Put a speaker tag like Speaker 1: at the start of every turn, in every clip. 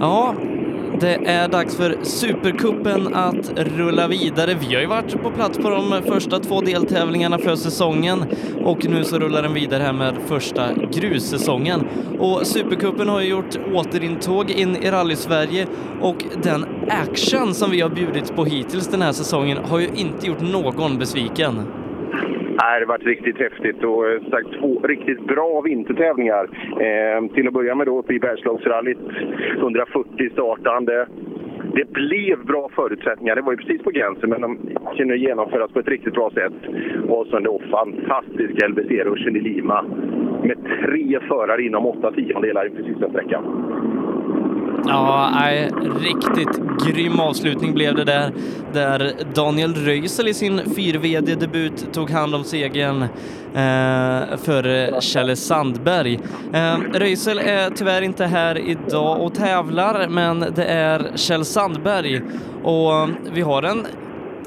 Speaker 1: Ja, det är dags för Supercupen att rulla vidare. Vi har ju varit på plats på de första två deltävlingarna för säsongen och nu så rullar den vidare här med första grussäsongen. Och Supercupen har ju gjort återintåg in i rally-Sverige och den action som vi har bjudit på hittills den här säsongen har ju inte gjort någon besviken.
Speaker 2: Nej, det har varit riktigt häftigt och eh, sagt, två riktigt bra vintertävlingar. Eh, till att börja med då uppe i Bergslagsrallyt, 140 startande. Det blev bra förutsättningar. Det var ju precis på gränsen, men de kunde genomföras på ett riktigt bra sätt. Och sen då fantastiska LBC-ruschen i Lima med tre förare inom åtta tiondelar inför sista sträckan.
Speaker 1: Ja, nej, riktigt grym avslutning blev det där, där Daniel Röisel i sin 4VD-debut tog hand om segern eh, för Kjelle Sandberg. Eh, Röisel är tyvärr inte här idag och tävlar, men det är Kjell Sandberg och vi har en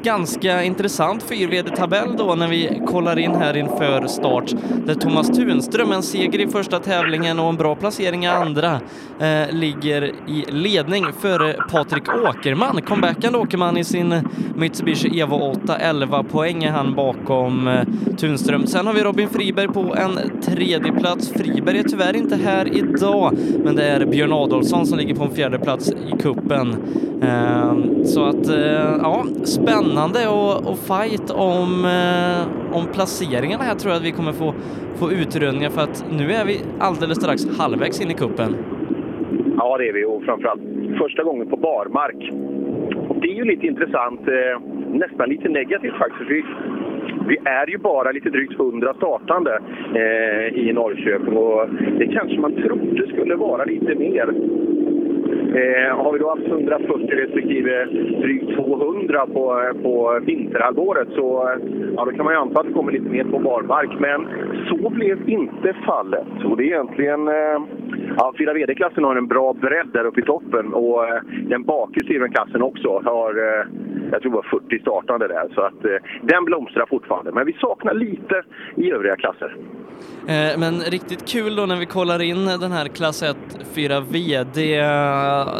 Speaker 1: ganska intressant fyrvd-tabell då när vi kollar in här inför start. Där Thomas Tunström, en seger i första tävlingen och en bra placering i andra, eh, ligger i ledning före Patrik Åkerman. Comebackande Åkerman i sin Mitsubishi Evo 8, 11 poäng är han bakom eh, Tunström. Sen har vi Robin Friberg på en tredje plats. Friberg är tyvärr inte här idag, men det är Björn Adolfsson som ligger på en fjärde plats i kuppen. Eh, så att, eh, ja, spännande spännande och, och fight om, eh, om placeringarna här tror jag att vi kommer få, få utrönningar för att nu är vi alldeles strax halvvägs in i kuppen.
Speaker 2: Ja, det är vi och framförallt första gången på barmark. Och det är ju lite intressant, eh, nästan lite negativt faktiskt. Vi, vi är ju bara lite drygt 100 startande eh, i Norrköping och det kanske man trodde skulle vara lite mer. Eh, har vi då haft 140 respektive drygt 200 på, eh, på vinterhalvåret så eh, ja, då kan man ju anta att det kommer lite mer på barmark. Men så blev inte fallet. Och det är egentligen... Eh, ja, 4 VD-klassen har en bra bredd där uppe i toppen och eh, den bakre klassen också har, eh, jag tror det var 40 startande där. Så att eh, den blomstrar fortfarande. Men vi saknar lite i övriga klasser.
Speaker 1: Eh, men riktigt kul då när vi kollar in den här klass 1 4 VD.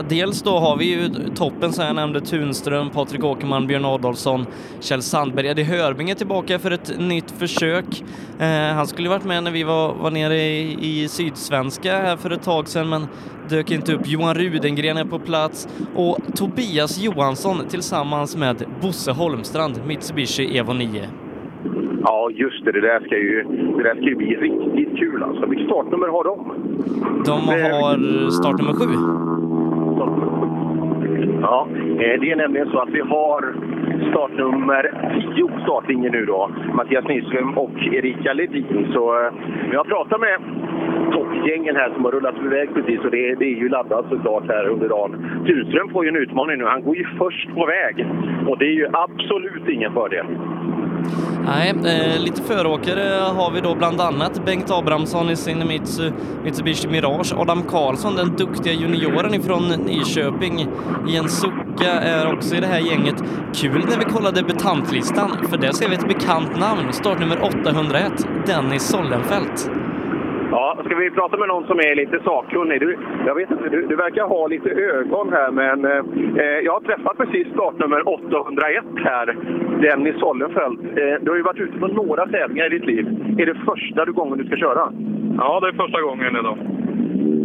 Speaker 1: Dels då har vi ju toppen som jag nämnde Tunström, Patrik Åkerman, Björn Adolfsson, Kjell Sandberg. Eddie Hörbing är tillbaka för ett nytt försök. Eh, han skulle varit med när vi var, var nere i, i Sydsvenska här för ett tag sedan men dök inte upp. Johan Rudengren är på plats och Tobias Johansson tillsammans med Bosse Holmstrand, Mitsubishi Evo 9.
Speaker 2: Ja, just det. Det där ska ju, det där ska ju bli riktigt kul alltså. Vilket startnummer har de?
Speaker 1: De har startnummer sju.
Speaker 2: Ja, eh, det är nämligen så att vi har startnummer 10 startlinjen nu då. Mattias Nyström och Erika Ledin. Så eh, vi har pratat med toppgängen här som har rullat iväg precis och det, det är ju laddat såklart här under dagen. Tunström får ju en utmaning nu. Han går ju först på väg och det är ju absolut ingen fördel.
Speaker 1: Nej, eh, lite föråkare har vi då bland annat Bengt Abrahamsson i sin Mitsubishi Mirage, Adam Karlsson, den duktiga junioren ifrån Nyköping Jens Sucka är också i det här gänget. Kul när vi kollar debutantlistan, för där ser vi ett bekant namn, startnummer 801, Dennis Sollenfelt.
Speaker 2: Ja, ska vi prata med någon som är lite sakkunnig? Du, jag vet inte, du, du verkar ha lite ögon här, men eh, jag har träffat precis startnummer 801 här, Dennis Sollenfelt. Eh, du har ju varit ute på några tävlingar i ditt liv. Är det första gången du ska köra?
Speaker 3: Ja, det är första gången idag.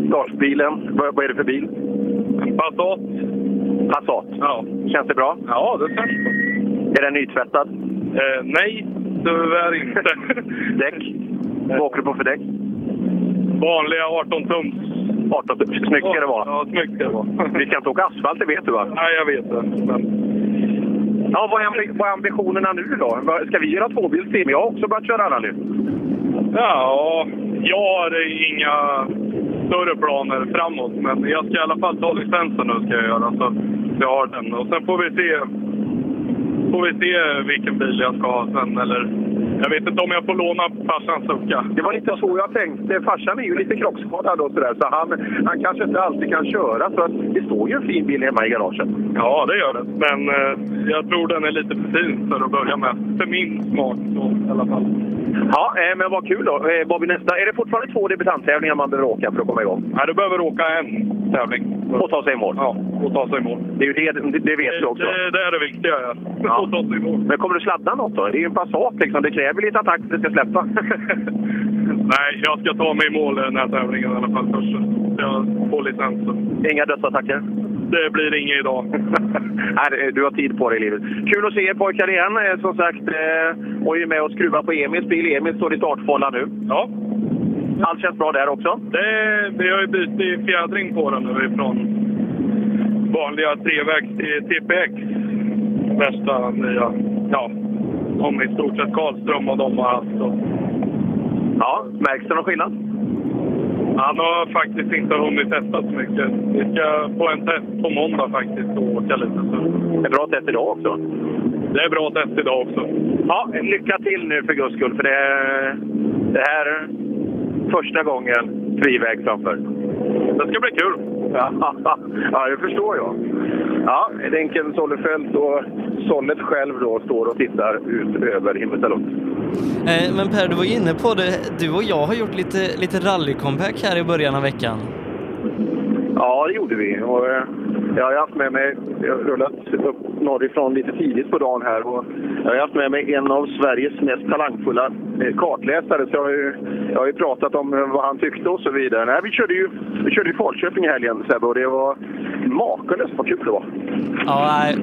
Speaker 2: Startbilen, vad, vad är det för bil?
Speaker 3: Passat.
Speaker 2: Passat?
Speaker 3: Ja.
Speaker 2: Känns det bra?
Speaker 3: Ja, det känns bra.
Speaker 2: Är den nytvättad?
Speaker 3: Eh, nej, tyvärr inte.
Speaker 2: däck? Vad åker du på för däck?
Speaker 3: Vanliga 18 tums.
Speaker 2: 18 tums. Snyggt ska det vara.
Speaker 3: Ja, snyggt ska det vara.
Speaker 2: Vi ska inte åka asfalt, det vet du va?
Speaker 3: Nej, jag vet det. Men...
Speaker 2: Ja, vad är, vad är ambitionerna nu då? Ska vi göra tvåbilsteam? Jag har också börjat köra rally.
Speaker 3: Ja, jag har inga större planer framåt. Men jag ska i alla fall ta licensen nu ska jag göra. Så jag har den. Och sen får vi se, får vi se vilken bil jag ska ha sen. Eller jag vet inte om jag får låna farsans Succa.
Speaker 2: Det var lite så jag tänkte. Farsan är ju lite krockskadad och sådär, så han, han kanske inte alltid kan köra. Så det står ju en fin bil hemma i garaget.
Speaker 3: Ja, det gör det. Men eh, jag tror den är lite för fin för att börja med. För min smak så, i alla fall.
Speaker 2: Ja, eh, men vad kul då. Eh, blir nästa? Är det fortfarande två debutanttävlingar man behöver åka för att komma igång?
Speaker 3: Nej, du behöver åka en tävling.
Speaker 2: Och ta sig i mål?
Speaker 3: Ja, och ta sig i mål.
Speaker 2: Det är ju det, det, det vet du också.
Speaker 3: Det, det är det viktiga, ja.
Speaker 2: Ja.
Speaker 3: Att ta sig i mål.
Speaker 2: Men kommer du sladda något då? Det är ju en Passat liksom. Det kräver lite attack för att det ska släppa.
Speaker 3: Nej, jag ska ta mig i mål i den här tävlingen i alla fall först. Jag får licensen.
Speaker 2: Inga dödsattacker?
Speaker 3: Det blir inget idag.
Speaker 2: Nej, du har tid på dig i livet. Kul att se er pojkar igen. Eh, Som sagt, eh, och är med och skruvar på Emils bil. Emil står i startfållan nu.
Speaker 3: Ja,
Speaker 2: Allt känns bra där också?
Speaker 3: det, vi har ju bytt fjädring på den nu ifrån vanliga trevägs till TPX. Värsta nya, ja, om i stort sett Karlström och de har haft. Och
Speaker 2: Ja, märks det någon skillnad?
Speaker 3: han har faktiskt inte hunnit testa så mycket. Vi ska få en test på måndag faktiskt och åka lite. Så.
Speaker 2: Det är bra test idag också.
Speaker 3: Det är bra test idag också.
Speaker 2: Ja, lycka till nu för guds skull, för det, det här är första gången friväg framför.
Speaker 3: Det ska bli kul.
Speaker 2: Ja, det förstår jag. Ja, Denken Sollefelt och Sollet själv då står och tittar ut över Himmelstalund.
Speaker 1: Eh, Men Per, du var ju inne på det. Du och jag har gjort lite, lite rally-comeback här i början av veckan.
Speaker 2: Ja, det gjorde vi. Och, eh, jag har haft med mig, jag har rullat upp norrifrån lite tidigt på dagen här och jag har haft med mig en av Sveriges mest talangfulla eh, kartläsare. Så jag har ju, jag har ju pratat om vad han tyckte och så vidare. Nej, vi körde ju vi körde i Falköping i helgen Sebbe och det var makalöst vad kul det var.
Speaker 1: Ja, nej,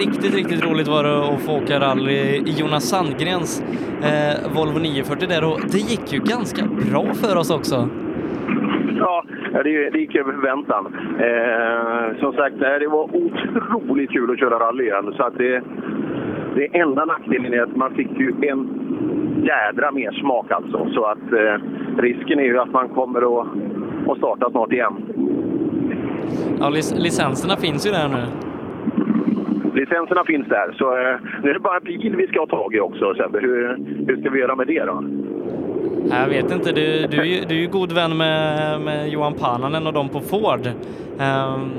Speaker 1: riktigt, riktigt roligt var det att få åka rally i Jonas Sandgrens eh, Volvo 940 där och det gick ju ganska bra för oss också.
Speaker 2: Ja, det, det gick över förväntan. Eh, som sagt, eh, det var otroligt kul att köra rally igen. Så att det, det enda nackdelen är att man fick ju en jädra mer smak alltså. Så att eh, risken är ju att man kommer att, att starta snart igen.
Speaker 1: Ja, lic licenserna finns ju där nu.
Speaker 2: Licenserna finns där, så eh, nu är det bara bil vi ska ha tag i också. Sebbe. Hur, hur ska vi göra med det då?
Speaker 1: Jag vet inte, du, du, du är ju god vän med, med Johan Pananen och dem på Ford. Ehm,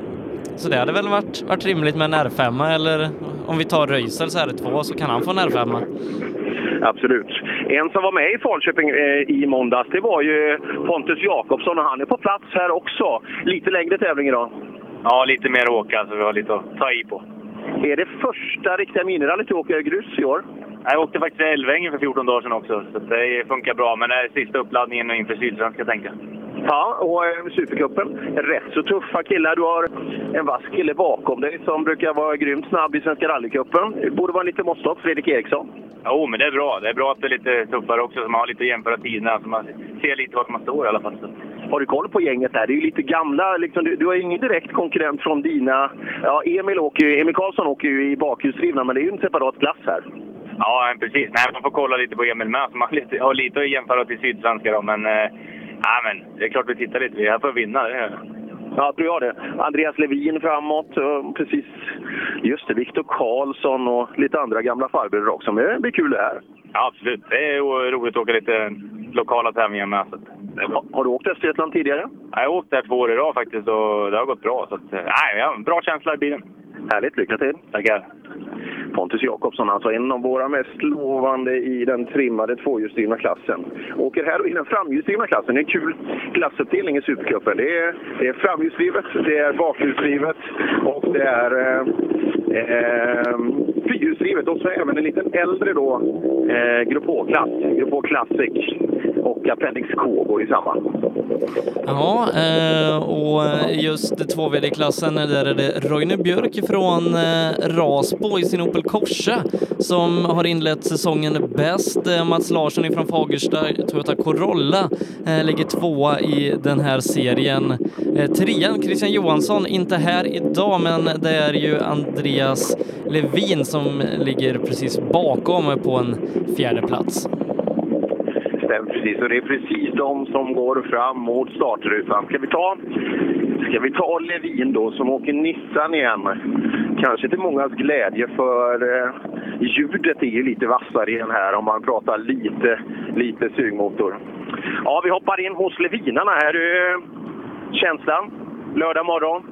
Speaker 1: så det hade väl varit, varit rimligt med en R5 eller om vi tar Röisel så är det två så kan han få en R5.
Speaker 2: Absolut. En som var med i Falköping eh, i måndags, det var ju Pontus Jakobsson och han är på plats här också. Lite längre tävling idag.
Speaker 4: Ja, lite mer åka, så vi har lite att ta i på.
Speaker 2: Är det första riktiga minirallyt du åker grus i år?
Speaker 4: Jag åkte faktiskt Älvängen för 14 dagar sedan också, så det funkar bra. Men det är sista uppladdningen inför Sydsvenska, tänkte jag.
Speaker 2: Ja, och eh, Supercupen. Rätt så tuffa killar. Du har en vass kille bakom dig som brukar vara grymt snabb i Svenska rallycupen. Det borde vara lite måttstock, Fredrik Eriksson.
Speaker 4: Jo, men det är bra. Det är bra att det är lite tuffare också, så man har lite att jämföra tiderna. Så man ser lite vart man står i alla fall.
Speaker 2: Har du koll på gänget här? Det är ju lite gamla. Liksom, du, du har ju ingen direkt konkurrent från dina... Ja, Emil, åker ju, Emil Karlsson åker ju i bakhjulsdrivna, men det är ju en separat klass här.
Speaker 4: Ja, precis. Nej, man får kolla lite på Emil med, man har lite, har lite att jämföra till Sydsvenska. Då. Men, eh, ja, men det är klart vi tittar lite. Vi är här för att vinna. Det är.
Speaker 2: Ja, tror jag det. Andreas Levin framåt. Precis. Just det, Viktor Karlsson och lite andra gamla farbröder också. Men det blir kul det här.
Speaker 4: Ja, absolut. Det är roligt att åka lite lokala tävlingar med. Så.
Speaker 2: Har du åkt Östergötland tidigare?
Speaker 4: Ja, Jag har åkt där två år i rad faktiskt och det har gått bra. Så att, nej, jag har en bra känsla i bilen.
Speaker 2: Härligt, lycka till!
Speaker 4: Tackar.
Speaker 2: Pontus Jakobsson, alltså en av våra mest lovande i den trimmade tvåhjulsdrivna klassen. Åker här i den framhjulsdrivna klassen. Det är en kul klassuppdelning i Supercupen. Det är, det är framhjulsdrivet, det är bakhjulsdrivet och det är eh, eh, fyrhjulsdrivet. Och så även en liten äldre då, eh, Grupp H-klass. Grupp H Classic och Appendix K går i samma.
Speaker 1: Ja, eh, och just 2VD-klassen, där är det Roine Björk från eh, Rasbo i sin Opel Corsa som har inlett säsongen bäst. Eh, Mats Larsson ifrån Fagersta, Toyota Corolla, ligger tvåa i den här serien. Trean, Christian Johansson, inte här idag, men det är ju Andreas Levin som ligger precis bakom på en fjärde plats.
Speaker 2: Eh, precis, och det är precis de som går fram mot startrutan. Ska vi ta, ska vi ta Levin då, som åker Nissan igen? Kanske till mångas glädje, för eh, ljudet är ju lite vassare i den här om man pratar lite, lite sugmotor. Ja, vi hoppar in hos Levinarna här. Eh, Känslan, lördag morgon.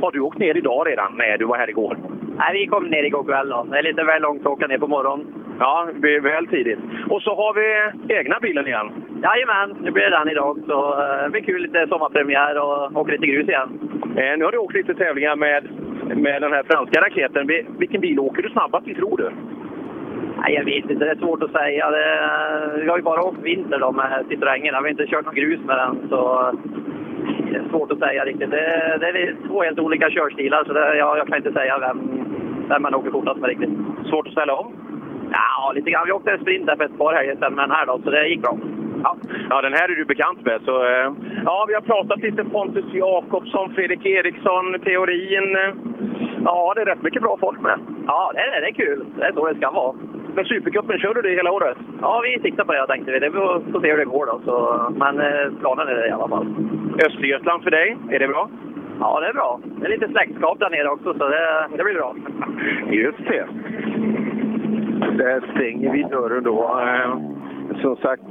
Speaker 2: Har du åkt ner idag redan? Nej, du var här igår.
Speaker 5: Nej, vi kom ner igår kväll. Då. Det är lite väl långt att åka ner på morgonen.
Speaker 2: Ja, det är väl tidigt. Och så har vi egna bilen igen.
Speaker 5: Jajamän, nu blir det den idag. Så eh, det blir kul, lite sommarpremiär och åka lite grus igen.
Speaker 2: Eh, nu har du åkt lite tävlingar med, med den här franska raketen. Vi- Vilken bil åker du snabbast i, tror du?
Speaker 5: Nej, jag vet inte, det är svårt att säga. Det, vi har ju bara åkt vinter då med Citroengen. Vi har inte kört någon grus med den. Så svårt att säga riktigt. Det, det är två helt olika körstilar, så det, jag, jag kan inte säga vem, vem man åker fortast med riktigt.
Speaker 2: Svårt att ställa om?
Speaker 5: Ja, lite grann. Vi åkte en sprint där för ett par helger sedan med den här då, så det gick bra.
Speaker 2: Ja, ja, den här är du bekant med. Så, eh, ja, vi har pratat lite Pontus Jakobsson, Fredrik Eriksson, teorin. Ja, det är rätt mycket bra folk med.
Speaker 5: Ja, det är, det är kul. Det är så det ska vara.
Speaker 2: Men Supercupen, kör du det hela året?
Speaker 5: Ja, vi siktar på det tänkte vi. Det får får se hur det går då. Så, men eh, planen är det i alla fall.
Speaker 2: Östergötland för dig, är det bra?
Speaker 5: Ja, det är bra. Det är lite släktskap där nere också, så det, det blir bra.
Speaker 2: Just det. Där stänger vi dörren då. Eh, Som sagt,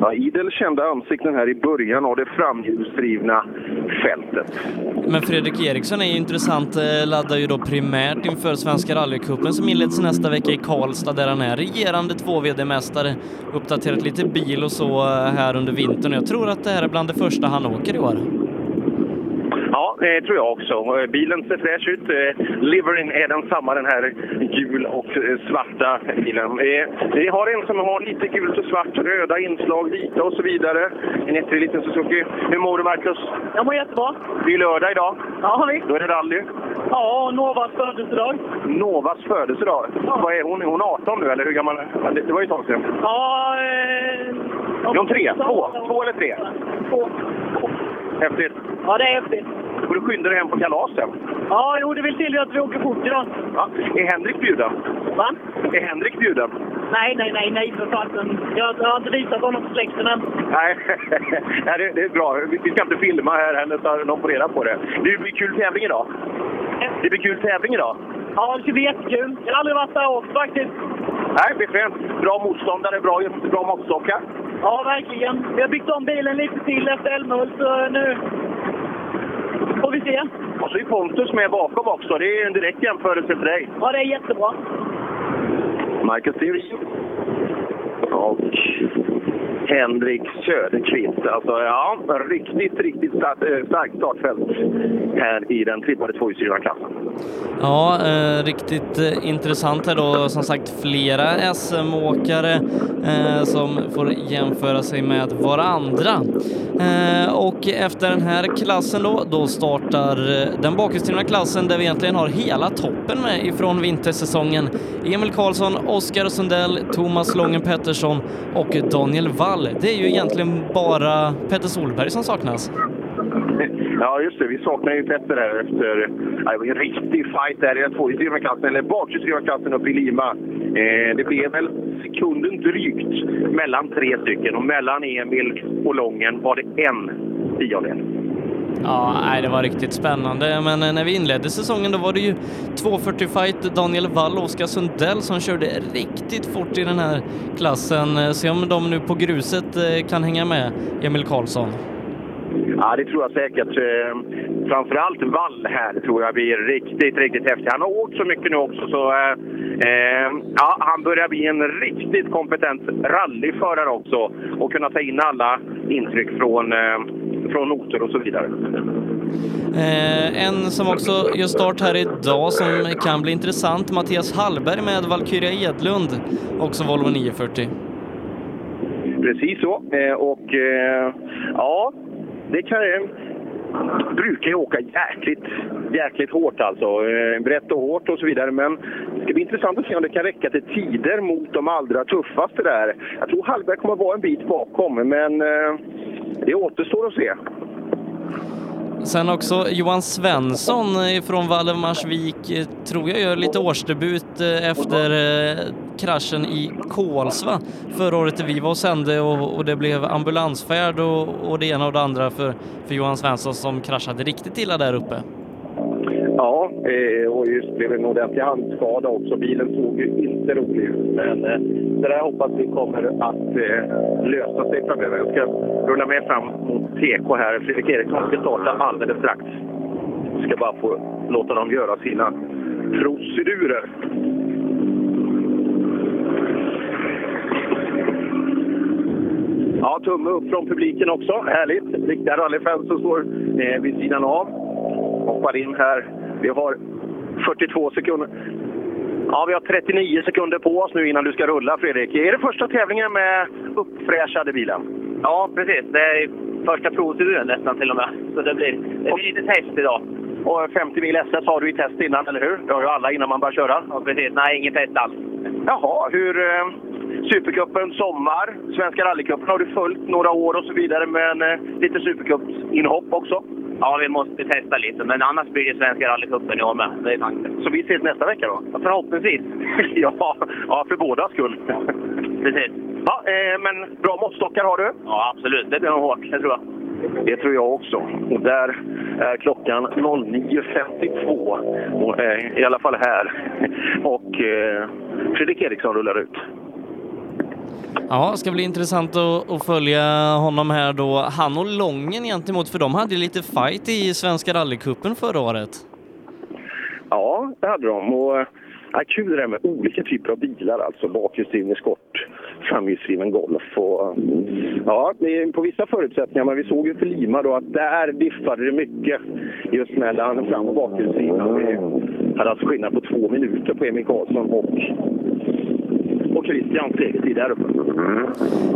Speaker 2: ja, idel kända ansikten här i början av det framhjulsdrivna fältet.
Speaker 1: Men Fredrik Eriksson är ju intressant, eh, laddar ju då primärt inför Svenska rallycupen som inleds nästa vecka i Karlstad där han är regerande 2VD-mästare, uppdaterat lite bil och så eh, här under vintern. Jag tror att det här är bland det första han åker i år.
Speaker 2: Ja, det tror jag också. Eh, Bilen ser fräsch ut. Eh, Liverin är densamma, den här gul och eh, svarta bilen. Vi har en som har lite gult och svart, röda inslag, vita och så vidare. En ettrig liten Suzuki. Hur mår du, Marcus?
Speaker 6: Jag mår jättebra.
Speaker 2: Det är lördag idag.
Speaker 6: Ja, visst.
Speaker 2: Då är det rally.
Speaker 6: Ja, Novas födelsedag.
Speaker 2: Novas födelsedag. Vad är hon? Är hon 18 nu, eller hur gammal? Ja, Det det var ju ett tag sedan.
Speaker 6: Ja, eh...
Speaker 2: Är hon tre? Två? Två eller tre?
Speaker 6: Två.
Speaker 2: Häftigt.
Speaker 6: Ja, det är häftigt.
Speaker 2: Får du skynda dig hem på kalas sen.
Speaker 6: Ja, jo, det vill till att vi åker fort idag.
Speaker 2: Ja. Är Henrik bjuden?
Speaker 6: Va?
Speaker 2: Är Henrik bjuden?
Speaker 6: Nej, nej, nej, nej för fasen. Jag, jag har inte visat honom för släkten än.
Speaker 2: Nej, Nej det, det är bra. Vi ska inte filma här heller så de får reda på det. Det blir kul tävling idag. Det blir kul tävling idag.
Speaker 6: Ja, det ska bli jättekul. Jag har aldrig varit där och faktiskt.
Speaker 2: Nej, bekvämt. Bra motståndare, bra, bra måttstockar.
Speaker 6: Ja, verkligen. Vi har byggt om bilen lite till efter Älmhult, så nu får vi se.
Speaker 2: Och så är Pontus med bakom också. Det är en direkt jämförelse för dig.
Speaker 6: Ja, det är jättebra.
Speaker 2: Marcus Theorin. Och Henrik Söderqvist. Alltså, ja, riktigt, riktigt starkt, eh, startfält här i den trippade tvåhjulsdrivna klassen.
Speaker 1: Ja, eh, riktigt eh, intressant här då. Som sagt, flera SM-åkare eh, som får jämföra sig med varandra. Eh, och efter den här klassen då, då startar eh, den bakhjulsdrivna klassen där vi egentligen har hela toppen med ifrån vintersäsongen. Emil Karlsson, Oskar Sundell, Thomas Lången Pettersson och Daniel Wall. Det är ju egentligen bara Petter Solberg som saknas.
Speaker 2: Ja, just det. Vi saknar ju Petter här efter... Ja, det var en riktig fight där i den tvåhjulsdrivna klassen, eller bakhjulsdrivna klassen uppe i Lima. Eh, det blev väl sekunden drygt mellan tre stycken och mellan Emil och Lången var det en tiondel.
Speaker 1: Ja, nej, det var riktigt spännande, men eh, när vi inledde säsongen då var det ju 240 fight Daniel Wall och Oskar Sundell som körde riktigt fort i den här klassen. Eh, se om de nu på gruset eh, kan hänga med Emil Karlsson.
Speaker 2: Ja, det tror jag säkert. Eh, framförallt Wall här tror jag blir riktigt, riktigt häftig. Han har åkt så mycket nu också så eh, eh, ja, han börjar bli en riktigt kompetent rallyförare också och kunna ta in alla intryck från, eh, från noter och så vidare.
Speaker 1: Eh, en som också gör start här idag som kan bli intressant, Mattias Hallberg med Valkyria Edlund, också Volvo 940.
Speaker 2: Precis så. Eh, och ja, det kan brukar ju åka jäkligt, jäkligt hårt alltså. Eh, brett och hårt och så vidare. Men det ska bli intressant att se om det kan räcka till tider mot de allra tuffaste där. Jag tror Hallberg kommer att vara en bit bakom, men eh, det återstår att se.
Speaker 1: Sen också Johan Svensson från Valdemarsvik, eh, tror jag gör lite årsdebut eh, efter eh, kraschen i Kolsva förra året. Vi var och sände och, och det blev ambulansfärd och, och det ena och det andra för, för Johan Svensson som kraschade riktigt illa där uppe.
Speaker 2: Ja, eh, och just blev en ordentlig handskada också. Bilen såg ju inte rolig ut. Men eh, det där hoppas vi kommer att eh, lösa sig framöver. Jag ska rulla med fram mot TK här. Fredrik Eriksson ska starta alldeles strax. Jag ska bara få låta dem göra sina procedurer. Ja, tumme upp från publiken också. Härligt. Riktiga rallyfans som står eh, vid sidan av. Hoppar in här. Vi har 42 sekunder. Ja, vi har 39 sekunder på oss nu innan du ska rulla, Fredrik. Är det första tävlingen med uppfräschade bilen?
Speaker 5: Ja, precis. Det är första provturen nästan till och med. Så det blir, det blir lite test idag.
Speaker 2: Och 50 mil SS har du i test innan, eller hur? Det har ju alla innan man börjar köra.
Speaker 5: Ja, precis. Nej, inget test alls.
Speaker 2: Jaha, hur... Eh, Supercupen sommar, Svenska rallycupen har du följt några år och så vidare, men eh, lite Supercups-inhopp också?
Speaker 5: Ja, vi måste testa lite, men annars blir det Svenska rallycupen i år med. Det är faktiskt.
Speaker 2: Så vi ses nästa vecka då?
Speaker 5: Ja, förhoppningsvis.
Speaker 2: ja, ja, för båda skull.
Speaker 5: Precis.
Speaker 2: Ja, eh, men bra måttstockar har du?
Speaker 5: Ja, absolut. Det blir nog hårt, det tror jag.
Speaker 2: Det tror jag också. Och där är klockan 09.52. Och, eh, I alla fall här. Och eh, Fredrik Eriksson rullar ut.
Speaker 1: Ja, det ska bli intressant att, att, följa honom här då. Han och Lången gentemot, för de hade ju lite fight i Svenska rallycupen förra året.
Speaker 2: Ja, det hade de. Och, ja, kul det där med olika typer av bilar, alltså bakhjulsdriven skott, framhjulsdriven Golf. Och, ja, på vissa förutsättningar, men vi såg ju för Lima då att där diffade det mycket just mellan fram och bakhjulsdrivna. Vi hade alltså skillnad på två minuter på Emil Karlsson och och Christians segertid där uppe.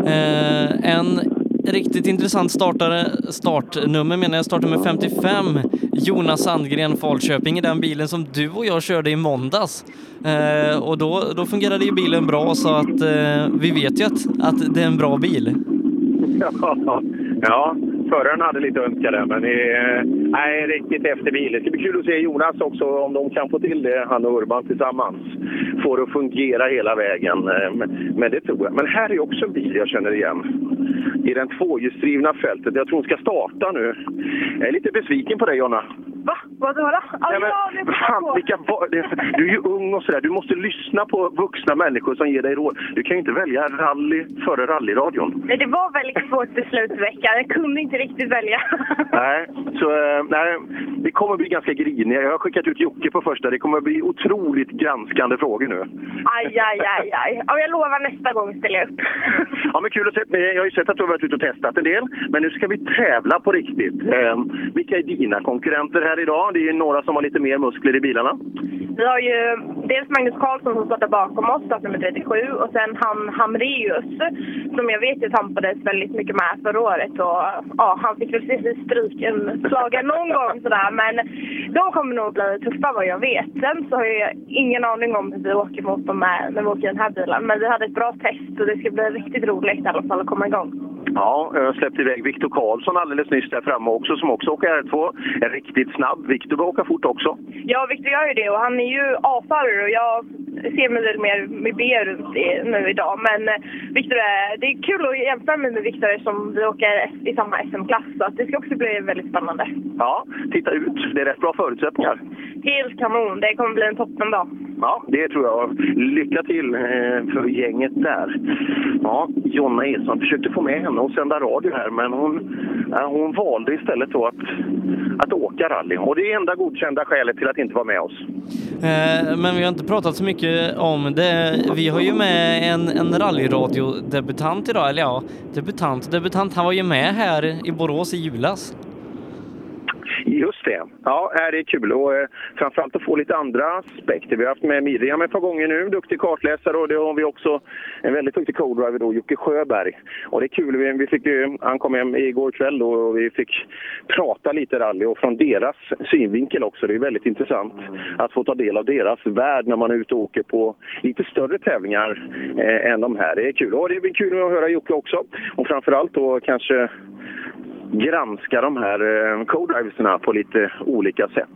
Speaker 1: Eh, en riktigt intressant startare, startnummer menar jag, startnummer 55, Jonas Sandgren Falköping i den bilen som du och jag körde i måndags. Eh, och då, då fungerade ju bilen bra så att eh, vi vet ju att, att det är en bra bil.
Speaker 2: Ja, föraren hade lite önskat det, men det är en riktigt efter bil. Det ska bli kul att se Jonas också, om de kan få till det, han och Urban tillsammans. Får det att fungera hela vägen. Eh, men det tror jag. Men här är också en bil jag känner igen. I den tvåhjulsdrivna fältet. Jag tror hon ska starta nu. Jag är lite besviken på dig, Jonna.
Speaker 7: Va? Vadå då?
Speaker 2: Ja, men, fan, vilka, du är ju ung och sådär. Du måste lyssna på vuxna människor som ger dig råd. Du kan ju inte välja rally före rallyradion.
Speaker 7: Nej, det var väldigt svårt beslutsvecka. Jag kunde inte riktigt välja.
Speaker 2: nej, så nej, det kommer bli ganska griniga. Jag har skickat ut Jocke på första. Det kommer bli otroligt granskande frågor nu.
Speaker 7: Aj, aj, aj, aj. Ja, jag lovar nästa gång ställer jag upp.
Speaker 2: ja, men kul att se. Jag ju sett att du har varit ute och testat en del. Men nu ska vi tävla på riktigt. Eh, vilka är dina konkurrenter här idag? Det är några som har lite mer muskler i bilarna.
Speaker 7: Vi har ju dels Magnus Karlsson som startar bakom oss, nummer 37, och sen han Hamreus som jag vet ju tampades väldigt mycket med förra året. Och, ja, han fick väl precis stryk en slaga någon gång sådär, men de kommer nog bli tuffa vad jag vet. Sen så har jag ingen aning om hur vi åker mot dem med, när vi åker i den här bilen, men vi hade ett bra test och det ska bli riktigt roligt i alla fall att komma igång.
Speaker 2: Ja, jag släppte iväg Viktor Karlsson alldeles nyss där framme också, som också åker R2. Är riktigt snabb. Viktor bör åka fort också.
Speaker 7: Ja, Viktor gör ju det och han är ju A-förare och jag ser mig väl mer med B runt nu idag. Men eh, Viktor är, det är kul att jämföra mig med Viktor som vi åker i samma SM-klass. Så det ska också bli väldigt spännande.
Speaker 2: Ja, titta ut. Det är rätt bra förutsättningar.
Speaker 7: Helt kanon. Det kommer bli en toppendag.
Speaker 2: Ja, det tror jag. Lycka till eh, för gänget där. Ja, Jonna Eriksson försökte få med henne och sända radio här, men hon, hon valde istället då att, att åka rally. Och det är enda godkända skälet till att inte vara med oss.
Speaker 1: Eh, men vi har inte pratat så mycket om det. Vi har ju med en, en rallyradiodebutant idag, eller ja, debutant debutant. Han var ju med här i Borås i julas.
Speaker 2: Just det. Ja, det är kul. Och eh, framförallt att få lite andra aspekter. Vi har haft med Miriam ett par gånger nu, duktig kartläsare. Och det har vi också en väldigt duktig co-driver då, Jocke Sjöberg. Och det är kul. Vi, vi fick han kom hem igår kväll då, och vi fick prata lite rally och från deras synvinkel också. Det är väldigt intressant att få ta del av deras värld när man är ute och åker på lite större tävlingar eh, än de här. Det är kul. Och det blir kul att höra Jocke också. Och framförallt då kanske granska de här eh, co-driverserna på lite olika sätt.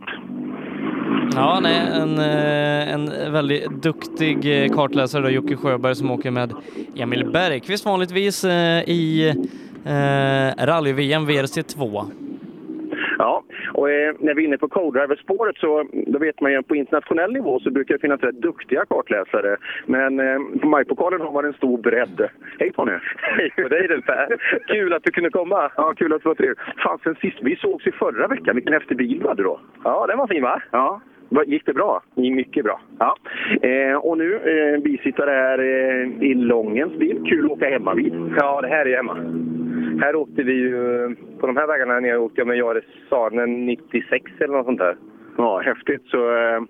Speaker 1: Ja, nej, en, eh, en väldigt duktig eh, kartläsare, då, Jocke Sjöberg, som åker med Emil Bergqvist vanligtvis i eh, rally-VM VRC2.
Speaker 2: Ja, och eh, när vi är inne på co-driver-spåret så då vet man ju på internationell nivå så brukar det finnas rätt duktiga kartläsare. Men eh, på majpokalen har man en stor bredd. Hej Tony!
Speaker 8: Hej på dig du Per! Kul att du kunde komma!
Speaker 2: Ja, kul att du var trevlig. Fan, sen sist vi sågs i förra veckan, vilken häftig bil du hade då.
Speaker 8: Ja, den var fin va?
Speaker 2: Ja. Gick det bra?
Speaker 8: Mycket bra.
Speaker 2: Ja. Eh, och nu eh, bisittare här eh, i Långens bil. Kul att åka hemma vid.
Speaker 8: Ja, det här är hemma. Här åkte vi ju, på de här vägarna här nere åkte jag med Jare Sarnen 96 eller något sånt där.
Speaker 2: Ja, häftigt. Så eh,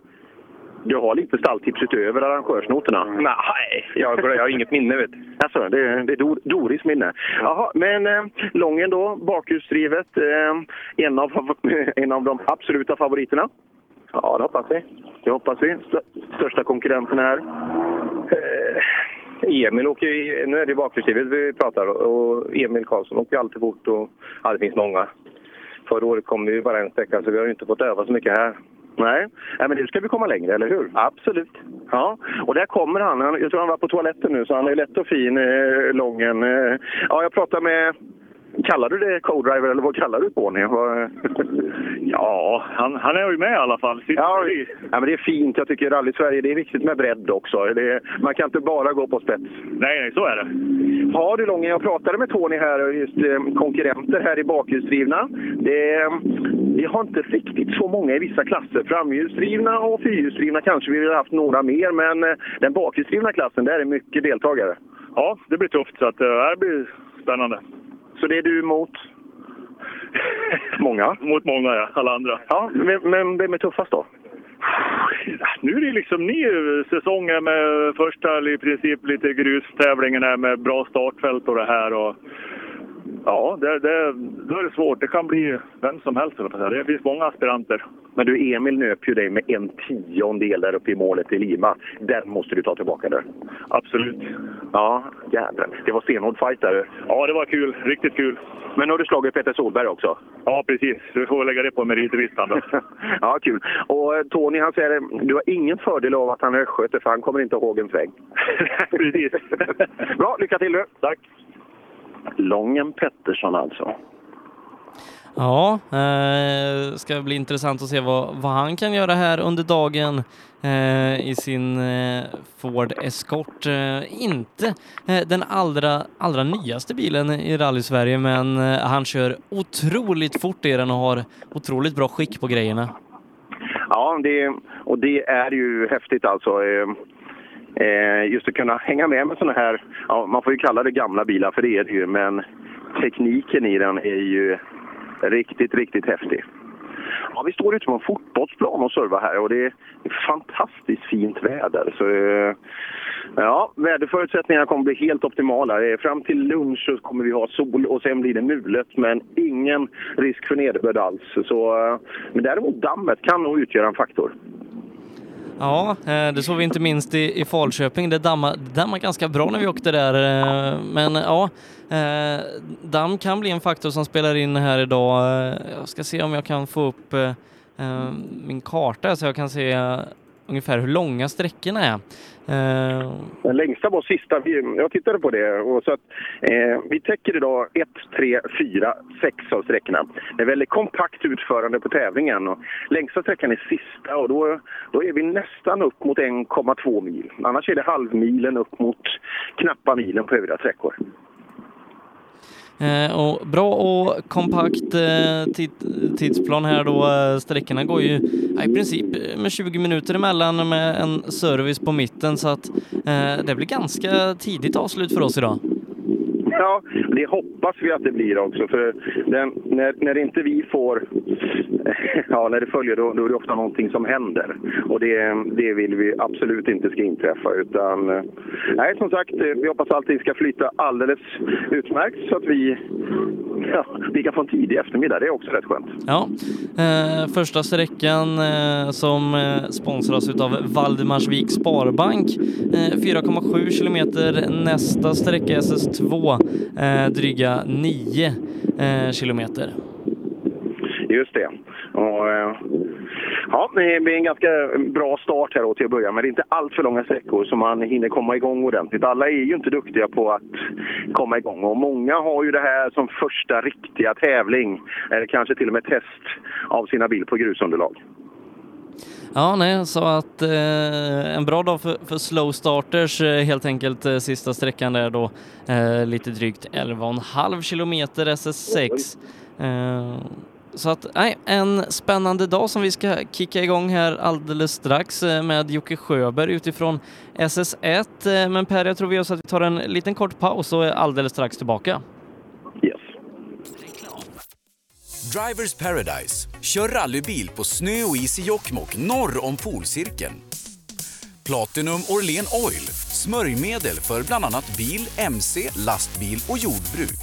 Speaker 2: du har lite stalltips utöver arrangörsnoterna?
Speaker 8: Nej, jag, jag har inget minne vet du.
Speaker 2: Alltså, det, det är Dor, Doris minne. Jaha, men eh, Lången då, bakhjulsdrivet. Eh, en, av, en av de absoluta favoriterna?
Speaker 8: Ja, det hoppas vi.
Speaker 2: Det hoppas vi. Stö- Största konkurrenten här?
Speaker 8: Eh, Emil åker ju, nu är det ju bakhjulsdrivet vi pratar och Emil Karlsson åker ju alltid fort och ja, det finns många. Förra året kom vi ju bara en sträcka så vi har ju inte fått öva så mycket här.
Speaker 2: Nej, Nej men nu ska vi komma längre, eller hur?
Speaker 8: Absolut.
Speaker 2: Ja, och där kommer han. Han- Jag tror han var på toaletten nu, så han är lätt och fin, eh, Lången. Eh, ja, jag pratade med... Kallar du det co-driver eller vad kallar du? Vad-
Speaker 9: Ja, han, han är ju med i alla fall. Sitter
Speaker 2: Ja,
Speaker 9: i.
Speaker 2: ja, men det är fint. Jag tycker Rally Sverige det är viktigt med bredd också. Det man kan inte bara gå på spets.
Speaker 9: Nej, nej, så är det.
Speaker 2: Ja du Lången, jag pratade med Tony här och just eh, konkurrenter här i bakhjulsdrivna. Det, vi har inte riktigt så många i vissa klasser. Framhjulsdrivna och fyrhjulsdrivna kanske vi har haft några mer, men eh, den bakhjulsdrivna klassen, där är mycket deltagare.
Speaker 9: Ja, det blir tufft. Så att, eh, det blir spännande.
Speaker 2: Så det är du mot? Många?
Speaker 9: Mot många, ja. Alla andra.
Speaker 2: Ja, men, men vem är tuffast då?
Speaker 9: Nu är det liksom ny säsong med första i princip lite grustävlingen här med bra startfält och det här. Och, ja, det, det, då är det svårt. Det kan bli vem som helst. Det finns många aspiranter.
Speaker 2: Men du, Emil nöp ju dig med en tiondel där uppe i målet i Lima. Den måste du ta tillbaka där.
Speaker 9: Absolut.
Speaker 2: Ja, jädrar. Det var stenhård fight där.
Speaker 9: Ja, det var kul. Riktigt kul.
Speaker 2: Men nu har du slagit Peter Solberg också?
Speaker 9: Ja, precis. Vi får lägga det på meritlistan då.
Speaker 2: ja, kul. Och eh, Tony han säger du har ingen fördel av att han är östgöte för han kommer inte ihåg en sväng.
Speaker 9: precis.
Speaker 2: Bra, lycka till du!
Speaker 9: Tack!
Speaker 2: Lången Pettersson alltså.
Speaker 1: Ja, eh, ska bli intressant att se vad, vad han kan göra här under dagen eh, i sin eh, Ford Escort. Eh, inte eh, den allra, allra nyaste bilen i Rally-Sverige, men eh, han kör otroligt fort i den och har otroligt bra skick på grejerna.
Speaker 2: Ja, det, och det är ju häftigt alltså. Eh, just att kunna hänga med med sådana här, ja, man får ju kalla det gamla bilar för det är det ju, men tekniken i den är ju riktigt, riktigt häftig. Ja, vi står ute på en fotbollsplan och servar här och det är fantastiskt fint väder. Så, eh, ja, väderförutsättningarna kommer bli helt optimala. Eh, fram till lunch så kommer vi ha sol och sen blir det mulet men ingen risk för nederbörd alls. Så, eh, men däremot dammet kan nog utgöra en faktor.
Speaker 1: Ja, eh, det såg vi inte minst i, i Falköping. Det dammade, dammade ganska bra när vi åkte där. Eh, men ja, eh, damm kan bli en faktor som spelar in här idag. Jag ska se om jag kan få upp min karta så jag kan se ungefär hur långa sträckorna är. Eh,
Speaker 2: Den längsta var sista, jag tittade på det. Och så att, eh, vi täcker idag 1, 3, 4, 6 av sträckorna. Det är väldigt kompakt utförande på tävlingen. Och längsta sträckan är sista och då, då är vi nästan upp mot 1,2 mil. Annars är det halvmilen upp mot knappa milen på övriga sträckor.
Speaker 1: Eh, och bra och kompakt eh, tid, tidsplan här då. Eh, sträckorna går ju i princip eh, med 20 minuter emellan med en service på mitten så att eh, det blir ganska tidigt avslut för oss idag.
Speaker 2: Ja, det hoppas vi att det blir också. För den, när, när inte vi får... Ja, när det följer då, då är det ofta någonting som händer. Och det, det vill vi absolut inte ska inträffa. Utan, eh, nej, som sagt, eh, vi hoppas allting ska flyta alldeles utmärkt så att vi, ja, vi kan få en tidig eftermiddag. Det är också rätt skönt.
Speaker 1: Ja, eh, första sträckan eh, som eh, sponsras av Valdemarsvik Sparbank, eh, 4,7 kilometer. Nästa sträcka SS2, Eh, dryga 9 eh, kilometer.
Speaker 2: Just det. Och, eh, ja, det blir en ganska bra start här då till att börja med. Det är inte allt för långa sträckor så man hinner komma igång ordentligt. Alla är ju inte duktiga på att komma igång och många har ju det här som första riktiga tävling eller kanske till och med test av sina bil på grusunderlag.
Speaker 1: Ja, nej, så att eh, en bra dag för, för slow starters eh, helt enkelt. Eh, sista sträckan där då eh, lite drygt 11,5 kilometer SS6. Eh, så att, nej, en spännande dag som vi ska kicka igång här alldeles strax eh, med Jocke Sjöberg utifrån SS1. Eh, Men Per, jag tror vi gör så att vi tar en liten kort paus och är alldeles strax tillbaka.
Speaker 2: Yes.
Speaker 10: Drivers Paradise. Kör rallybil på snö och is i Jokkmokk norr om polcirkeln. Platinum Orlen Oil. Smörjmedel för bland annat bil, mc, lastbil och jordbruk.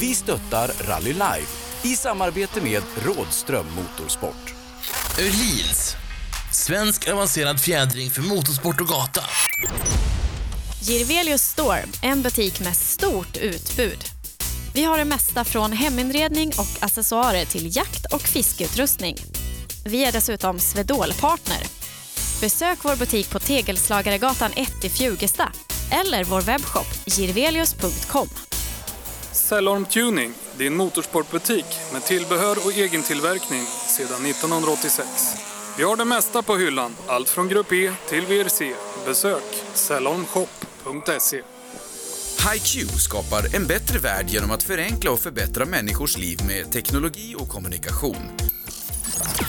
Speaker 10: Vi stöttar Rally Live i samarbete med Rådström Motorsport.
Speaker 11: Öhlins. Svensk avancerad fjädring för motorsport och gata.
Speaker 12: Girvelius Store, en butik med stort utbud. Vi har det mesta från heminredning och accessoarer till jakt och fiskeutrustning. Vi är dessutom Swedol-partner. Besök vår butik på Tegelslagaregatan 1 i Fjugesta eller vår webbshop girvelius.com.
Speaker 13: Cellorm Tuning, din motorsportbutik med tillbehör och egen tillverkning sedan 1986. Vi har det mesta på hyllan, allt från Grupp E till VRC. Besök cellormshop.se.
Speaker 10: HiQ skapar en bättre värld genom att förenkla och förbättra människors liv med teknologi och kommunikation.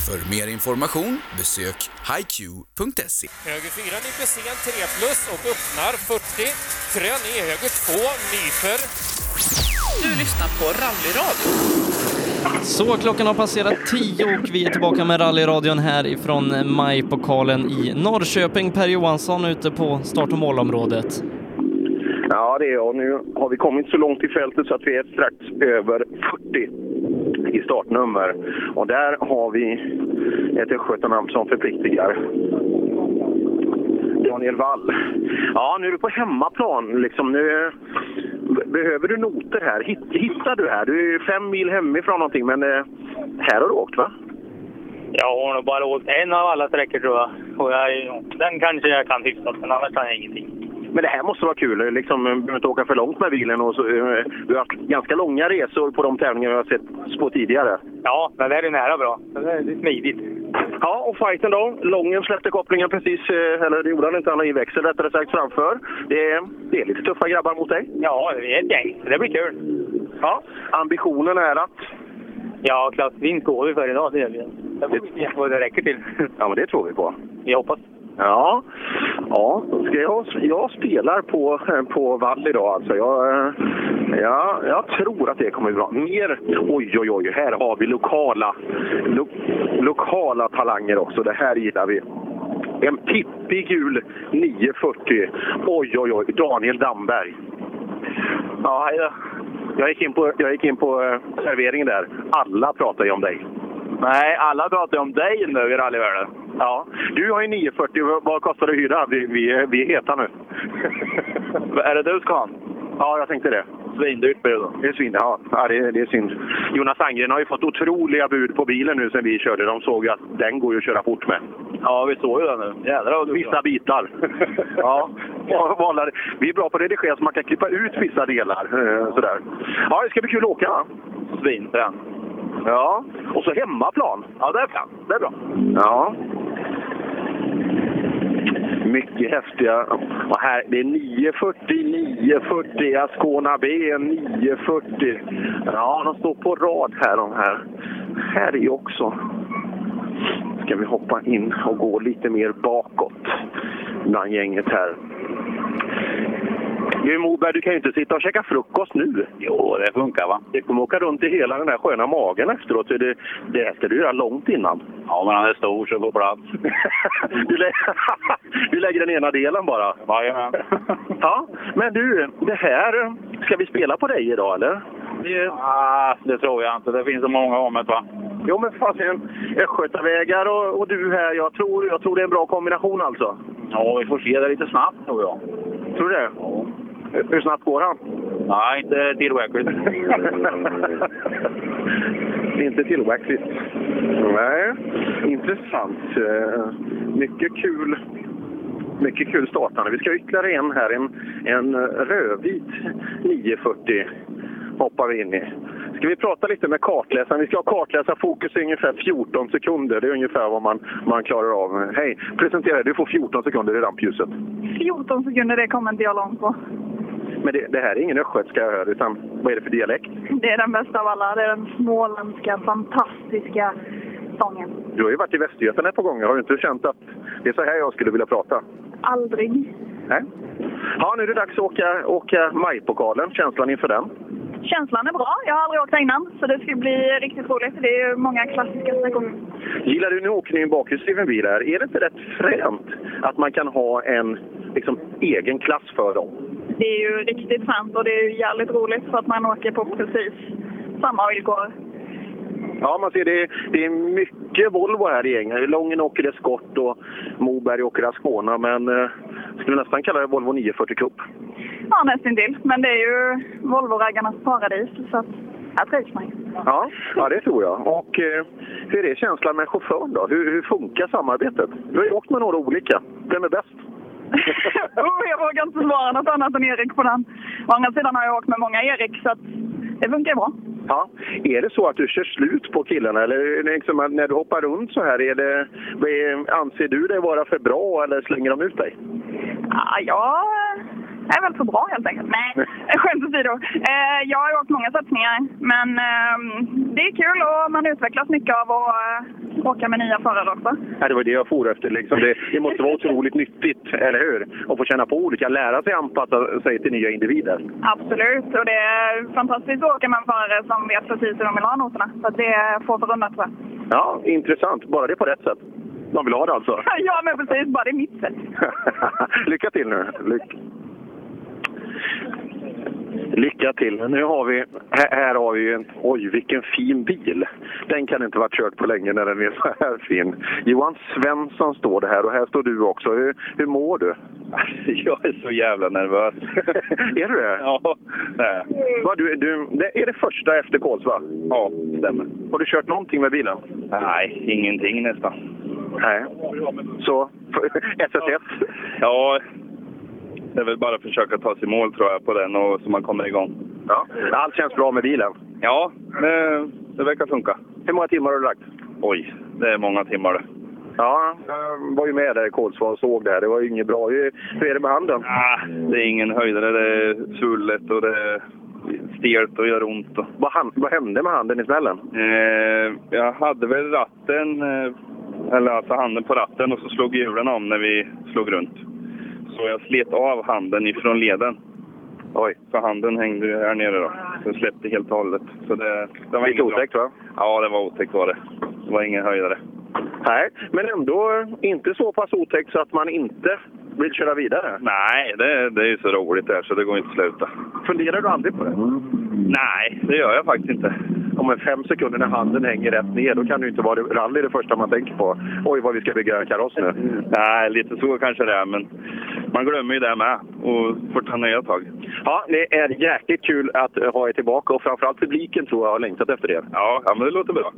Speaker 10: För mer information besök hiq.se.
Speaker 14: Höger 4 nyper sen 3 plus och öppnar 40. Krön i höger 2 nyper.
Speaker 15: Du lyssnar på Rallyradio.
Speaker 1: Så klockan har passerat 10 och vi är tillbaka med rallyradion här ifrån majpokalen i Norrköping. Per Johansson ute på start och målområdet.
Speaker 2: Ja, det är jag. Nu har vi kommit så långt i fältet så att vi är strax över 40 i startnummer. Och där har vi ett östgötanamn som förpliktigar. Daniel Wall. Ja, nu är du på hemmaplan. Liksom. Nu, behöver du noter här? Hittar du här? Du är fem mil hemifrån någonting, men eh, här har du åkt va?
Speaker 4: Jag har nog bara åkt en av alla sträckor tror jag. Och jag, den kanske jag kan hyfsat, men annars kan jag ingenting.
Speaker 2: Men det här måste vara kul. Liksom, du behöver inte åka för långt med bilen. Och så, eh, du har haft ganska långa resor på de tävlingar vi har sett på tidigare.
Speaker 4: Ja, men det är nära bra. Det är smidigt.
Speaker 2: Ja, och fighten då? Lången släppte kopplingen precis, eh, eller det gjorde han inte, han har i växel rättare sagt framför. Det är, det är lite tuffa grabbar mot dig.
Speaker 4: Ja, det är ett gäng. Det blir kul.
Speaker 2: Ja, ambitionen är att?
Speaker 4: Ja, klassvinst går vi för idag, det gör vi. Det får vi se vad det räcker till.
Speaker 2: Ja, men det tror vi på.
Speaker 4: Vi hoppas.
Speaker 2: Ja, ja ska jag, jag spelar på, på Wall idag alltså. Jag, eh, ja, jag tror att det kommer bli bra. Mer, oj oj oj, här har vi lokala, lo, lokala talanger också. Det här gillar vi. En pippig gul 940. Oj oj oj, Daniel Damberg. Ja, då. Jag gick in på, jag gick in på eh, serveringen där. Alla pratar ju om dig.
Speaker 4: Nej, alla pratar om dig nu i rallyvärlden.
Speaker 2: Ja, du har ju 940. Vad kostar det att hyra? Vi, vi, vi är heta nu.
Speaker 4: är det du ska ha?
Speaker 2: Ja, jag tänkte det.
Speaker 4: Svindyrt blir det då.
Speaker 2: Det är svin, ja. ja det, det är synd. Jonas Sandgren har ju fått otroliga bud på bilen nu sen vi körde. De såg ju att den går ju att köra fort med.
Speaker 4: Ja, vi såg ju det nu. Jädrar vad
Speaker 2: Vissa bitar. ja. Valde- Vi är bra på att redigera så man kan klippa ut vissa delar. eh, Sådär. Ja, det ska bli kul att åka. va? Ja, och så hemmaplan.
Speaker 4: Ja, det är bra.
Speaker 2: Det är bra. Ja. Mycket häftiga. Och här, det är 940, 940, Ascona B, 940. Ja, de står på rad här. De här. Här är också. Ska vi hoppa in och gå lite mer bakåt bland gänget här. Du Moberg, du kan ju inte sitta och käka frukost nu.
Speaker 4: Jo, det funkar va?
Speaker 2: Du kommer åka runt i hela den här sköna magen efteråt. så Det, det ska du göra långt innan.
Speaker 4: Ja, men han är stor så får plats.
Speaker 2: du, lä du lägger den ena delen bara?
Speaker 4: Jajamän.
Speaker 2: ja, men du, det här, ska vi spela på dig idag eller?
Speaker 4: Ah, det tror jag inte. Det finns så många om det va?
Speaker 2: Jo men fasen, Östgötavägar och, och du här. Jag tror, jag tror det är en bra kombination alltså.
Speaker 4: Ja, vi får se det lite snabbt tror jag.
Speaker 2: Tror du det? Ja. Hur snabbt går han?
Speaker 4: Nej, inte tillräckligt.
Speaker 2: Inte tillräckligt. Nej, intressant. Eh, Mycket kul. Mycket kul startande. Vi ska ha ytterligare en här. En, en rödvit 940 hoppar vi in i. Ska vi prata lite med kartläsaren? Vi ska ha kartläsarfokus i ungefär 14 sekunder. Det är ungefär vad man, man klarar av. Hej, presentera dig. Du får 14 sekunder i rampljuset.
Speaker 16: 14 sekunder, det kommer inte jag långt på.
Speaker 2: Men det, det här är ingen östgötska jag hör, utan vad är det för dialekt?
Speaker 16: Det är den bästa av alla. Det är den småländska, fantastiska sången.
Speaker 2: Du har ju varit i Västergötland ett par gånger. Har du inte känt att det är så här jag skulle vilja prata?
Speaker 16: Aldrig.
Speaker 2: Nej. Ja, nu är det dags att åka, åka majpokalen. Känslan inför den?
Speaker 16: känslan är bra. Jag har aldrig åkt innan, så det ska bli riktigt roligt. Det är ju många klassiska sträckor.
Speaker 2: Gillar du nu åkningen bakhjulsdriven bil här? Är det inte rätt fränt att man kan ha en liksom, egen klass för dem?
Speaker 16: Det är ju riktigt fränt och det är ju jävligt roligt för att man åker på precis samma villkor.
Speaker 2: Ja, man ser det, det är mycket Volvo här i gänget. Lången åker Escort och Moberg åker Ascona, men eh, skulle nästan kalla det Volvo 940 Cup.
Speaker 16: Ja, nästintill. Men det är ju Volvo-raggarnas paradis, så att här trivs man.
Speaker 2: Ja, ja, det tror jag. Och eh, hur är känslan med chauffören då? Hur, hur funkar samarbetet? Du har ju åkt med några olika. Vem är bäst?
Speaker 16: oh, jag vågar inte svara något annat än Erik på den. Å andra sidan har jag åkt med många Erik, så att det funkar bra.
Speaker 2: Ja. Är det så att du kör slut på killarna eller liksom, när du hoppar runt så här, är det, anser du det vara för bra eller slänger de ut dig?
Speaker 16: Ja, jag är väl för bra helt enkelt. Nej, skämt åsido. Eh, jag har åkt många satsningar, men eh, det är kul och man utvecklas mycket av att eh, åka med nya förare också.
Speaker 2: Ja, det var det jag for efter. Liksom det, det måste vara otroligt nyttigt, eller hur? Att få känna på olika, lära sig anpassa sig till nya individer.
Speaker 16: Absolut, och det är fantastiskt att åka med en förare som vet precis hur de vill ha noterna. Så det få förunnat tror jag.
Speaker 2: Ja, intressant. Bara det på rätt sätt. De vill ha det alltså?
Speaker 16: ja, men precis. Bara det är mitt sätt.
Speaker 2: Lycka till nu. Lyck Lycka till. Nu har vi, här, här har vi en, oj vilken fin bil. Den kan inte varit kört på länge när den är så här fin. Johan Svensson står det här och här står du också. Hur, hur mår du?
Speaker 17: Jag är så jävla nervös.
Speaker 2: är du det?
Speaker 17: Ja. Nej.
Speaker 2: Vad, du, du, det är det första efter Kolsva?
Speaker 17: Ja, stämmer.
Speaker 2: Har du kört någonting med bilen?
Speaker 17: Nej, ingenting nästan.
Speaker 2: Nej. Så, SS1?
Speaker 17: Ja, det är väl bara att försöka ta sig mål tror jag på den och så man kommer igång.
Speaker 2: Ja, allt känns bra med bilen?
Speaker 17: Ja, det, det verkar funka.
Speaker 2: Hur många timmar har du lagt?
Speaker 17: Oj, det är många timmar det.
Speaker 2: Ja, jag var ju med där i Kolsva och såg det här. Det var ju inget bra. Hur, är det med handen?
Speaker 17: Ah, det är ingen höjdare. Det är svullet och det är stelt och gör ont. Och...
Speaker 2: Vad, han, vad hände med handen i smällen?
Speaker 17: Eh, jag hade väl ratten, eh, eller alltså handen på ratten och så slog hjulen om när vi slog runt. Så jag slet av handen ifrån leden.
Speaker 2: Oj.
Speaker 17: Så handen hängde ju här nere då. Så släppte helt och hållet. Så det, det var
Speaker 2: Lite otäckt va?
Speaker 17: Ja, det var otäckt var det. Det var ingen höjdare.
Speaker 2: Nej, men ändå inte så pass otäckt så att man inte vill köra vidare.
Speaker 17: Nej, det, det är ju så roligt där så det går inte att sluta.
Speaker 2: Funderar du aldrig på det?
Speaker 17: Nej, det gör jag faktiskt inte.
Speaker 2: Om en fem sekunder när handen hänger rätt ner, då kan det ju inte vara rally det första man tänker på. Oj, vad vi ska bygga en kaross nu.
Speaker 17: Nej, lite så kanske det är, men man glömmer ju det med och får ta nya tag.
Speaker 2: Ja, det är jäkligt kul att ha er tillbaka och framförallt publiken tror jag har längtat efter det.
Speaker 17: Ja, ja men det låter bra.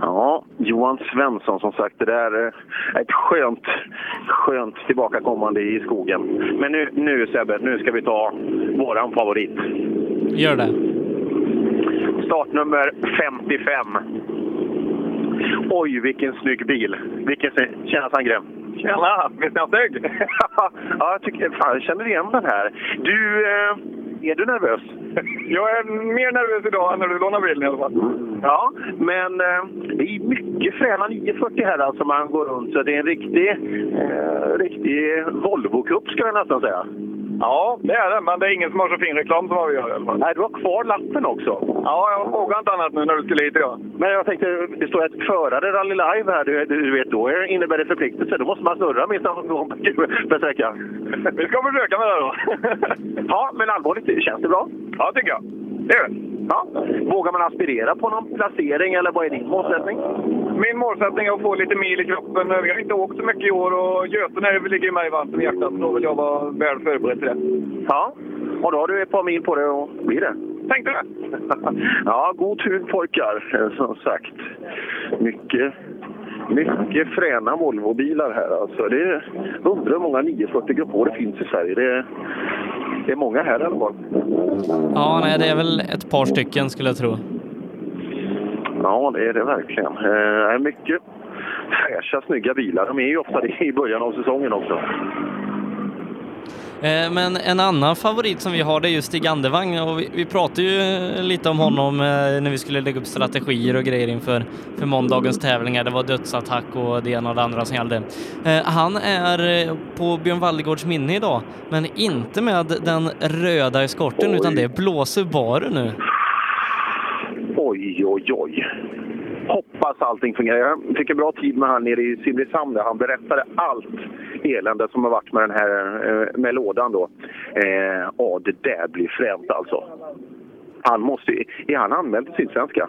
Speaker 2: Ja, Johan Svensson som sagt, det där är ett skönt, skönt tillbakakommande i skogen. Men nu, nu Sebbe, nu ska vi ta våran favorit.
Speaker 1: Gör det.
Speaker 2: Startnummer 55. Oj, vilken snygg bil! Vilken, tjena Sandgren!
Speaker 18: Tjena! Visst är han snygg?
Speaker 2: ja, jag, tycker, fan, jag känner igen den här. Du, eh, är du nervös?
Speaker 18: Jag är mer nervös idag än när du lånade bilen i alla fall.
Speaker 2: Ja, men eh, det är mycket fräna 940 här alltså man går runt. Så det är en riktig, eh, riktig Volvo-cup ska jag nästan säga.
Speaker 18: Ja, det är det. Men det är ingen som har så fin reklam som vad vi gör i alla fall.
Speaker 2: Nej, du har kvar lappen också.
Speaker 18: Ja, jag vågar inte annat nu när du skulle hit idag.
Speaker 2: Men jag tänkte, det står ett förare Rally Live här. Du, du vet, då innebär det förpliktelse. Då måste man snurra minst någon gång per sträcka.
Speaker 18: Vi ska försöka med det då.
Speaker 2: ja, men allvarligt, känns det bra?
Speaker 18: Ja, tycker jag. Det gör.
Speaker 2: Ja. Vågar man aspirera på någon placering eller vad är din målsättning?
Speaker 18: Min målsättning är att få lite mil i kroppen. Vi har inte åkt så mycket i år och Göten ligger mig varmt om hjärtat. Då vill jag vara väl förberedd till det.
Speaker 2: Ja, och då har du ett par mil på dig att bli det.
Speaker 18: Tänkte det.
Speaker 2: ja, god tur pojkar, som sagt. Mycket mycket fräna Volvobilar här. Alltså det är, undrar hur många 940 grupper det finns i Sverige. Det är, det är många här i alla fall.
Speaker 1: Ja, nej, det är väl ett par stycken skulle jag tro.
Speaker 2: Ja, det är det verkligen. Är mycket fräscha, snygga bilar. De är ju ofta det i början av säsongen också.
Speaker 1: Eh, Men en annan favorit som vi har det är ju Stig Andevang och vi, vi pratade ju lite om honom eh, när vi skulle lägga upp strategier och grejer inför för måndagens tävlingar. Det var dödsattack och det ena och det andra som gällde. Eh, Han är på Björn Waldegårds minne idag, men inte med den röda eskorten utan det är blå Subaru nu.
Speaker 2: Oj, oj, oj. Hoppas allting fungerar. Jag fick en bra tid med han nere i Simrishamn där han berättade allt elände som har varit med den här eh, med lådan då. Eh, ja, det där blir fränt alltså. Han måste Är han anmäld till Sydsvenska?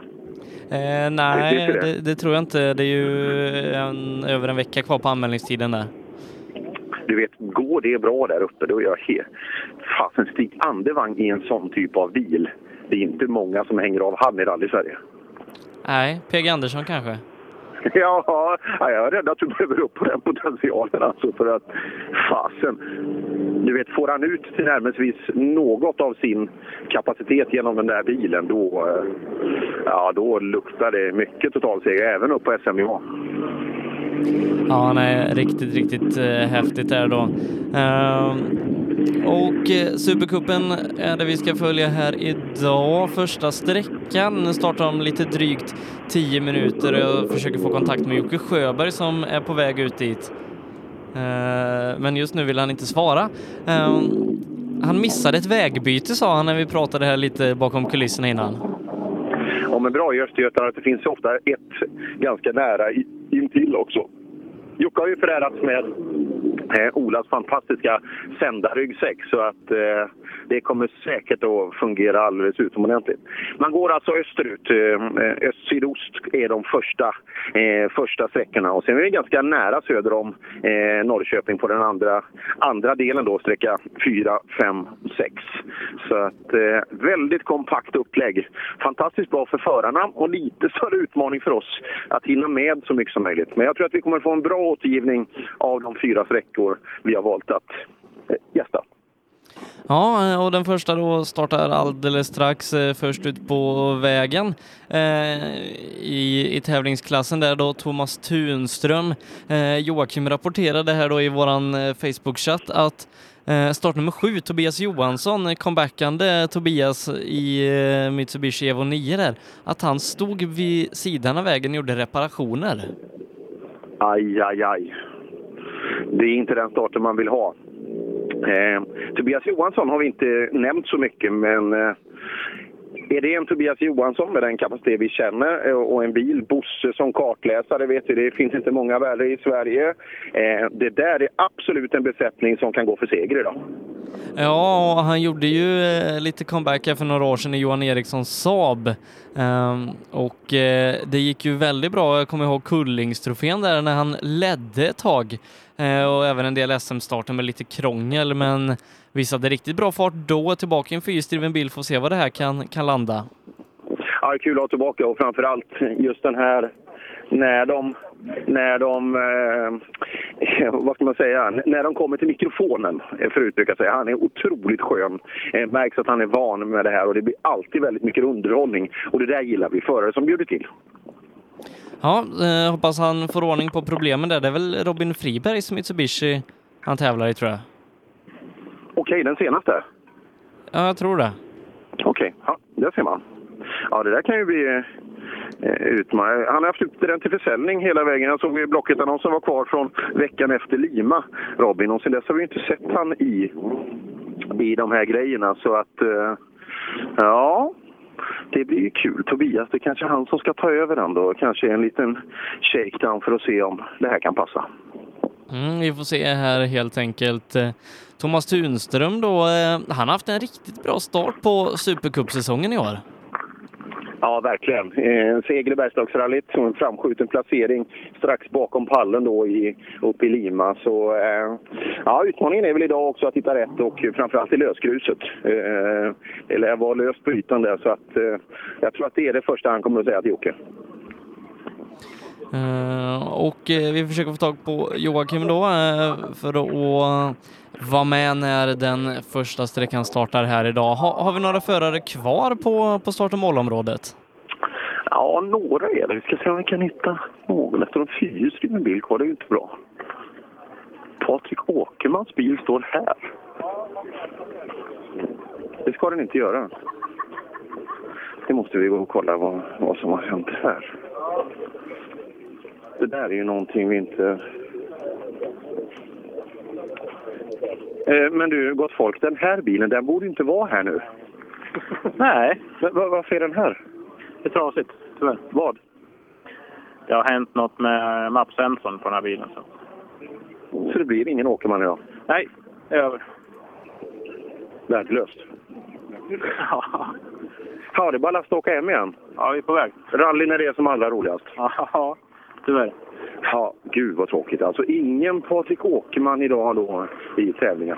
Speaker 1: Eh, nej,
Speaker 2: det.
Speaker 1: det, det tror jag inte. Det är ju en, över en vecka kvar på anmälningstiden där.
Speaker 2: Du vet, går det bra där uppe då är jag helt... Fasen, Stig Andevang i en sån typ av bil. Det är inte många som hänger av han i rally-Sverige.
Speaker 1: Nej, PG Andersson kanske?
Speaker 2: Ja, jag är rädd att du behöver upp på den potentialen alltså för att fasen. Du vet, får han ut tillnärmelsevis något av sin kapacitet genom den där bilen då, eh, ja, då luktar det mycket totalseger även upp på SM-nivå.
Speaker 1: Ja, nej, riktigt, riktigt eh, häftigt där då. Ehm, och eh, Supercupen är det vi ska följa här idag. Första sträckan startar om lite drygt 10 minuter och jag försöker få kontakt med Jocke Sjöberg som är på väg ut dit. Eh, men just nu vill han inte svara. Ehm, han missade ett vägbyte sa han när vi pratade här lite bakom kulisserna innan.
Speaker 2: Ja, men bra i Östergötland att det finns ju ofta ett ganska nära intill också. Jocke har ju förärats med Olas fantastiska sändarryggsäck så att eh, det kommer säkert att fungera alldeles utomordentligt. Man går alltså österut. Eh, eh, Öst-sydost är de första, eh, första sträckorna och sen är vi ganska nära söder om eh, Norrköping på den andra, andra delen då, sträcka 4, 5, 6. Så att eh, väldigt kompakt upplägg. Fantastiskt bra för förarna och lite större utmaning för oss att hinna med så mycket som möjligt. Men jag tror att vi kommer få en bra återgivning av de fyra sträckorna sträckor vi har valt att eh, gästa.
Speaker 1: Ja, eh, och den första då startar alldeles strax eh, först ut på vägen i, i tävlingsklassen där då Thomas Tunström. Joakim rapporterade här då i våran Facebook-chatt att eh, startnummer sju, Tobias Johansson, comebackande Tobias i Mitsubishi Evo 9 där, att han stod vid sidan av vägen och gjorde reparationer.
Speaker 2: Aj, aj, aj. Det är inte den starten man vill ha. Eh, Tobias Johansson har vi inte nämnt så mycket, men eh, är det en Tobias Johansson med den kapacitet vi känner eh, och en bil, Bosse eh, som kartläsare, vet vi, det finns inte många värre i Sverige. Eh, det där är absolut en besättning som kan gå för seger idag.
Speaker 1: Ja, och han gjorde ju lite comeback här för några år sedan i Johan Erikssons Saab. Ehm, och det gick ju väldigt bra. Jag kommer ihåg Kullingstrofén där när han ledde ett tag. Och även en del SM-starter med lite krångel, men visade riktigt bra fart då. Tillbaka i en fyrhjulsdriven bil, får se vad det här kan, kan landa.
Speaker 2: Ja, det är kul att ha tillbaka och framförallt just den här när de, när de eh, vad ska man säga, när de kommer till mikrofonen, för att uttrycka sig. Han är otroligt skön. Eh, märks att han är van med det här och det blir alltid väldigt mycket underhållning. Och det där gillar vi, förare som bjuder till.
Speaker 1: Ja, eh, hoppas han får ordning på problemen där. Det är väl Robin Fribergs Mitsubishi han tävlar i tror jag.
Speaker 2: Okej, den senaste?
Speaker 1: Ja, jag tror det.
Speaker 2: Okej, ja, där ser man. Ja, det där kan ju bli eh, utmanande. Han har haft upp den till försäljning hela vägen. Jag såg ju Blocket-annonsen var kvar från veckan efter Lima, Robin. Och sen dess har vi inte sett han i, i de här grejerna. Så att, eh, ja, det blir ju kul. Tobias, det är kanske är han som ska ta över den då. Kanske en liten shakedown för att se om det här kan passa.
Speaker 1: Mm, vi får se här helt enkelt. Eh, Thomas Tunström då, eh, han har haft en riktigt bra start på Supercup-säsongen i år.
Speaker 2: Ja, verkligen. Eh, En seger i Bergslagsrallyt och en framskjuten placering strax bakom pallen då i, uppe i Lima. Så eh, ja, utmaningen är väl idag också att hitta rätt och framförallt i lösgruset. Eh, det lär vara löst på ytan där så att eh, jag tror att det är det första han kommer att säga till Jocke.
Speaker 1: Eh, och eh, vi försöker få tag på Joakim då eh, för att vara med när den första sträckan startar här idag. Ha, har vi några förare kvar på, på start och målområdet?
Speaker 2: Ja, några är det. Vi ska se om vi kan hitta någon. Efter en fyrhjulsdriven bil kvar, det är ju inte bra. Patrik Åkermans bil står här. Det ska den inte göra. Det måste vi gå och kolla vad, vad som har hänt här. Det där är ju någonting vi inte... Eh, Men du, gott folk, den här bilen, den borde inte vara här nu.
Speaker 19: Nej.
Speaker 2: Men, va- varför är den här?
Speaker 19: Det är trasigt, tyvärr.
Speaker 2: Vad?
Speaker 19: Det har hänt något med mappsensorn på den här bilen. Så.
Speaker 2: Så det blir ingen Åkerman idag?
Speaker 19: Nej, det är över.
Speaker 2: Värdelöst. Ja, det är bara att lasta och åka hem igen.
Speaker 19: Ja, vi är på väg.
Speaker 2: Rally när det är som allra roligast.
Speaker 19: Ja, tyvärr.
Speaker 2: Ja, gud vad tråkigt. Alltså ingen Patrik Åkerman idag då i tävlingen.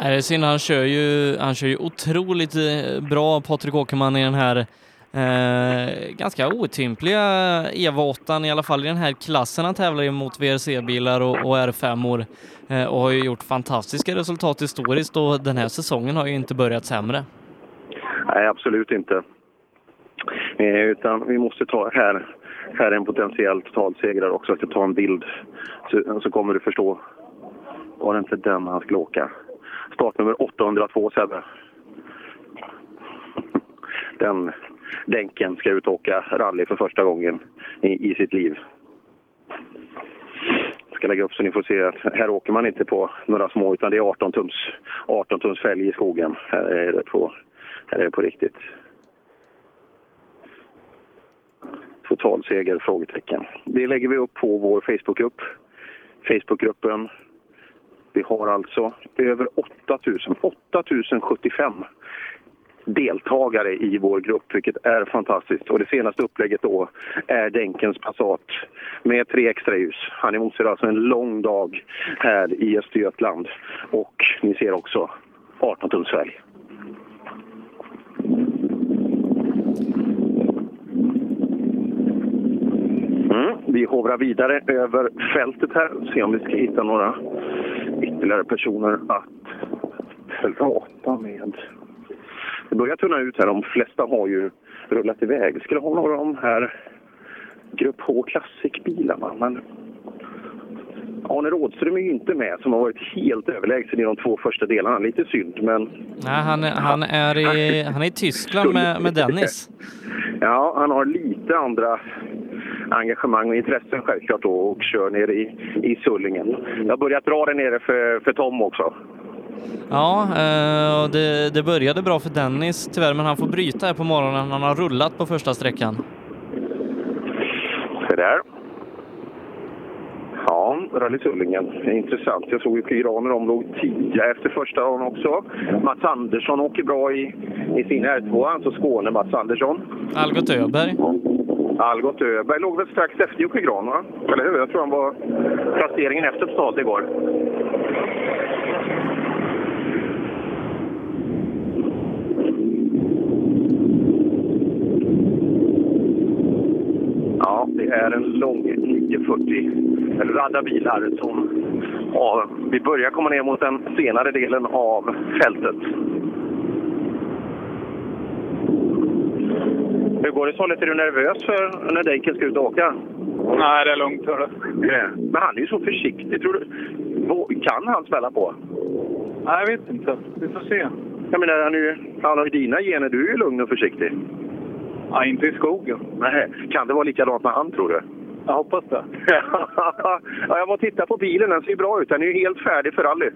Speaker 1: Nej, det är synd. Han kör ju, han kör ju otroligt eh, bra, Patrik Åkerman, i den här eh, ganska otympliga Eva 8 i alla fall i den här klassen. Han tävlar ju mot VRC-bilar och, och R5-or eh, och har ju gjort fantastiska resultat historiskt och den här säsongen har ju inte börjat sämre.
Speaker 2: Nej, absolut inte. Eh, utan vi måste ta här, här är en potentiell totalsegrare också. Jag ska ta en bild så, så kommer du förstå. Var det inte den han skulle åka? Startnummer 802 Sebbe. Den Denken ska ut och åka rally för första gången i, i sitt liv. Jag ska lägga upp så ni får se att här åker man inte på några små utan det är 18 tums, 18 tums fälg i skogen. Här är det på, här är det på riktigt. Totalseger? Frågetecken. Det lägger vi upp på vår Facebookgrupp. Facebookgruppen. Vi har alltså över 8000, 8075 deltagare i vår grupp, vilket är fantastiskt. Och det senaste upplägget då är Denkens Passat med tre extra ljus. Han emotser alltså en lång dag här i Östergötland. Och ni ser också 18 Mm, vi hovrar vidare över fältet här. Se om vi ska hitta några ytterligare personer att prata med. Det börjar tunna ut här. De flesta har ju rullat iväg. Vi skulle ha några av de här Grupp H Classic-bilarna. Men Arne Rådström är ju inte med, som har varit helt överlägsen i de två första delarna. Lite synd, men
Speaker 1: Nej, han, är- han, är i, han är i Tyskland med, med Dennis.
Speaker 2: ja, han har lite andra engagemang och intressen självklart då och kör ner i, i Sullingen. Jag har börjat dra det nere för, för Tom också.
Speaker 1: Ja, eh, det, det började bra för Dennis tyvärr, men han får bryta här på morgonen. Han har rullat på första sträckan.
Speaker 2: Se där. Ja, Rally Sullingen. Intressant. Jag såg ju Pyraner de låg tio efter första dagen också. Mats Andersson åker bra i, i sin R2, alltså Skåne Mats Andersson.
Speaker 1: Algot Öberg.
Speaker 2: Algot Öberg låg väl strax efter Jocke Gran, va? Eller hur? Jag tror han var placeringen efter på start igår. Ja, det är en lång 940 radda bilar som ja, vi börjar komma ner mot den senare delen av fältet. Hur går det Sollet? Är du nervös för när Denken ska ut och åka?
Speaker 18: Nej, det är lugnt. Hörru.
Speaker 2: Men han är ju så försiktig. Tror du, kan han smälla på?
Speaker 18: Nej, jag vet inte. Vi får se.
Speaker 2: Jag menar, han, är ju, han har ju dina gener. Du är ju lugn och försiktig.
Speaker 18: Ja, inte i skogen.
Speaker 2: Nej, kan det vara likadant med han, tror du?
Speaker 18: Jag hoppas det.
Speaker 2: ja, jag var och tittade på bilen. Den ser bra ut. Den är ju helt färdig för rally.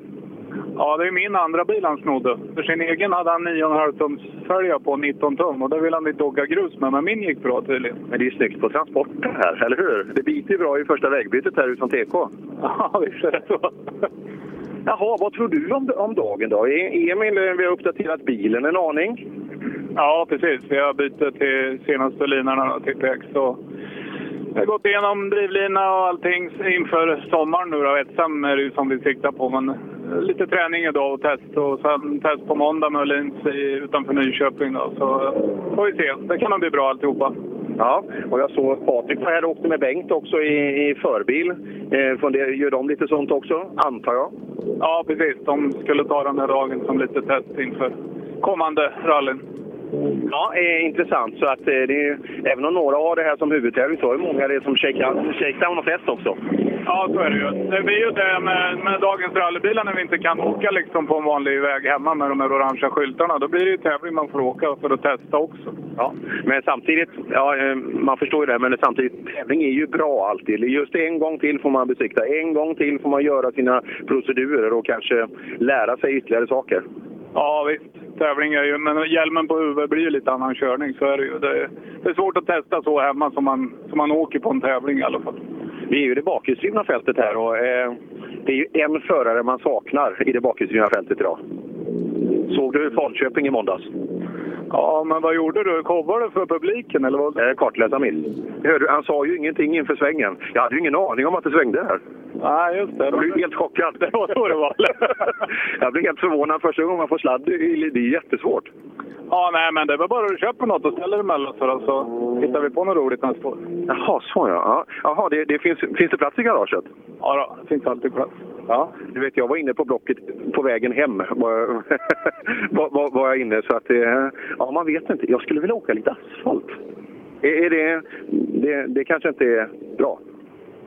Speaker 18: Ja, det är min andra bil han snodde. För sin egen hade han 9,5 tums följa på 19 tum och det vill han inte åka grus med. Men min gick bra tydligen.
Speaker 2: Men det är snyggt på transporten här, eller hur? Det biter ju bra i första vägbytet här utan TK.
Speaker 18: Ja, visst är det så.
Speaker 2: Jaha, vad tror du om, om dagen då? E- Emil, eh, vi har uppdaterat bilen en aning.
Speaker 18: Ja, precis. Vi har bytt till senaste linorna till. Så vi har gått igenom drivlina och allting inför sommaren nu då. Etsam är det som vi siktar på. Men eh, lite träning idag och test. Och sen test på måndag med Öhlins utanför Nyköping då. Så eh, får vi se. Det kan nog bli bra alltihopa.
Speaker 2: Ja, och jag såg Patrik var här och åkte med Bengt också i, i förbil. Eh, funderar, gör de lite sånt också, antar jag?
Speaker 18: Ja, precis. De skulle ta den här dagen som lite test inför kommande rallyn.
Speaker 2: Ja, eh, intressant. Så att, eh, det är, även om några har det här som huvudtävling så är det många det som shakedown, och test också.
Speaker 18: Ja, så är det ju. Det blir ju det med, med dagens rallybilar när vi inte kan åka liksom på en vanlig väg hemma med de här orangea skyltarna. Då blir det ju tävling man får åka för att testa också.
Speaker 2: Ja, men samtidigt, ja, eh, man förstår ju det, men samtidigt, tävling är ju bra alltid. Just en gång till får man besikta, en gång till får man göra sina procedurer och kanske lära sig ytterligare saker.
Speaker 18: Ja, visst. Tävling är ju... Men hjälmen på huvudet blir ju lite annan körning, så är det ju. Det är, det är svårt att testa så hemma som man, som man åker på en tävling i alla fall.
Speaker 2: Vi är ju i det bakhjulsdrivna fältet här och eh, det är ju en förare man saknar i det bakhjulsdrivna fältet idag. Såg du Falköping i måndags?
Speaker 18: Ja, men vad gjorde du? Coverade du för publiken eller vad?
Speaker 2: Eh, kartläsarmiss. Hörde, han sa ju ingenting inför svängen. Jag hade ju ingen aning om att det svängde här.
Speaker 18: Nej, just det.
Speaker 2: Jag blev helt chockad.
Speaker 18: Det var så det var.
Speaker 2: jag blev helt förvånad första gången man får sladd. Det är, jättesvårt.
Speaker 18: Ja, nej, men det väl bara att köpa något och ställa det emellan så, då, så hittar vi på något roligt nästa år.
Speaker 2: Jaha, så ja. Jaha, det, det finns, finns det plats i garaget?
Speaker 18: Ja, då, det finns alltid plats.
Speaker 2: Ja, du vet jag var inne på Blocket på vägen hem. Var, var, var, jag inne så att eh, ja, man vet inte. Jag skulle vilja åka lite asfalt. Är, är det, det, det kanske inte är bra?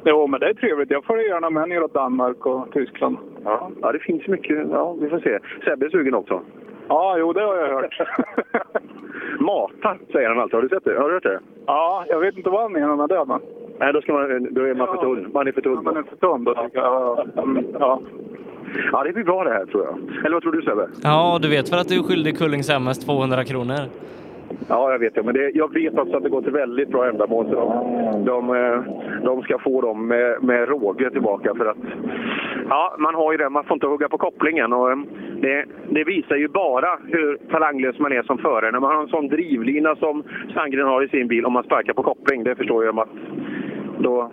Speaker 18: Jo, men det är trevligt. Jag följer gärna med neråt Danmark och Tyskland.
Speaker 2: Ja, ja det finns mycket. Ja, vi får se. Sebbe är sugen också.
Speaker 18: Ja, jo, det har jag hört.
Speaker 2: Mata, säger han alltid. Har du sett det? Har du hört det?
Speaker 18: Ja, jag vet inte vad han menar med det. Men...
Speaker 2: Nej, då, ska man, då är man för tunn. Man är för tunn.
Speaker 18: Ja, man är för tunn då, tycker jag. Ja.
Speaker 2: ja, det blir bra det här tror jag. Eller vad tror du Sebbe?
Speaker 1: Ja, du vet väl att du är skyldig Kullings MS 200 kronor?
Speaker 2: Ja, jag vet det. Men det, jag vet också att det går till väldigt bra ändamål. Så de, de, eh, de ska få dem med, med råge tillbaka. För att, ja, man har ju det. Man får inte hugga på kopplingen. Och eh, det, det visar ju bara hur talanglös man är som förare. När man har en sån drivlina som Sandgren har i sin bil, om man sparkar på koppling, det förstår jag att då,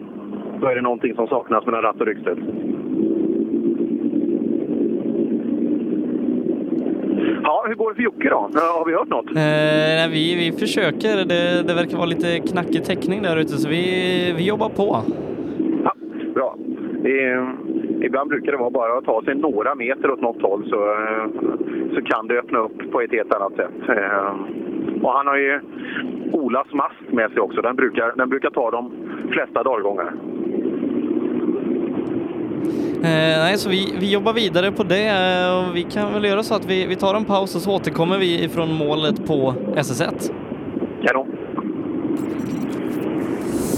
Speaker 2: då är det någonting som saknas mellan ratt och ryggstöd. Ja, hur går det för Jocke då? Har vi hört något?
Speaker 1: Eh, nej, vi, vi försöker. Det, det verkar vara lite knackig täckning där ute, så vi, vi jobbar på.
Speaker 2: Ja, bra. Det, ibland brukar det vara bara att ta sig några meter åt något håll så, så kan det öppna upp på ett helt annat sätt. Eh, och han har ju Olas mast med sig också. Den brukar, den brukar ta de flesta dalgångar.
Speaker 1: Eh, nej, så vi, vi jobbar vidare på det eh, och vi kan väl göra så att vi, vi tar en paus och så återkommer vi ifrån målet på SS1.
Speaker 2: Kanon.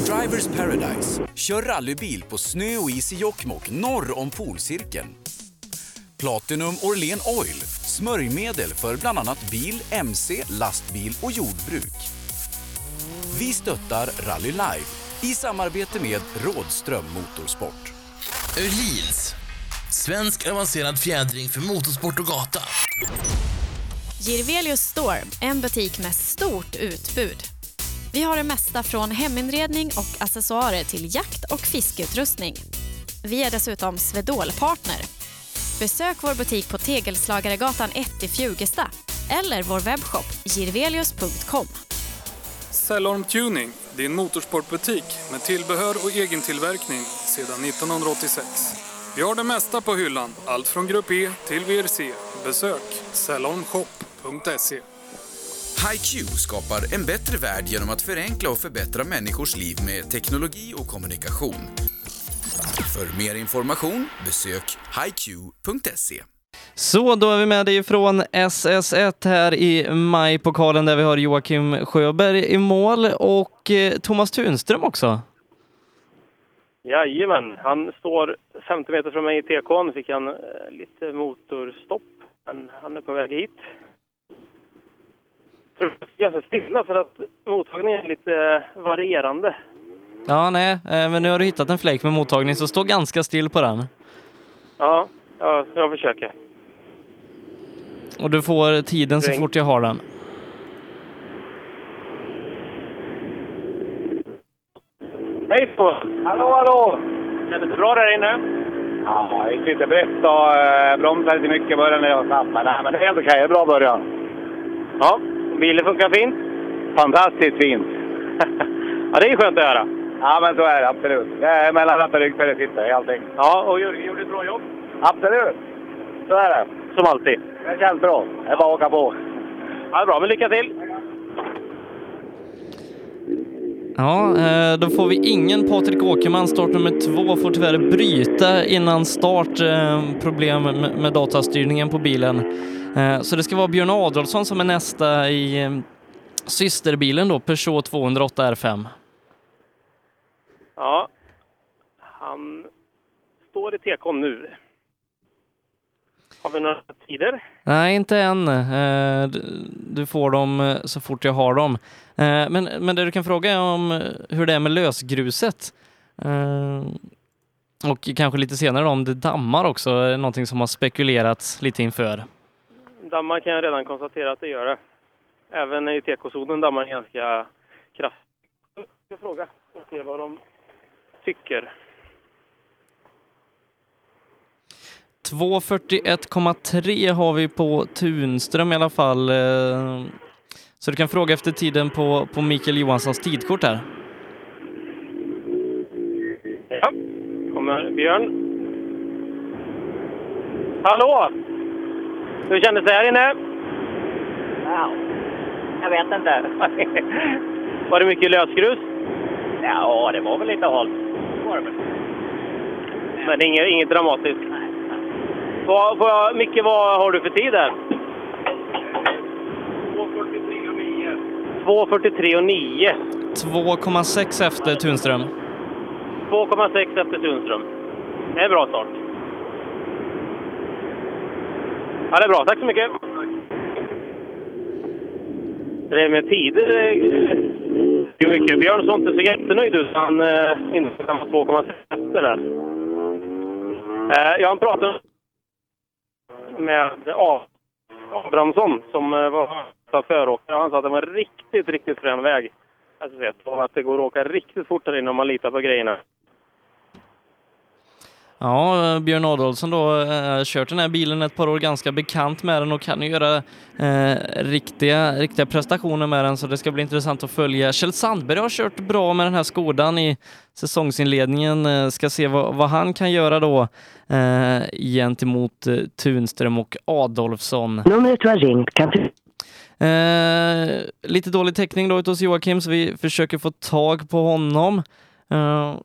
Speaker 10: Drivers Paradise. Kör rallybil på snö och is i Jokkmokk norr om polcirkeln. Platinum Orlen Oil. Smörjmedel för bland annat bil, mc, lastbil och jordbruk. Vi stöttar Rally Live i samarbete med Rådström Motorsport.
Speaker 11: Öhlins. Svensk avancerad fjädring för motorsport och gata.
Speaker 12: Girvelius Store, en butik med stort utbud. Vi har det mesta från heminredning och accessoarer till jakt och fiskeutrustning. Vi är dessutom Swedol-partner. Besök vår butik på Tegelslagaregatan 1 i Fjugesta eller vår webbshop girvelius.com.
Speaker 13: Cellorm Tuning, din motorsportbutik med tillbehör och egen tillverkning sedan 1986. Vi har det mesta på hyllan, allt från Grupp E till VRC. Besök cellormshop.se.
Speaker 10: HiQ skapar en bättre värld genom att förenkla och förbättra människors liv med teknologi och kommunikation. För mer information besök hiq.se.
Speaker 1: Så då är vi med dig från SS1 här i majpokalen där vi har Joakim Sjöberg i mål och eh, Thomas Tunström också.
Speaker 20: Jajamän, han står 50 meter från mig i TK. Nu fick han eh, lite motorstopp, men han är på väg hit. Jag tror det är ganska stilla för att mottagningen är lite eh, varierande.
Speaker 1: Ja, nej, eh, men nu har du hittat en fläck med mottagning så stå ganska still på den.
Speaker 20: Ja, ja jag försöker.
Speaker 1: Och du får tiden så fort jag har den.
Speaker 20: Hej på! Hallå, hallå! Kändes det bra där inne?
Speaker 21: Ja, det gick lite brett och eh, bromsade lite mycket i början när jag var snabb. Men, nej, men det är helt okej. Det är bra början.
Speaker 20: Ja, bilen funkar fint?
Speaker 21: Fantastiskt fint.
Speaker 20: Ja, det är skönt att höra.
Speaker 21: Ja, men så är det absolut. Det är mellan ratt och ryggfälle sitter i allting.
Speaker 20: Ja, och gjorde ett bra jobb.
Speaker 21: Absolut. Så är det.
Speaker 20: Som alltid.
Speaker 21: Det känns bra. Det är bara att åka på.
Speaker 20: Ja, det är bra, men lycka till!
Speaker 1: Ja, eh, då får vi ingen Patrik Åkerman. Start nummer två får tyvärr bryta innan start. eh, Problem med datastyrningen på bilen. Eh, Så det ska vara Björn Adolfsson som är nästa i systerbilen då, Peugeot 208 R5.
Speaker 20: Ja, han står i tekon nu. Har vi några tider?
Speaker 1: Nej, inte än. Du får dem så fort jag har dem. Eh, Men, men det du kan fråga är om eh, hur det är med lösgruset. Eh, Och kanske lite senare om det dammar också, är någonting som har spekulerats lite inför.
Speaker 20: Dammar kan jag redan konstatera att det gör det. Även i tekozonen dammar ganska kraftigt. Jag ska fråga och se vad de tycker.
Speaker 1: 2.41,3 har vi på Tunström i alla fall. Så du kan fråga efter tiden på, på Mikael Johanssons tidkort här.
Speaker 20: Ja, kommer Björn. Hallå! Hur kändes det här inne?
Speaker 22: Ja, jag vet inte.
Speaker 20: Var det mycket lösgrus?
Speaker 22: Ja, det var väl lite halt.
Speaker 20: Men inget, inget dramatiskt? Vad, vad, Micke, vad har du för tid där? 2.43 och 9.
Speaker 1: 2,6 efter Tunström.
Speaker 20: 2,6 efter Tunström. Det är en bra start. Ja, det är bra. Tack så mycket. Det är med tider. eh, Det är mycket. Björn såg inte så jättenöjd ut. Han eh, insåg att han var 2,6 efter där. Eh, jag har pratat med Abrahamsson som eh, var föråkare. Han sa att det var en riktigt, riktigt frän väg. Alltså, vet, att det går att åka riktigt fort där inne om man litar på grejerna.
Speaker 1: Ja, eh, Björn Adolfsson då har kört den här bilen ett par år, ganska bekant med den och kan ju göra eh, riktiga, riktiga prestationer med den så det ska bli intressant att följa. Kjell Sandberg har kört bra med den här Skodan i säsongsinledningen. Eh, ska se vad, vad han kan göra då eh, gentemot eh, Tunström och Adolfsson.
Speaker 23: Numret du har ringt kan du...
Speaker 1: Eh, lite dålig täckning då ute hos Joakim så vi försöker få tag på honom. Eh,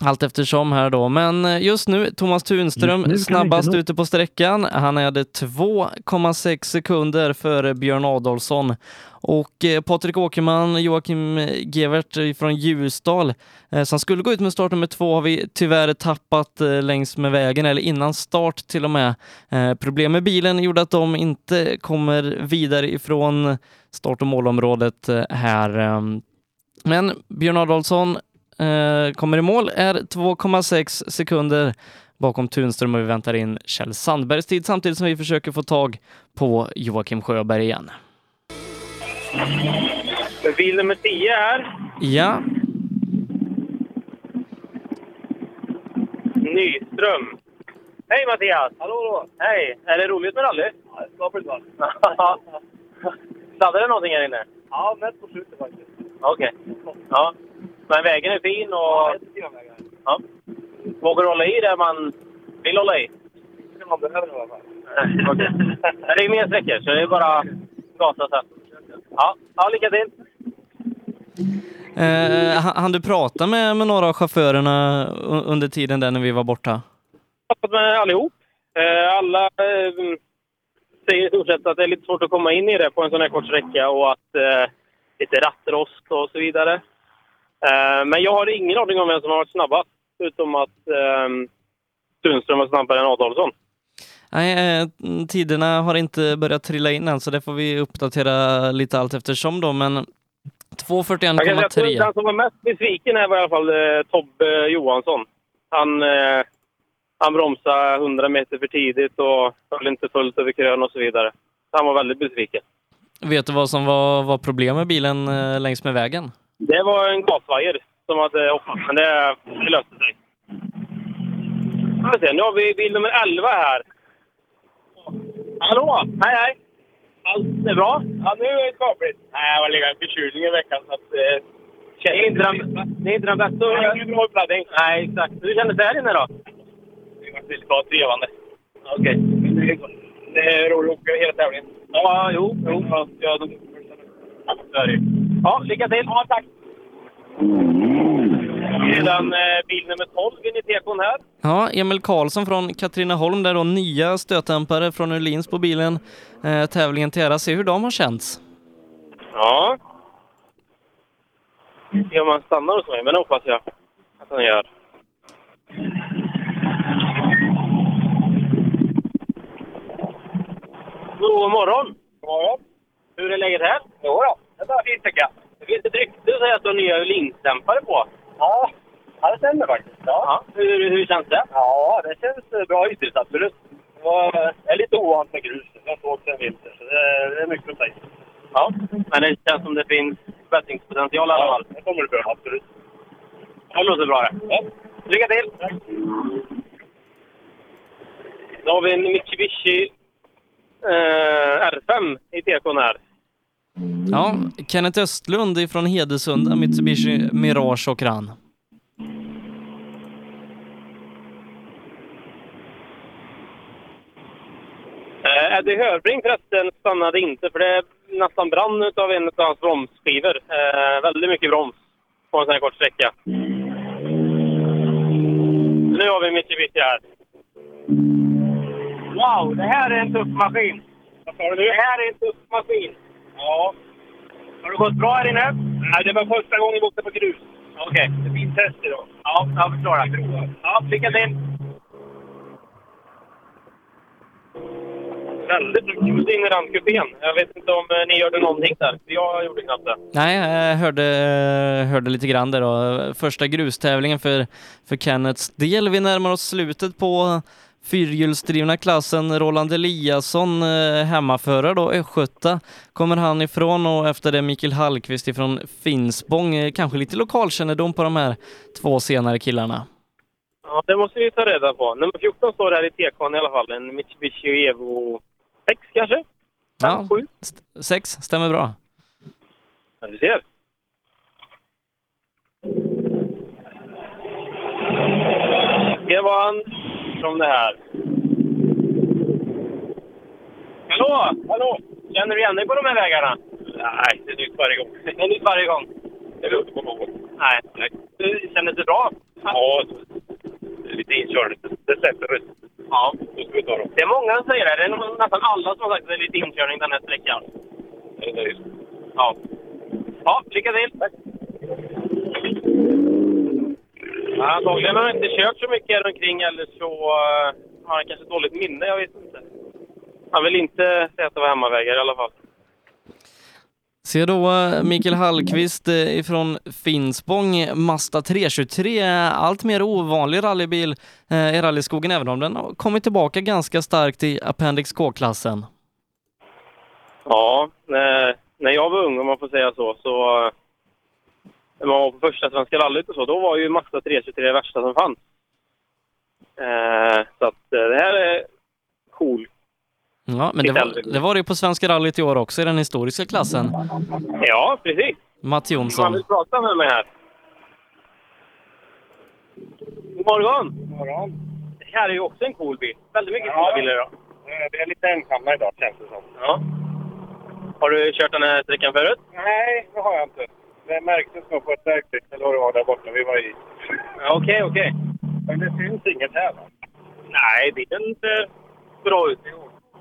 Speaker 1: allt eftersom här då. Men eh, just nu, Thomas Tunström
Speaker 23: nu
Speaker 1: snabbast ute på sträckan. Han hade 2,6 sekunder före Björn Adolfsson. Och eh, Patrik Åkerman, Joakim Gevert från Ljusdal, eh, som skulle gå ut med start nummer två, har vi tyvärr tappat eh, längs med vägen, eller innan start till och med. Eh, problem med bilen gjorde att de inte kommer vidare ifrån start och målområdet eh, här. eh. Men Björn Adolfsson eh, kommer i mål, är 2,6 sekunder bakom Tunström och vi väntar in Kjell Sandbergs tid samtidigt som vi försöker få tag på Joakim Sjöberg igen.
Speaker 20: Bil nummer 10 här.
Speaker 1: Ja,
Speaker 20: Nyström. Hej Mattias! Hallå, hallå! Hej! Är det roligt med rally? Ja, det ska bli bra. Sladdar det någonting här inne?
Speaker 22: Ja, mest på slutet faktiskt.
Speaker 20: Okej. Ja. Men vägen är fin och...
Speaker 22: Ja.
Speaker 20: Vågar hålla i där man vill hålla i?
Speaker 22: Det man behöver i alla fall.
Speaker 20: Men Det är mer sträckor, så det är bara gasa sen. Ja, ja lycka till!
Speaker 1: eh, han hann du prata med, med några av chaufförerna under tiden där när vi var borta?
Speaker 20: pratat med allihop. Eh, Alla eh, säger i stort sett att det är lite svårt att komma in i det på en sån här kort sträcka och att eh, lite rattrost och så vidare. Eh, men jag har ingen aning om vem som har varit snabbast, utom att eh, Tunström var snabbare än Adolfsson.
Speaker 1: Nej, eh, tiderna har inte börjat trilla in än så det får vi uppdatera lite allt eftersom då, men
Speaker 20: Jag kan säga att
Speaker 1: 2.41,3.
Speaker 20: Den som var mest besviken här var i alla fall eh, Tobbe Johansson. Han, eh, han bromsade 100 meter för tidigt och höll inte fullt över krön och så vidare. Han var väldigt besviken.
Speaker 1: Vet du vad som var, var problem med bilen eh, längs med vägen?
Speaker 20: Det var en gasvajer som hade hoppat, men det, det löste sig. Se, Nu har vi bil nummer 11 här. Hallå! Hej, hej! Allt är bra? Ja, nu är det skapligt. Nej, jag har legat en förkylning i veckan så att... Eh, det, är inte den, det är inte den bästa... Det är ingen bra uppladdning. Nej, exakt. Hur kändes det här inne då? Det var väldigt bra, trevande. Okej. Det är roligt att åka hela tävlingen. Ja, jo. jo. Ja, ja, de... Så är det ju. Ja, lycka till! Ja, tack! Sedan eh, bil nummer 12 in i tekon här.
Speaker 1: Ja, Emil Karlsson från Katrineholm där då nya stötdämpare från Öhlins på bilen. Eh, tävlingen till ära, se hur de har känts.
Speaker 20: Ja. Se om han stannar hos mig, men det hoppas jag att han gör. God morgon! God morgon! Hur är läget här? Jo då, det är bara fint tycker jag. Det finns ett rykte att säga att du har nya Öhlins-dämpare på. Ja, ja det stämmer faktiskt. Ja. Hur, hur känns det? Ja, det känns bra hittills absolut. Det var, är lite ovant med grus. Jag har åkt sen vinter, så det, det är mycket att säga. Ja, men det känns som det finns bättringspotential i alla fall. det kommer det bli, absolut. Det låter bra det. Ja. Lycka till! Då har vi en Mitsubishi eh, R5 i tekon här.
Speaker 1: Ja, Kenneth Östlund ifrån Hedesunda, Mitsubishi Mirage och Ran.
Speaker 20: Eh, Eddie Hörbring förresten stannade inte för det nästan brann av en av hans bromsskivor. Eh, väldigt mycket broms på en sån här kort sträcka. Nu har vi Mitsubishi här. Wow, det här är en tuff maskin. Vad sa du nu? Det här är en tuff maskin. Ja. Har det gått bra här inne? Nej, det var första gången vi åkte på grus. Okej. Det blir test idag. Ja, jag förstår det. Ja, lycka till! Väldigt mycket ljud in i rampkupén. Jag vet inte om eh, ni gjorde någonting där. Jag gjorde knappt det.
Speaker 1: Nej, jag hörde, hörde lite grann där då. Första grustävlingen för, för Kennets del. Vi närmar oss slutet på fyrhjulsdrivna klassen. Roland Eliasson, eh, hemmaförare då, Östgöta, kommer han ifrån och efter det Mikael Hallqvist ifrån Finspång. Eh, Kanske lite lokalkännedom på de här två senare killarna.
Speaker 20: Ja, det måste vi ta reda på. Nummer 14 står här i tekon i alla fall. En Mitsubishi Evo 6 kanske?
Speaker 1: Ja, st- sex, stämmer bra.
Speaker 20: Ja, du ser. Det var han från det här. Hallå! Hallå! Känner du igen dig på de här vägarna? Nej, det är nytt varje gång. Det är nytt varje gång? Det är inte på något. Nej. Nej. Du känner dig bra? Ja, det lite inkörning. Det släpper rätt. Ja. Då ska vi ta dem. Det är många som säger det. Det är nästan alla som har sagt att det är lite inkörning den här sträckan. Det är det. Ja. Ja, lycka till! Tack. Ja, antagligen har han inte kört så mycket här omkring eller så uh, har han kanske dåligt minne, jag vet inte. Han vill inte säga att det var hemmavägar i alla fall.
Speaker 1: Se då eh, Mikael Hallqvist eh, ifrån Finspång, Mazda 323, allt mer ovanlig rallybil eh, i rallyskogen, även om den har kommit tillbaka ganska starkt i Appendix K-klassen.
Speaker 20: Ja, när, jag var ung om man får säga så, så eh, var på första Svenska rallyt och så, då var ju Mazda 323 det värsta som fanns. Eh, så att eh, det här är cool.
Speaker 1: Ja, men det var, det var det ju på Svenska rallyt i år också i den historiska klassen.
Speaker 20: Ja, precis.
Speaker 1: Mats
Speaker 20: Man
Speaker 1: Jonsson.
Speaker 20: vill prata med mig här. God morgon!
Speaker 22: God morgon.
Speaker 20: Det här är ju också en cool bil. Väldigt mycket
Speaker 22: Ja.
Speaker 20: coola bilar idag.
Speaker 22: Eh, Vi är lite ensamma idag känns det som.
Speaker 20: Ja. Har du kört den här sträckan förut?
Speaker 22: Nej, det har jag inte. Det märktes nog på ett verktyg eller vad det var där borta vi var i.
Speaker 20: Okej, okej.
Speaker 22: Men det syns inget här va?
Speaker 20: Nej, bilen ser bra ut.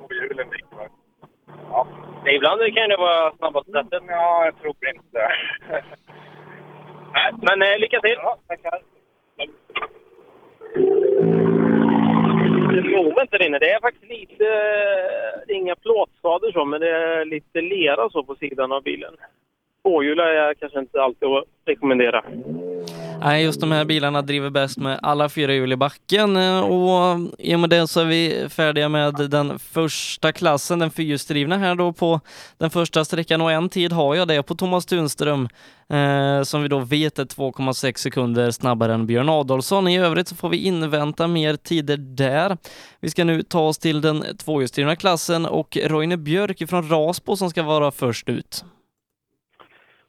Speaker 22: Och hjulen?
Speaker 20: Ja. Ibland kan det vara snabbaste sättet.
Speaker 22: Ja, jag tror inte.
Speaker 20: Nej, Men eh, lycka till!
Speaker 22: Ja, tackar.
Speaker 20: Det där inne. Det är faktiskt lite... Det är inga plåtskador så, men det är lite lera så på sidan av bilen. Tvåhjuliga är kanske inte alltid att rekommendera.
Speaker 1: Nej, just de här bilarna driver bäst med alla fyra hjul i backen och i och med det så är vi färdiga med den första klassen, den fyrhjulsdrivna här då på den första sträckan och en tid har jag det på Thomas Tunström eh, som vi då vet är 2,6 sekunder snabbare än Björn Adolfsson. I övrigt så får vi invänta mer tider där. Vi ska nu ta oss till den tvåhjulsdrivna klassen och Roine Björk från Rasbo som ska vara först ut.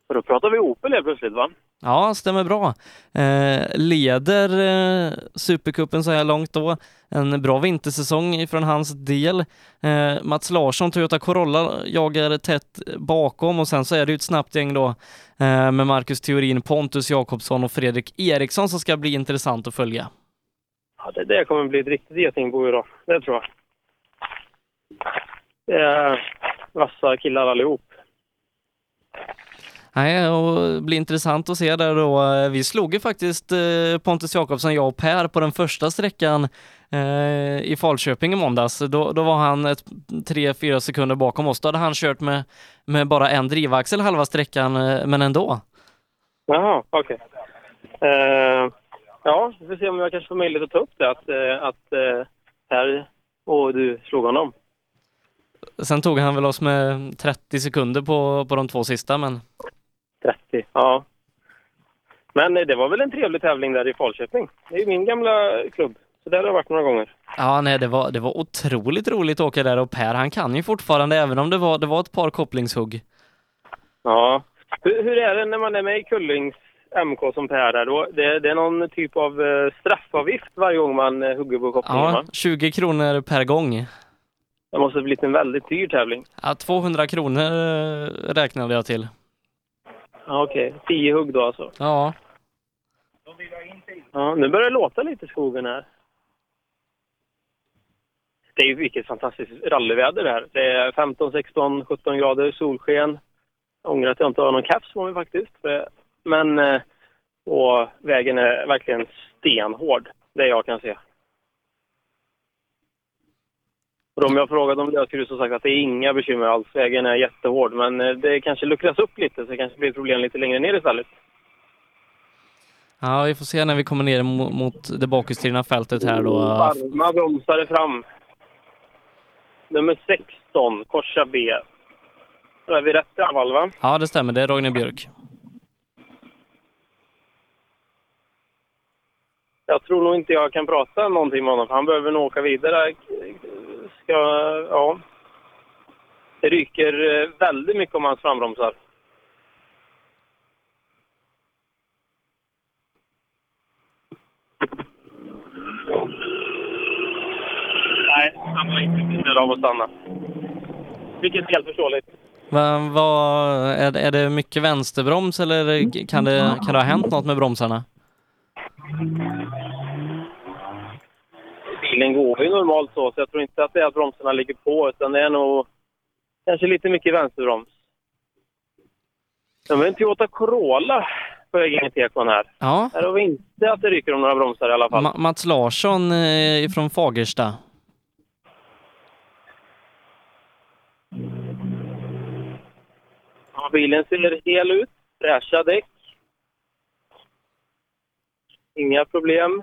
Speaker 20: Och då pratar vi Opel helt plötsligt va?
Speaker 1: Ja, stämmer bra. Eh, leder eh, Supercupen så här långt då. En bra vintersäsong från hans del. Eh, Mats Larsson, Toyota Corolla, jagar tätt bakom och sen så är det ju ett snabbt gäng då eh, med Marcus Theorin, Pontus Jakobsson och Fredrik Eriksson som ska bli intressant att följa.
Speaker 20: Ja, det där kommer bli ett riktigt getingbo idag. Det tror jag. Det är vassa killar allihop.
Speaker 1: Nej, och det blir intressant att se där då. Vi slog ju faktiskt eh, Pontus Jakobsson, jag och Per på den första sträckan eh, i Falköping i måndags. Då, då var han ett, tre, fyra sekunder bakom oss. Då hade han kört med, med bara en drivaxel halva sträckan, eh, men ändå.
Speaker 20: Jaha, okej. Eh, ja, vi får se om jag kanske får möjlighet att ta upp det, att, eh, att eh, här och du slog honom.
Speaker 1: Sen tog han väl oss med 30 sekunder på, på de två sista, men
Speaker 20: 30, ja. Men eh, det var väl en trevlig tävling där i Falköping. Det är ju min gamla klubb, så där har jag varit några gånger.
Speaker 1: ja, nej, det var, det var otroligt roligt att åka där och Per, han kan ju fortfarande, även om det var, det var ett par kopplingshugg.
Speaker 20: Ja. Hur, hur är det när man är med i Kullings MK som Per är då? Det, det är någon typ av eh, straffavgift varje gång man eh, hugger på kopplingen,
Speaker 1: Ja,
Speaker 20: va?
Speaker 1: 20 kronor per gång.
Speaker 20: Det måste ha blivit en väldigt dyr tävling.
Speaker 1: Ja, 200 kronor räknade jag till.
Speaker 20: Ja, Okej, 10 hugg då alltså.
Speaker 1: Ja.
Speaker 20: Ja, nu börjar det låta lite i skogen här. Det är ju vilket fantastiskt rallyväder det här. Det är 15, 16, 17 grader, solsken. Jag ångrar att jag inte har någon caps på mig faktiskt. Men eh, och vägen är verkligen stenhård, det jag kan se. Och de jag frågat om lösgrus har sagt att det är inga bekymmer alls. Vägen är jättehård, men eh, det kanske luckras upp lite så det kanske blir problem lite längre ner istället.
Speaker 1: Ja, vi får se när vi kommer ner mot, mot det bakhjulsdrivna fältet här då.
Speaker 20: Varma bromsar är fram. Nummer 16, korsa B. Då är vi rätt fall, va?
Speaker 1: Ja, det stämmer. Det är Rogne Björk.
Speaker 20: Jag tror nog inte jag kan prata någonting med honom, för han behöver nog åka vidare. Ska, ja. Det ryker eh, väldigt mycket om hans frambromsar. Nej, han var inte intresserad av att stanna. Vilket är helt förståeligt.
Speaker 1: Men vad, är, det- är det mycket vänsterbroms eller kan det, kan det ha hänt något med bromsarna?
Speaker 20: Bilen går ju normalt så, så jag tror inte att det är att bromsarna ligger på, utan det är nog kanske lite mycket vänsterbroms. Men en Toyota Corolla på väg in i tekon här.
Speaker 1: Ja.
Speaker 20: Här har vi inte att det ryker om några bromsar i alla fall.
Speaker 1: Ma- Mats Larsson eh, från Fagersta.
Speaker 20: Ja, bilen ser hel ut. Fräscha däck. Inga problem.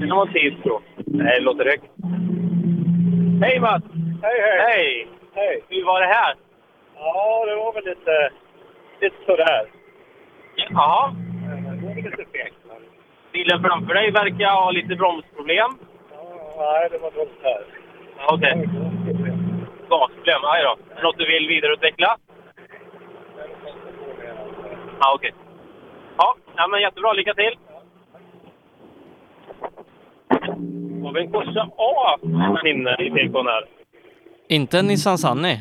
Speaker 20: Det kan vara tid tror Nej, det låter högt. Hej Mats!
Speaker 22: Hej, hej!
Speaker 20: Hej!
Speaker 22: Hej!
Speaker 20: Hur var det här?
Speaker 22: Ja, det var väl lite, lite sådär.
Speaker 20: Ja.
Speaker 22: Det var lite fegt.
Speaker 20: Bilen framför dig verkar ha lite bromsproblem.
Speaker 22: Nej, det var dåligt här.
Speaker 20: Ja, Okej. Gasproblem, aj då. Är det Något du vill vidareutveckla? Ja, okej. Ja, ja, men jättebra. Lycka till! Har vi en Corsa A inne i tekon här?
Speaker 1: Inte en Nissan Sunny.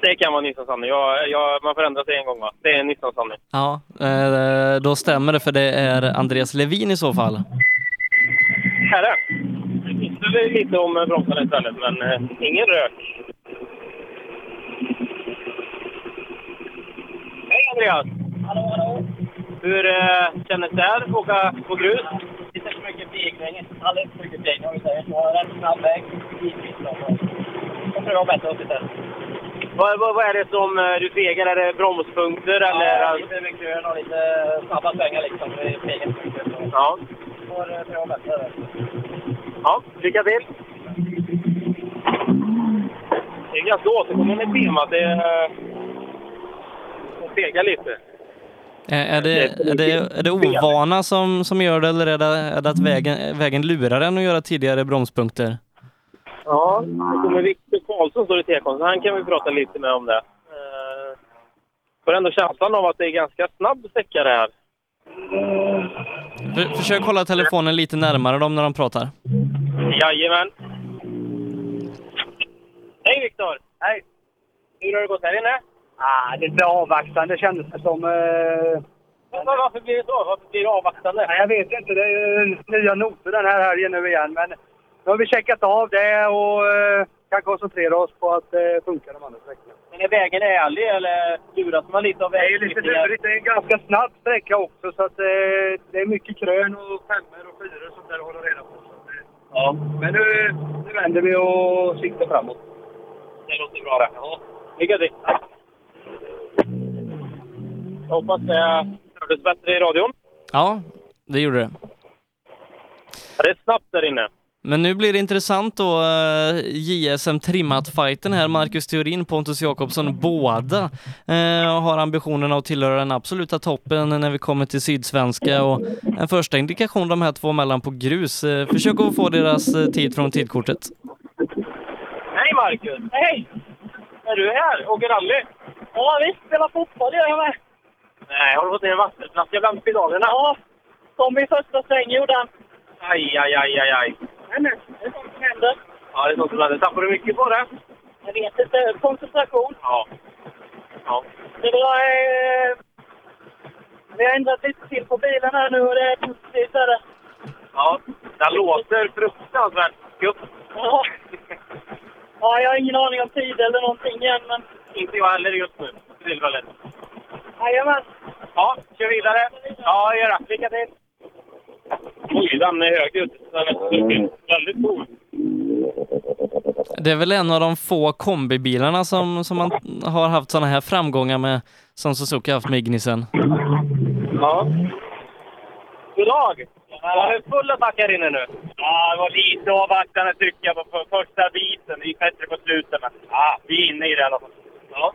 Speaker 20: Det kan vara Nissan Sunny. Jag, jag, man får ändra sig en gång, va? Det är en Nissan Sunny.
Speaker 1: Ja, eh, då stämmer det för det är Andreas Levin i så fall.
Speaker 20: Herre! Det finns väl lite om bromsarna istället, men eh, ingen rök. Hej Andreas! Hallå, hallå! Hur eh, kändes det här att åka på grus?
Speaker 24: Inte så mycket fegring. Alldeles för mycket fegring om vi säger så. Rätt snabb väg. Givetvis. Jag tror det var bättre att sitta.
Speaker 20: Vad, vad, vad är det som eh, du fegar? Är det bromspunkter eller?
Speaker 24: Ja, lite med krön och lite snabba svängar liksom. Det är mycket.
Speaker 20: Ja.
Speaker 24: Får eh, pröva bättre.
Speaker 20: Ja, lycka till! Det är ganska återkommande tema att det eh, det fegar lite.
Speaker 1: Är, det, är, det, är det ovana som, som gör det eller är det, är det att vägen, vägen lurar en att göra tidigare bromspunkter?
Speaker 20: Ja, det kommer Viktor Karlsson står i tekon, så han kan vi prata lite med om det. Eh, får ändå känslan av att det är ganska snabb sträcka det här.
Speaker 1: För, försök hålla telefonen lite närmare dem när de pratar.
Speaker 20: Jajamän. Hej Viktor! Hej! Hur har det gått här inne?
Speaker 25: Ah, lite avvaktande kändes det som. Eh...
Speaker 20: Men varför blir det så? Varför blir det avvaktande?
Speaker 25: Nej, jag vet inte. Det är nya noter den här helgen nu igen. Men nu har vi checkat av det och eh, kan koncentrera oss på att det eh, funkar de andra sträckorna.
Speaker 20: Men är vägen ärlig eller luras man lite av
Speaker 25: Det är lite lurigt. Det är en ganska snabb sträcka också så att eh, det är mycket krön och femmor och fyror och sånt där att hålla reda på. Eh,
Speaker 20: Ja.
Speaker 25: Men nu, nu vänder vi och siktar framåt.
Speaker 20: Det låter bra det. Ja. Lycka till! Jag hoppas det hördes bättre i radion.
Speaker 1: Ja, det gjorde det.
Speaker 20: Det är snabbt där inne.
Speaker 1: Men nu blir det intressant då, eh, JSM trimmat-fighten här. Marcus Theorin, Pontus Jakobsson, båda eh, har ambitionen att tillhöra den absoluta toppen när vi kommer till Sydsvenska och en första indikation de här två mellan på grus. Eh, försök att få deras eh, tid från tidkortet.
Speaker 20: Hej Marcus! Hej! Är du här? Åker rally? Ja visst, spelar fotboll gör jag med. Nej, har du fått ner en vattenflaska bland pedalerna? Ja, som i första sväng gjorde han. Aj, aj, aj, aj, aj. Men det är sånt som händer. Ja, det är sånt som händer. Tappar du mycket på det? Jag vet inte. Koncentration. Ja. Ja. Det var... Eh, vi har ändrat lite till på bilen här nu och det är positivt. Är det. Ja, den låter fruktansvärt skutt. Ja. ja, jag har ingen aning om tid eller någonting än, men... Inte jag heller just nu, för tillfället. Jajamän. Ja, kör vidare. Ja, gör det. Lycka till. Oj, den är hög ut. Den är väldigt stor.
Speaker 1: Det är väl en av de få kombibilarna som, som man har haft sådana här framgångar med, som Suzuki haft med Ignisen.
Speaker 20: Ja. God dag! Ja, det är full attack här inne nu. Ja, det var lite avvaktande tycker jag på för första biten. Det gick bättre på slutet, men ja, vi är inne i det i alla fall. Ja.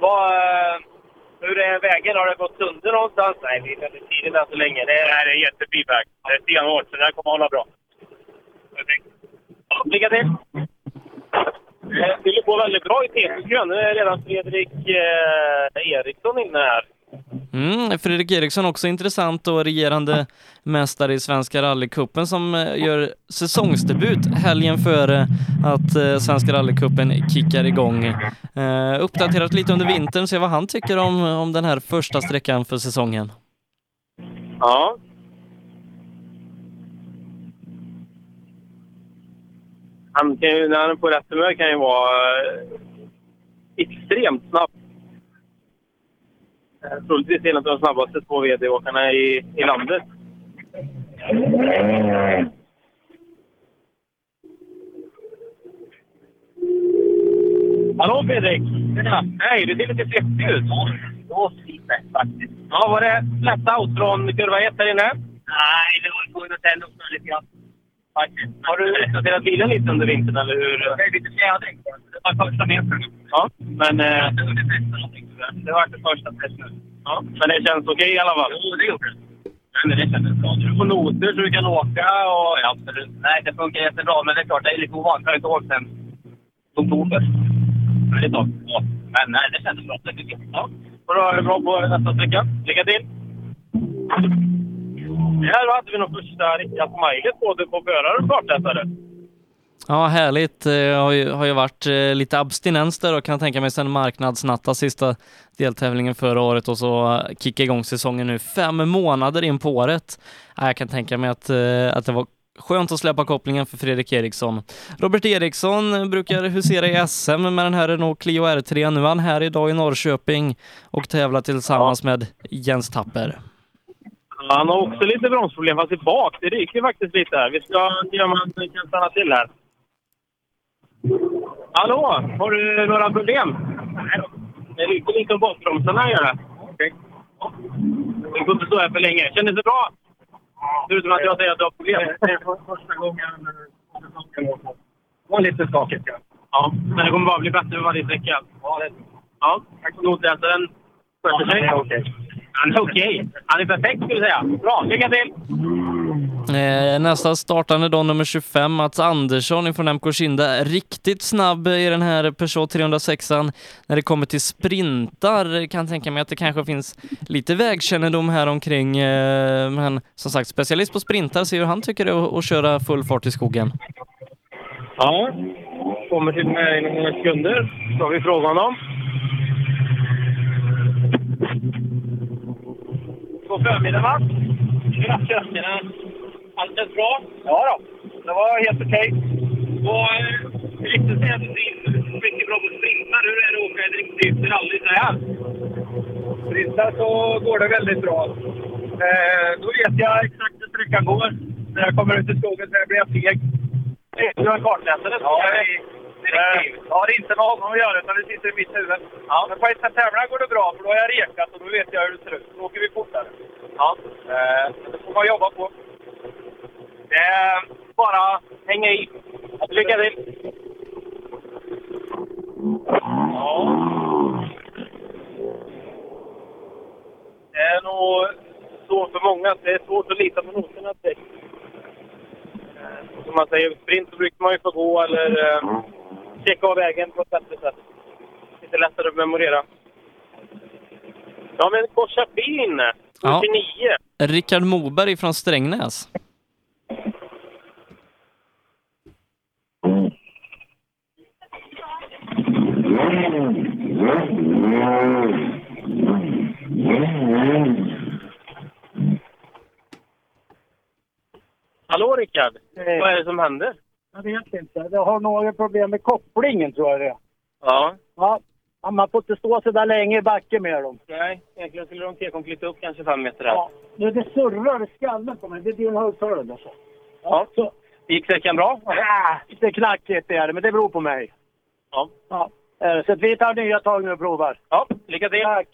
Speaker 20: Vad, eh, hur är vägen? Har det gått sönder någonstans? Nej, det är väldigt tidigt än så länge. Det är, Nej, det är jättefin väg. Det är stenhårt, så det här kommer att hålla bra. Perfekt. Ja, lycka till! Eh, det går på väldigt bra i T-kön. Nu är redan Fredrik eh, Eriksson inne här.
Speaker 1: Mm, Fredrik Eriksson också intressant och regerande mästare i Svenska rallycupen som eh, gör säsongsdebut helgen före att eh, Svenska rallycupen kickar igång. Eh, uppdaterat lite under vintern, se vad han tycker om, om den här första sträckan för säsongen.
Speaker 20: Ja. Han kan ju, när han är på rätt humör kan ju vara extremt snabb. Troligtvis en av de snabbaste två VD-åkarna i, i landet. Hallå Fredrik! Tjena! Hej, du ser lite svettig ut. Ja, lite faktiskt. Ja, var det lätt out från kurva 1 här inne? Nej, det var tvungen att tända upp lite grann. Faktiskt. Har du uppdaterat bilen lite under vintern, eller hur? Det är lite fjädring. Det var första metern. Ja, men... Eh, det var det första test nu. Ja, men det känns okej i alla fall? Jo, det gjorde det. Men det kändes bra. Du får noter så du kan åka och... Ja, absolut. Nej, det funkar jättebra, men det är klart, det är lite ovant. Jag har inte åkt sen oktober. Men det är. Ja. Men nej, det kändes bra. Det tycker jag. Ja. Får du ha det bra på nästa sträcka. Lycka till! Här hade vi nog första riktiga smilet både på förare och kartläsare.
Speaker 1: Ja, härligt. Det har ju, har ju varit eh, lite abstinens där och kan tänka mig sen marknadsnatta sista deltävlingen förra året och så kicka igång säsongen nu fem månader in på året. Ja, Jag kan tänka mig att, eh, att det var skönt att släppa kopplingen för Fredrik Eriksson. Robert Eriksson brukar husera i SM med den här Renault Clio R3. Nu är han här idag i Norrköping och tävlar tillsammans med Jens Tapper.
Speaker 20: Han har också lite bromsproblem, fast i bak. Det ryker faktiskt lite här. Vi ska se om han kan stanna till här. Hallå! Har du några problem? Nej då. Det rycker lite om bakbromsarna gör det. Okej. Vi får inte stå här för länge. Kändes det bra? Förutom att jag säger att du har problem.
Speaker 22: Det är första gången säsongen Det var lite skakigt ja.
Speaker 20: Ja, men det kommer bara bli bättre för varje sträcka.
Speaker 22: Ja, det
Speaker 20: Ja, notläsaren sköter sig.
Speaker 22: Är okej.
Speaker 20: Han är okej. Han är perfekt skulle jag säga. Bra, lycka till!
Speaker 1: Eh, nästa startande då, nummer 25, Mats Andersson från MK Kinda. Riktigt snabb i den här Peugeot 306 När det kommer till sprintar kan tänka mig att det kanske finns lite vägkännedom här omkring. Eh, men som sagt, specialist på sprintar, ser hur han tycker det är att- köra full fart i skogen.
Speaker 20: Ja, kommer till mig inom några sekunder. Ska vi fråga honom. God förmiddag, Mats. Tjena, tjena. Allt känns bra?
Speaker 22: Ja då. det var helt okej.
Speaker 20: Och eh, riktigt att du är mycket bra på sprintar. Hur är det att åka ett riktigt rally så här?
Speaker 22: Sprintar så går det väldigt bra. Eh, då vet jag exakt hur sträckan går. När jag kommer ut i skogen så blir jag feg.
Speaker 20: Du har en kartläsare?
Speaker 22: Ja, det är, det har inte med honom att göra utan det sitter i mitt huvud. Ja. Men på ett tävlingar går det bra för då har jag rekat och då vet jag hur det ser ut. Då åker vi fortare.
Speaker 20: Ja.
Speaker 22: Eh, det får man jobba på.
Speaker 20: Det är bara hänga i. Lycka till!
Speaker 22: Ja. Det är nog så för många att det är svårt att lita på noterna direkt.
Speaker 20: Eh, Som man säger, sprint brukar man ju få gå eller eh, checka av vägen på ett bättre sätt. Lite lättare att memorera. Ja, men korsa B inne.
Speaker 1: Ja.
Speaker 20: 49.
Speaker 1: Rickard Moberg från Strängnäs.
Speaker 20: Hallå Rickard! Vad är det som händer?
Speaker 25: Jag vet inte. Jag har några problem med kopplingen tror jag det är.
Speaker 20: Ja.
Speaker 25: Ja, ja, man får inte stå så där länge i backen med dem.
Speaker 20: Nej, egentligen skulle de T-kom flytta upp kanske fem meter här.
Speaker 25: Ja. Nu, det surrar i skallen på mig. Det är din högtalare alltså.
Speaker 20: Ja.
Speaker 25: Så.
Speaker 20: Gick sträckan bra?
Speaker 25: Ah, det är knackigt är det, men det beror på mig.
Speaker 20: Ja.
Speaker 25: ja. Eh, Så att vi tar nya tag nu och provar.
Speaker 20: Ja, lycka till!
Speaker 25: Tack!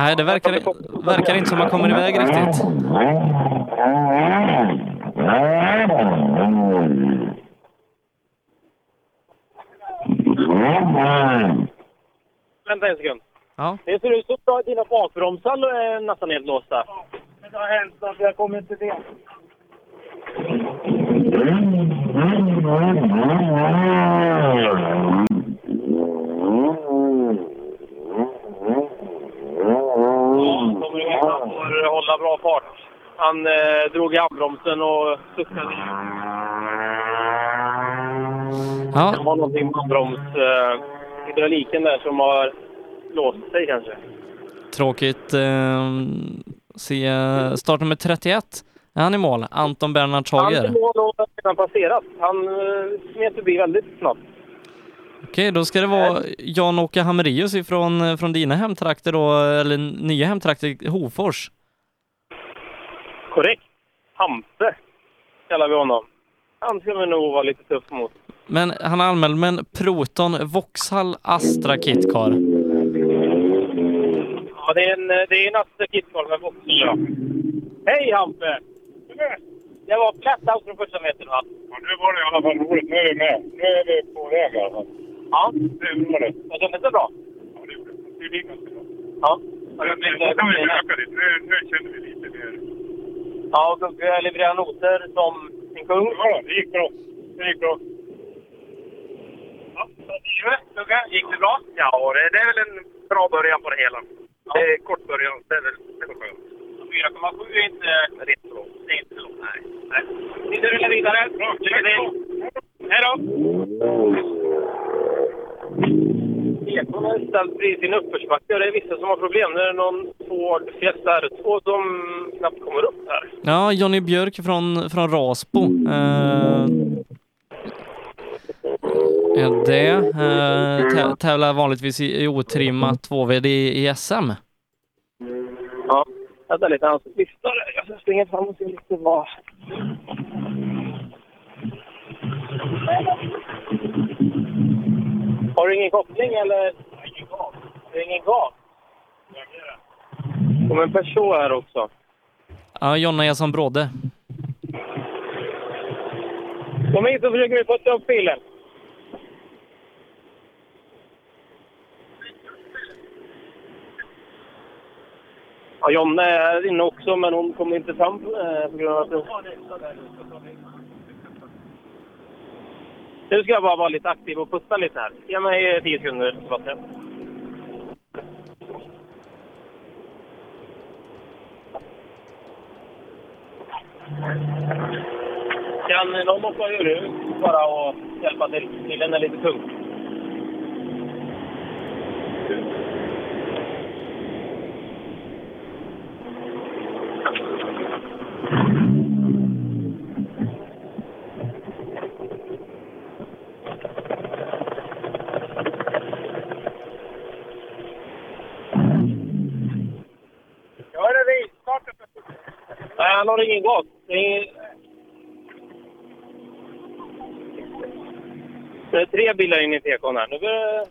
Speaker 1: Nej, det verkar, verkar inte som man kommer iväg riktigt.
Speaker 20: Vänta en sekund.
Speaker 1: Ja.
Speaker 20: Det ser ut som att dina bakbromsar är nästan nedblåsta.
Speaker 25: Men det har hänt något, jag kommer inte det.
Speaker 20: kommer iväg. Han får hålla bra fart. Han eh, drog i handbromsen och suckade.
Speaker 1: Ja.
Speaker 20: Det var någonting med handbroms, eh, hydrauliken där som har låst sig kanske.
Speaker 1: Tråkigt. Eh, se startnummer 31. Är han i mål? Anton Bernhard
Speaker 20: Han
Speaker 1: Hager.
Speaker 20: är mål och har redan passerat. Han eh, smet förbi väldigt snabbt.
Speaker 1: Okej, då ska det vara Jan-Åke Hamrelius ifrån från dina hemtrakter då, eller nya hemtrakter, Hofors.
Speaker 20: Korrekt. Hampe kallar vi honom. Han ska vi nog vara lite tuff mot.
Speaker 1: Men han är anmäld med en Proton Vauxhall Astra Kitcar.
Speaker 20: Ja, det är en, det är en Astra Kitcar med boxen. Ja. Hej Hampe! Det var flat out från första metern va?
Speaker 22: Ja, nu var det i alla fall roligt. Nu är vi med. Nu är vi på väg i alla fall.
Speaker 20: Ja.
Speaker 22: Nu var det.
Speaker 20: Jag kändes det bra?
Speaker 22: Ja, det gjorde det. Det gick ganska bra.
Speaker 20: Ja.
Speaker 22: Nu kan vi öka lite. Nu, nu känner vi lite mer.
Speaker 20: Ja, och Gugge levererar noter som en kung.
Speaker 22: Ja, det gick bra. Det gick bra.
Speaker 20: Ja? Gick det bra?
Speaker 22: Ja, det, det är väl en bra början på det hela. Det är kort början. Det är väl det är väl skönt.
Speaker 20: 4,7 är inte rätt så långt. Det är inte långt. Nej. Nej. Vi rullar vidare. Lycka till! Hej då! Ekon har ställt precis i en uppförsbacke och det är vissa som har problem. Det är någon Ford Fiesta R2 som knappt kommer upp här.
Speaker 1: Ja, Jonny Björk från, från Rasbo. Eh, är det. Eh, tä- tävlar vanligtvis i, i otrimmat 2VD i, i SM.
Speaker 20: Ja. Vänta lite, han viftar. Jag ska springa fram och se lite vad... Har du ingen koppling eller? Ingen gas. Det är ingen gas? Kom en person här också.
Speaker 1: Ja, Jonna är som bråde.
Speaker 20: Kom hit så försöker vi putta upp bilen. Ja, Jonna är inne också, men hon kommer inte fram eh, på grund av att... Nu ska jag bara vara lite aktiv och putta lite här. Ge mig 10 sekunder, Sebastian. Kan någon hoppa ur bara och hjälpa till? Bilen är lite tung.
Speaker 22: Ja, det är rivstart.
Speaker 20: Nej, han har ingen gas. Det är... Det är tre bilar in i tekon här. Nu börjar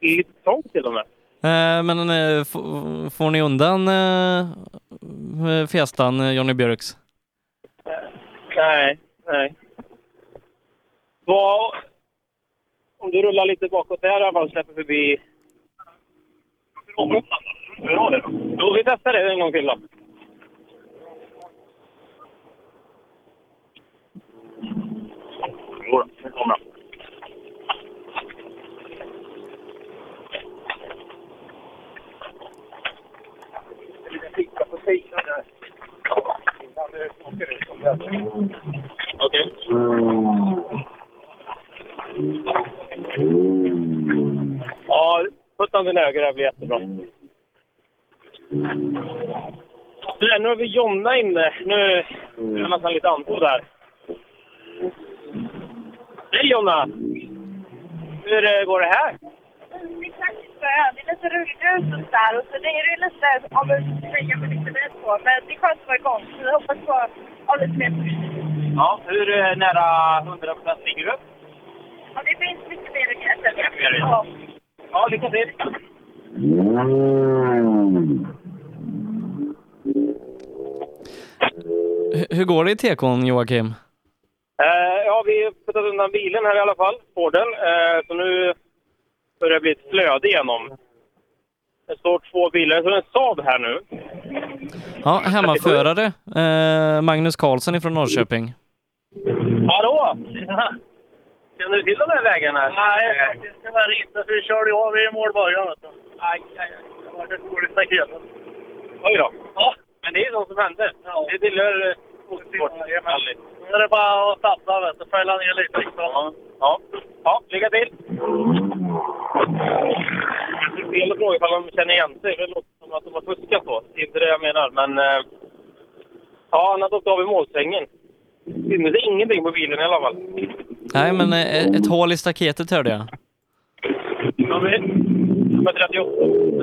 Speaker 20: det lite trångt till och med.
Speaker 1: Eh, men eh, får ni undan eh, eh, Johnny Björks?
Speaker 20: Nej, nej. Vad... Om du rullar lite bakåt där i alla fall släpper förbi... Jo, vi testar det en gång till då.
Speaker 22: Jodå, det kommer
Speaker 20: Okej. Ja, putta den höger här blir jättebra. Du, Nu har vi Jonna inne. Nu är det nästan lite andfådd där. Hej Jonna! Hur eh, går det här?
Speaker 26: Det. Är lite rullgrus och där och så det är lite av en flyga med lite bil på. Men det är skönt att vara igång. Så vi hoppas på ha lite mer.
Speaker 20: Ja, hur eh, nära 100% ligger du?
Speaker 26: Ja, det finns mycket mer att gräsa. Ja.
Speaker 20: Ja, lycka till!
Speaker 1: H- hur går det i tekon, Joakim?
Speaker 20: Eh, ja, vi har puttat undan bilen här i alla fall, Forden. Eh, så nu börjar det bli ett flöde igenom. Det står två bilar. Så det är en Saab här nu.
Speaker 1: Ja, hemmaförare eh, Magnus Karlsson ifrån Norrköping.
Speaker 20: Hallå! Känner du till de här vägarna?
Speaker 22: Nej, faktiskt tyvärr inte. För vi körde av i målbörjan. du. Aj, aj, aj. Det var ett dåligt staket.
Speaker 20: Oj då. Ja, men det är sånt som händer. Det tillhör Härligt.
Speaker 22: Nu är det bara att satsa, vet du. Fälla ner lite. Liksom.
Speaker 20: Ja. Ja. ja, lycka till! Det är fel att fråga ifall de känner igen sig. Det låter som att de har fuskat då. Det är inte det jag menar, men... eh, Ja, han har åkt av i målsvängen. Det syntes ingenting på bilen i alla fall.
Speaker 1: Nej, men eh, ett hål i staketet hörde jag.
Speaker 20: Ja, men, nummer 38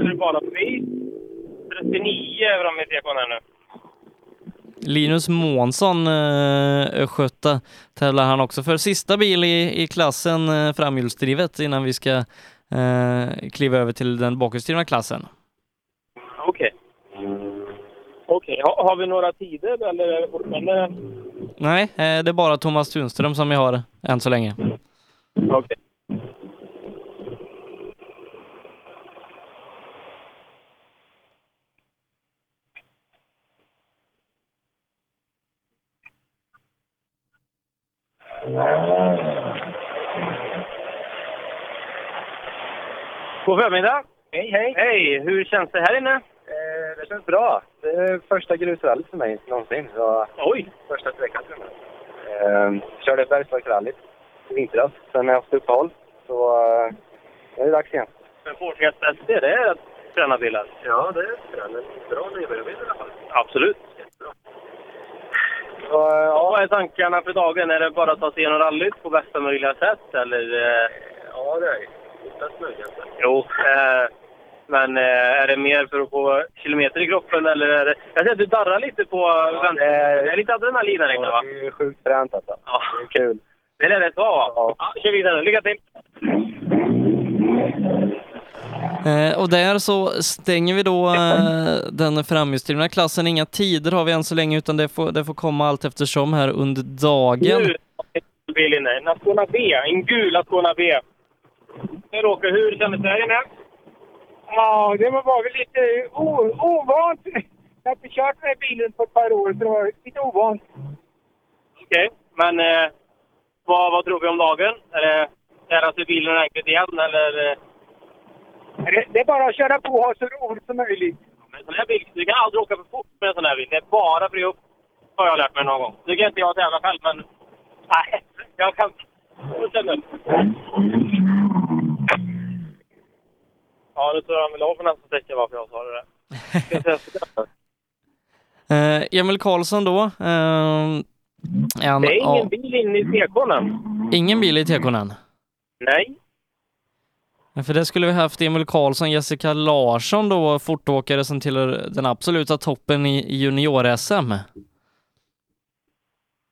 Speaker 20: är det bara förbi. 39 är framme i tekon här nu.
Speaker 1: Linus Månsson, eh, tävlar han också för sista bil i, i klassen eh, framhjulsdrivet innan vi ska eh, kliva över till den bakhjulsdrivna klassen.
Speaker 20: Okej. Okej, ha, har vi några tider eller är det fortfarande...
Speaker 1: Nej, eh, det är bara Thomas Tunström som vi har än så länge.
Speaker 20: Okej. God förmiddag!
Speaker 23: Hej, hej!
Speaker 20: Hej! Hur känns det här inne?
Speaker 23: Eh, det känns bra. Det är första grusrallyt för mig någonsin. Så
Speaker 20: Oj!
Speaker 23: Första sträckan för mig. Eh, körde Bergslagsrallyt i vintras. Sen har jag haft uppehåll. Så eh, nu är det dags igen.
Speaker 20: Men Fordcast ST, det är fräna bilar.
Speaker 23: Ja, det är en bra nybörjarbil i alla fall.
Speaker 20: Absolut.
Speaker 23: Så, eh, ja.
Speaker 20: Vad är tankarna för dagen? Är det bara att ta sig igenom rallyt på bästa möjliga sätt eller? eh?
Speaker 23: Ja, det är det. Fortast möjligt.
Speaker 20: Jo, eh, Men är det mer för att få kilometer i kroppen eller är det... Jag ser att du darrar lite på vänster. Det är lite adrenalin här inne va?
Speaker 23: Det är sjukt fränt alltså.
Speaker 20: Ja.
Speaker 23: Det är kul.
Speaker 20: Det är rätt bra va? Ja. kör vidare. Lycka till!
Speaker 1: Eh, och där så stänger vi då eh, den framhjulsdrivna klassen. Inga tider har vi än så länge utan det får, det får komma allt eftersom här under dagen.
Speaker 20: Nu är en bil inne. En Ascona B. En gul Ascona B. Hur åker hur kändes det här inne?
Speaker 22: Ja, det var väl lite ovant. Jag har inte kört den här bilen på ett par år, så det var lite ovant.
Speaker 20: Okej, men eh, vad, vad tror vi om dagen? Är det lära sig bilen ordentligt igen eller?
Speaker 22: Det, är bara att köra på och ha så roligt som möjligt.
Speaker 20: Men sån här bil, du kan aldrig åka för fort med en sån här bil. Det är bara fri upp, har jag lärt mig någon gång. Det kan inte jag tävla själv, men... Nej, jag kan... Ja, nu tror jag han vill ha för nästa sträcka varför jag sa det där.
Speaker 1: Eh, Emil Karlsson då. Eh, en,
Speaker 20: Det är ingen
Speaker 1: ja,
Speaker 20: bil inne i tekon än.
Speaker 1: ingen bil i tekonen.
Speaker 20: Nej.
Speaker 1: För det skulle vi haft Emil Karlsson, Jessica Larsson då, fortåkare som tillhör den absoluta toppen i junior-SM.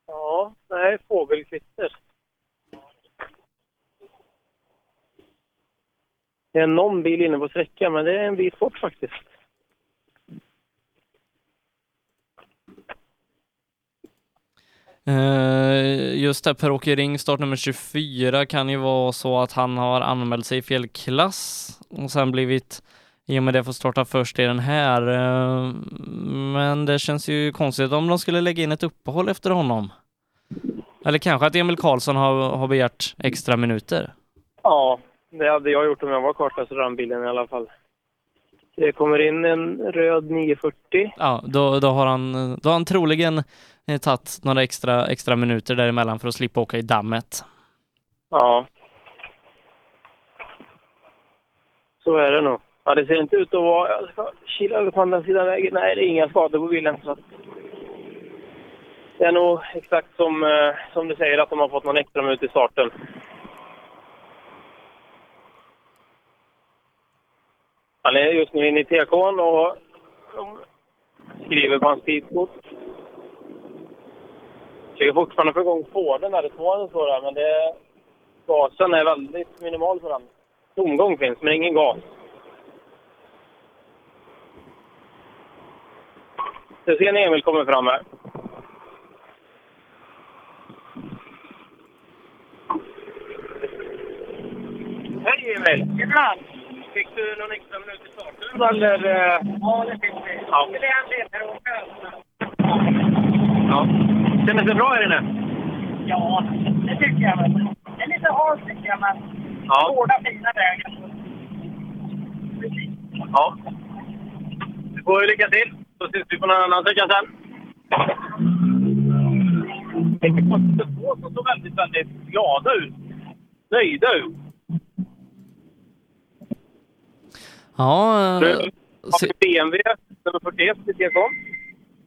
Speaker 20: Ja, nej, fågelkvitter. Det är någon bil inne på sträckan, men det är en bit bort faktiskt.
Speaker 1: Eh, just det, Per-Åke Ring, startnummer 24, kan ju vara så att han har anmält sig i fel klass och sen blivit i och med det får starta först i den här. Eh, men det känns ju konstigt om de skulle lägga in ett uppehåll efter honom. Eller kanske att Emil Karlsson har, har begärt extra minuter.
Speaker 20: Ja, det hade jag gjort om jag var kartläsare i alla fall. Det kommer in en röd 940.
Speaker 1: Ja, då, då, har, han, då har han troligen eh, tagit några extra, extra minuter däremellan för att slippa åka i dammet.
Speaker 20: Ja. Så är det nog. Ja, det ser inte ut att vara... Jag ska kila över på andra sidan vägen. Nej, det är inga skador på bilen. Så att det är nog exakt som, eh, som du säger, att de har fått någon extra minut i starten. Han är just nu inne i TK'n och de skriver på hans tidkort. Försöker fortfarande få igång Forden där, det tvåan står där, men det, gasen är väldigt minimal för den. Tomgång finns, men ingen gas. Jag ser när Emil kommer fram här. Hej Emil! Tjena! Fick du någon extra minut i starten eller? eh?
Speaker 22: Ja, det fick vi.
Speaker 20: Ja.
Speaker 22: Det är en ledare
Speaker 20: Ja. Kändes det bra här inne?
Speaker 22: Ja, det tycker jag väl. Det är lite halt tycker jag, men
Speaker 20: Ja.
Speaker 22: hårda fina vägen.
Speaker 20: Ja. Du får lycka till, så syns vi på någon annan sträcka sen. Det är två som såg väldigt, väldigt glada ut. Nöjda ut.
Speaker 1: Ja, eh,
Speaker 20: Du har BMW nummer 41 i TK'n.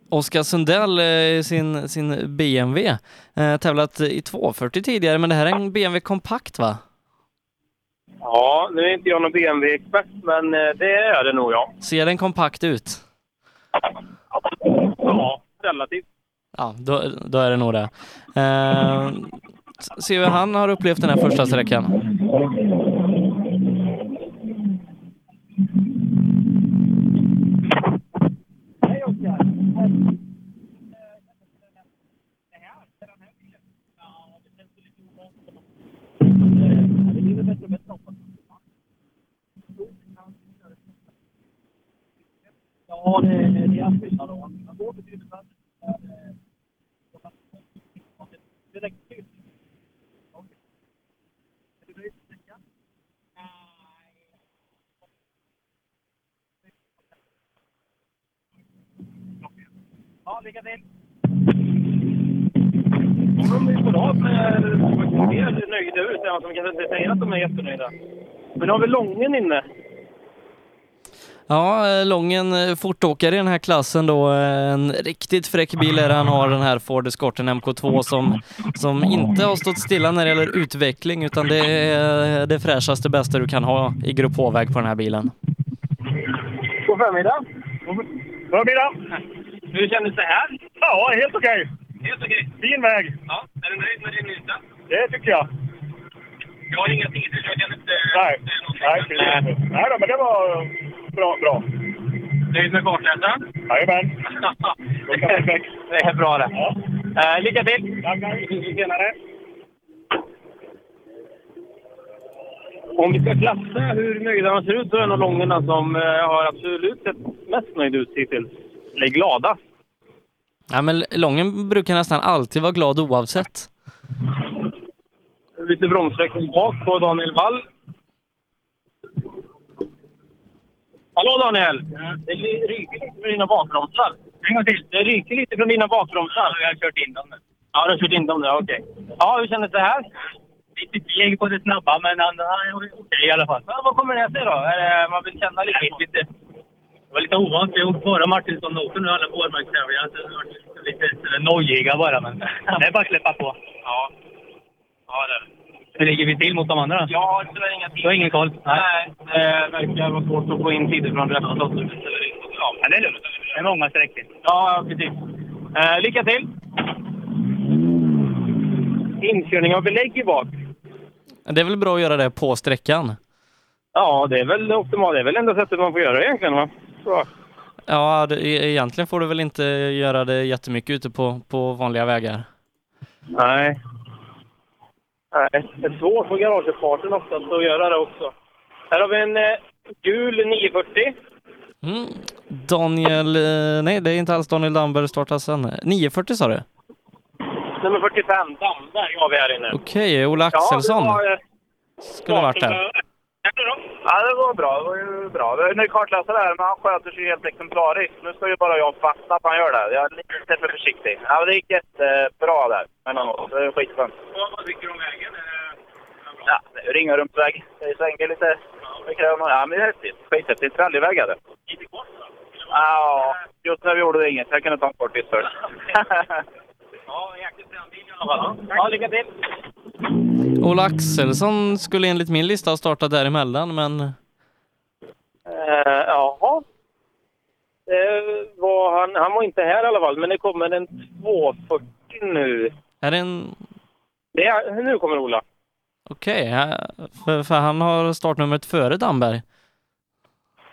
Speaker 1: Oskar Sundell eh, i sin, sin BMW. Eh, tävlat i 240 tidigare, men det här är en BMW kompakt va?
Speaker 20: Ja, nu är inte jag någon BMW-expert, men eh, det är det nog ja.
Speaker 1: Ser den kompakt ut?
Speaker 20: Ja, relativt.
Speaker 1: Ja, då, då är det nog det. Eh, se hur han har upplevt den här första sträckan.
Speaker 22: Ja, det, det är skillnad då. Man går betydligt bättre. Det räcker till. Ja, lycka till!
Speaker 20: De är på rad med mer nöjda ut, även om de kanske inte säger att de är jättenöjda. Men nu har vi Lången inne.
Speaker 1: Ja, eh, Lången eh, fortåkare i den här klassen då. eh, En riktigt fräck bil är han har, den här Ford Escorten MK2 som, som inte har stått stilla när det gäller utveckling utan det är det fräschaste bästa du kan ha i Grupp H-väg på den här bilen.
Speaker 22: God förmiddag. Förmiddag.
Speaker 20: Hur kändes det här?
Speaker 22: Ja, helt okej.
Speaker 20: Helt okej.
Speaker 22: Fin väg.
Speaker 20: Ja, är du nöjd med din yta?
Speaker 22: Det tycker jag.
Speaker 20: Jag har inga tider, så jag kan inte...
Speaker 22: Nej, nej, precis. Nej då, men det var bra. bra.
Speaker 20: Nöjd med kartläsaren?
Speaker 22: Jajamän.
Speaker 20: det är bra det.
Speaker 22: Ja.
Speaker 20: Eh, lycka till!
Speaker 22: Tack, tack. Vi ses senare.
Speaker 20: Om vi ska klassa hur nöjda man ser ut så är det nog Långerna som eh, har absolut sett mest nöjd ut hittills. Eller glada.
Speaker 1: Ja, men Lången brukar nästan alltid vara glad oavsett.
Speaker 20: Lite bromssträckning bak på Daniel Wall. Hallå Daniel! Det ryker lite från dina bakbromsar. En gång till. Det ryker lite från dina bakbromsar. Jag har kört in dem nu. Ja, du har kört in dem nu. Okej. Ja, hur kändes det här? Lite feg på det snabba, men han är okej i alla fall. Ja, vad kommer det sig då? Det, man vill känna lite? lite det var lite ovant. Vi har åkt bara Martinsson-noter nu alla vårmarkstävlingar. Så har varit lite nojiga bara, men det är bara att släppa på. Ja. Ja, det är det. Hur ligger vi till mot de andra? Jag har tyvärr inga tider. Du har ingen koll? Nej, det verkar vara svårt att få in tider från resten av. Ja, men det är lugnt. Det är många sträckor. Ja, precis. Eh, lycka till! Inkörning av belägg i bak.
Speaker 1: Det är väl bra att göra det på sträckan?
Speaker 20: Ja, det är väl optimalt. Det är väl enda sättet man får göra det egentligen, va? Så.
Speaker 1: Ja, det, e- egentligen får du väl inte göra det jättemycket ute på, på vanliga vägar.
Speaker 20: Nej. Nej, det är svårt på garageuppfarten oftast att göra det också. Här har vi en eh, gul 940.
Speaker 1: Mm. Daniel, eh, nej det är inte alls Daniel Damberg startar sen. 940 sa du?
Speaker 20: Nummer 45, Damberg har vi här inne.
Speaker 1: Okej, Ola Axelsson
Speaker 20: Ja, det var, eh,
Speaker 1: skulle varit där.
Speaker 21: Ja, det var bra. Det var ju bra. Det är en ny kartläsare här, men han sköter sig helt exemplariskt. Nu ska ju bara jag fatta att han gör det. Jag är lite för försiktig. Ja, men det gick jättebra där mellan oss. Det är skitskönt.
Speaker 20: Vad tycker du om vägen?
Speaker 21: Ja, det är Ringarumpsväg. Det svänger lite. Ja, men det är häftigt. Skithäftigt. Rallyväg är det.
Speaker 20: Lite kort då?
Speaker 21: Ja, just när vi gjorde det inget. Jag kunde ta en kort bit först.
Speaker 20: Ja, jäkligt bra bil i alla fall. Ja, lycka till!
Speaker 1: Ola Axelsson skulle enligt min lista ha startat däremellan, men
Speaker 20: Uh, jaha. Var han, han var inte här i alla fall, men det kommer en 240 nu.
Speaker 1: är det en...
Speaker 20: Det är, nu kommer Ola.
Speaker 1: Okej, ja, för, för han har startnumret före Damberg.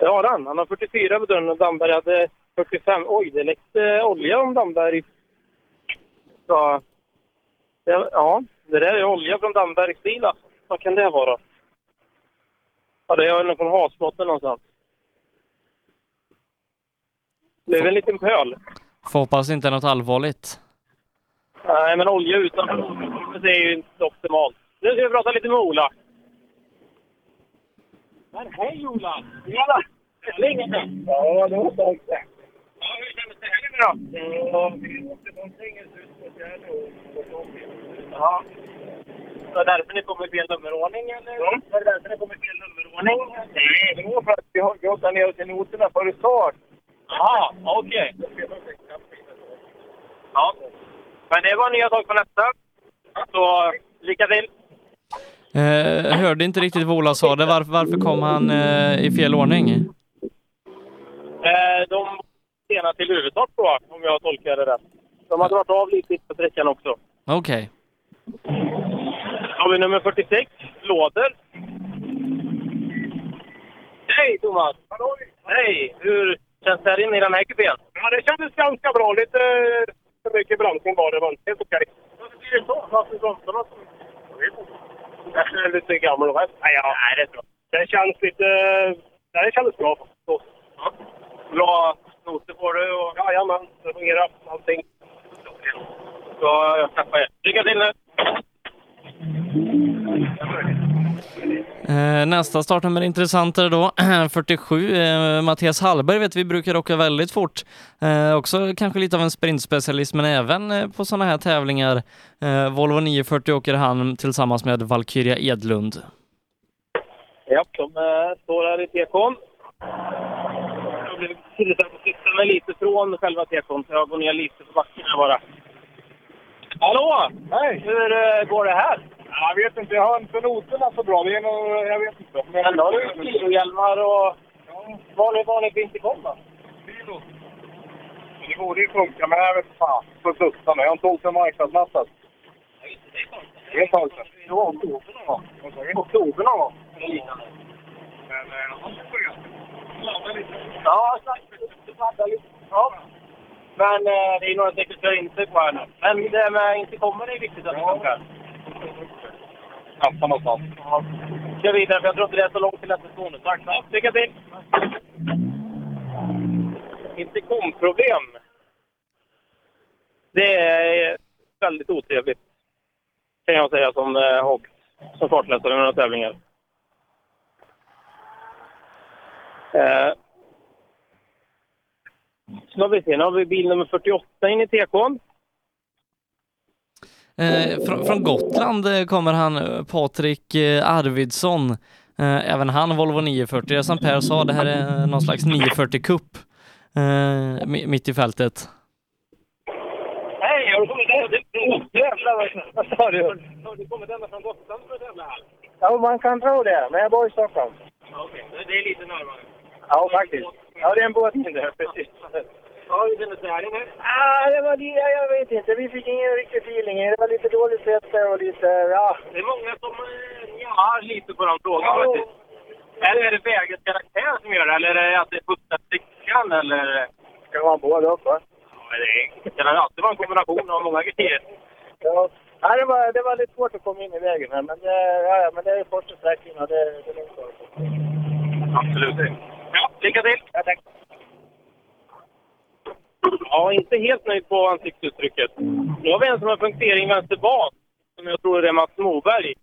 Speaker 20: Har han. Han har 44 på dörren och Damberg hade 45. Oj, det läckte olja om Damberg. Så, ja, det där är olja från Dambergs bil alltså. Vad kan det vara? Ja, det är nog från havsbotten någonstans. Det är väl en liten pöl.
Speaker 1: Får hoppas inte något allvarligt.
Speaker 20: Nej, men olja utanför det är ju inte optimalt. Nu ska vi prata lite med Ola. Men hej Ola! Tjena! Länge sedan. Ja, det var det. Ja, hur kändes det här nu då? Ja, vi åkte någonting i slutet på Ja. Så är det därför ni kommer i fel nummerordning, eller? Ja. Är det därför ni kommer i fel nummerordning? Nej, det var för att vi har gått ner oss i noterna före start. Jaha, okej. Ja. Men det var nya tag på nästa. Så lycka till!
Speaker 1: Eh, hörde inte riktigt vad Ola sa. Det. Varför, varför kom han eh, i fel ordning?
Speaker 20: Eh, de var sena till huvudstart tror jag, om jag tolkar det rätt. De hade varit av lite på sträckan också.
Speaker 1: Okej.
Speaker 20: Har vi nummer 46, Låder. Hej Thomas! Hej! Hur känns det här inne i den här kupén?
Speaker 22: Ja, det kändes ganska bra. Lite för mycket bromsning var det, men helt okej.
Speaker 20: Varför blir det så? Varför bromsarna så?
Speaker 22: Jag vet inte. Jag är lite gammal och rätt. Nej, ja.
Speaker 20: Nej, det är bra.
Speaker 22: Det känns lite... Nej, det kändes bra. Så.
Speaker 20: Ja. Bra noter får du och...
Speaker 22: Jajamän, det fungerar. Allting.
Speaker 20: Så jag tackar er. Lycka till nu!
Speaker 1: Eh, nästa startnummer är intressantare då. 47, eh, Mattias Hallberg vet vi brukar åka väldigt fort. Eh, också kanske lite av en sprintspecialist, men även på sådana här tävlingar. Volvo 940 åker han tillsammans med Valkyria Edlund.
Speaker 20: Ja, de står här i tekon. Jag blev tillsatt att sitta lite från själva tekon, så jag går ner lite på backen här bara. Hallå!
Speaker 22: Hej!
Speaker 20: Hur eh, går det här?
Speaker 22: Jag vet inte. Jag har inte noterna så bra. Det är nog... Jag vet inte. Men
Speaker 20: Ändå har du kilohjälmar och...
Speaker 22: Ja,
Speaker 24: var ni på Intercom då?
Speaker 22: Det borde ju funka, men jag vet fan. På bussarna. Jag har inte åkt en marknadsmassa. Det är ett tag sedan. Det var oktober någon gång. Oktober någon gång. Men, det får jag.
Speaker 24: Ja, exakt. Paddla lite. Ja. Men eh, det är några stycken som kör in sig på här nu. Men det med Intercomen är viktigt att det funkar.
Speaker 22: Tappa någonstans.
Speaker 24: Ja. Kör vidare, för jag tror inte det är så långt till nästa station. Tack. Ja, lycka till!
Speaker 20: Intercom-problem. Det är väldigt otrevligt. Kan jag säga som eh, som fartläsare i några tävlingar. Eh, så har vi se, nu har vi bil nummer 48 in i TK'n.
Speaker 1: Eh, från, från Gotland eh, kommer han, eh, Patrik eh, Arvidsson. Eh, även han Volvo 940. Det är Som Per sa, det här är någon slags 940 Cup eh, mi- mitt i fältet.
Speaker 24: Hej, har du kommit ända? Från Gotland för att tävla här?
Speaker 25: Ja, man kan tro det, men jag bor i Stockholm.
Speaker 24: Okej, det är lite närmare.
Speaker 25: Ja, faktiskt. Ja, det är en båt mindre, precis.
Speaker 24: Ja, hur kändes det inne?
Speaker 25: Ah, det var, ja, jag vet inte. Vi fick ingen riktig feeling. Det var lite dåligt säte och lite, ja.
Speaker 20: Det är många som eh, njar lite på de frågorna
Speaker 25: Ja.
Speaker 20: faktiskt. Eller är det vägens karaktär som gör det, eller är det att det är första stickan, eller?
Speaker 25: Det kan vara båda upp, va?
Speaker 20: Ja, det kan alltid vara en kombination av många grejer.
Speaker 25: Ja. Ja, det, var, det var lite svårt att komma in i vägen här, men, eh, ja, ja, men det är första sträckan och det, det är lugnt.
Speaker 20: Absolut. Ja, lycka till!
Speaker 25: Ja, tack.
Speaker 20: Ja, inte helt nöjd på ansiktsuttrycket. Nu har vi en som har punktering vänster bak, som jag tror är Mats Moberg.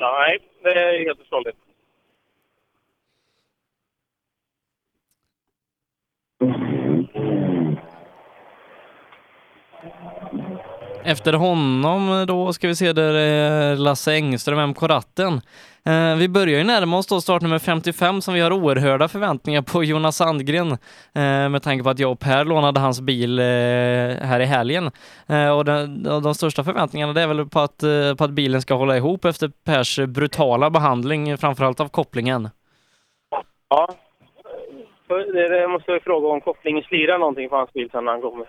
Speaker 20: Nej, det är helt förståeligt.
Speaker 1: Efter honom då ska vi se där är Lasse Engström, MK Ratten. Eh, vi börjar ju närma oss då startnummer 55 som vi har oerhörda förväntningar på Jonas Sandgren eh, med tanke på att jag och Per lånade hans bil eh, här i helgen. Eh, och den, och de största förväntningarna det är väl på att, eh, på att bilen ska hålla ihop efter Pers brutala behandling, framförallt av kopplingen.
Speaker 20: Ja. jag det, det måste jag fråga om kopplingen slirar någonting på hans bil sen när han kommer.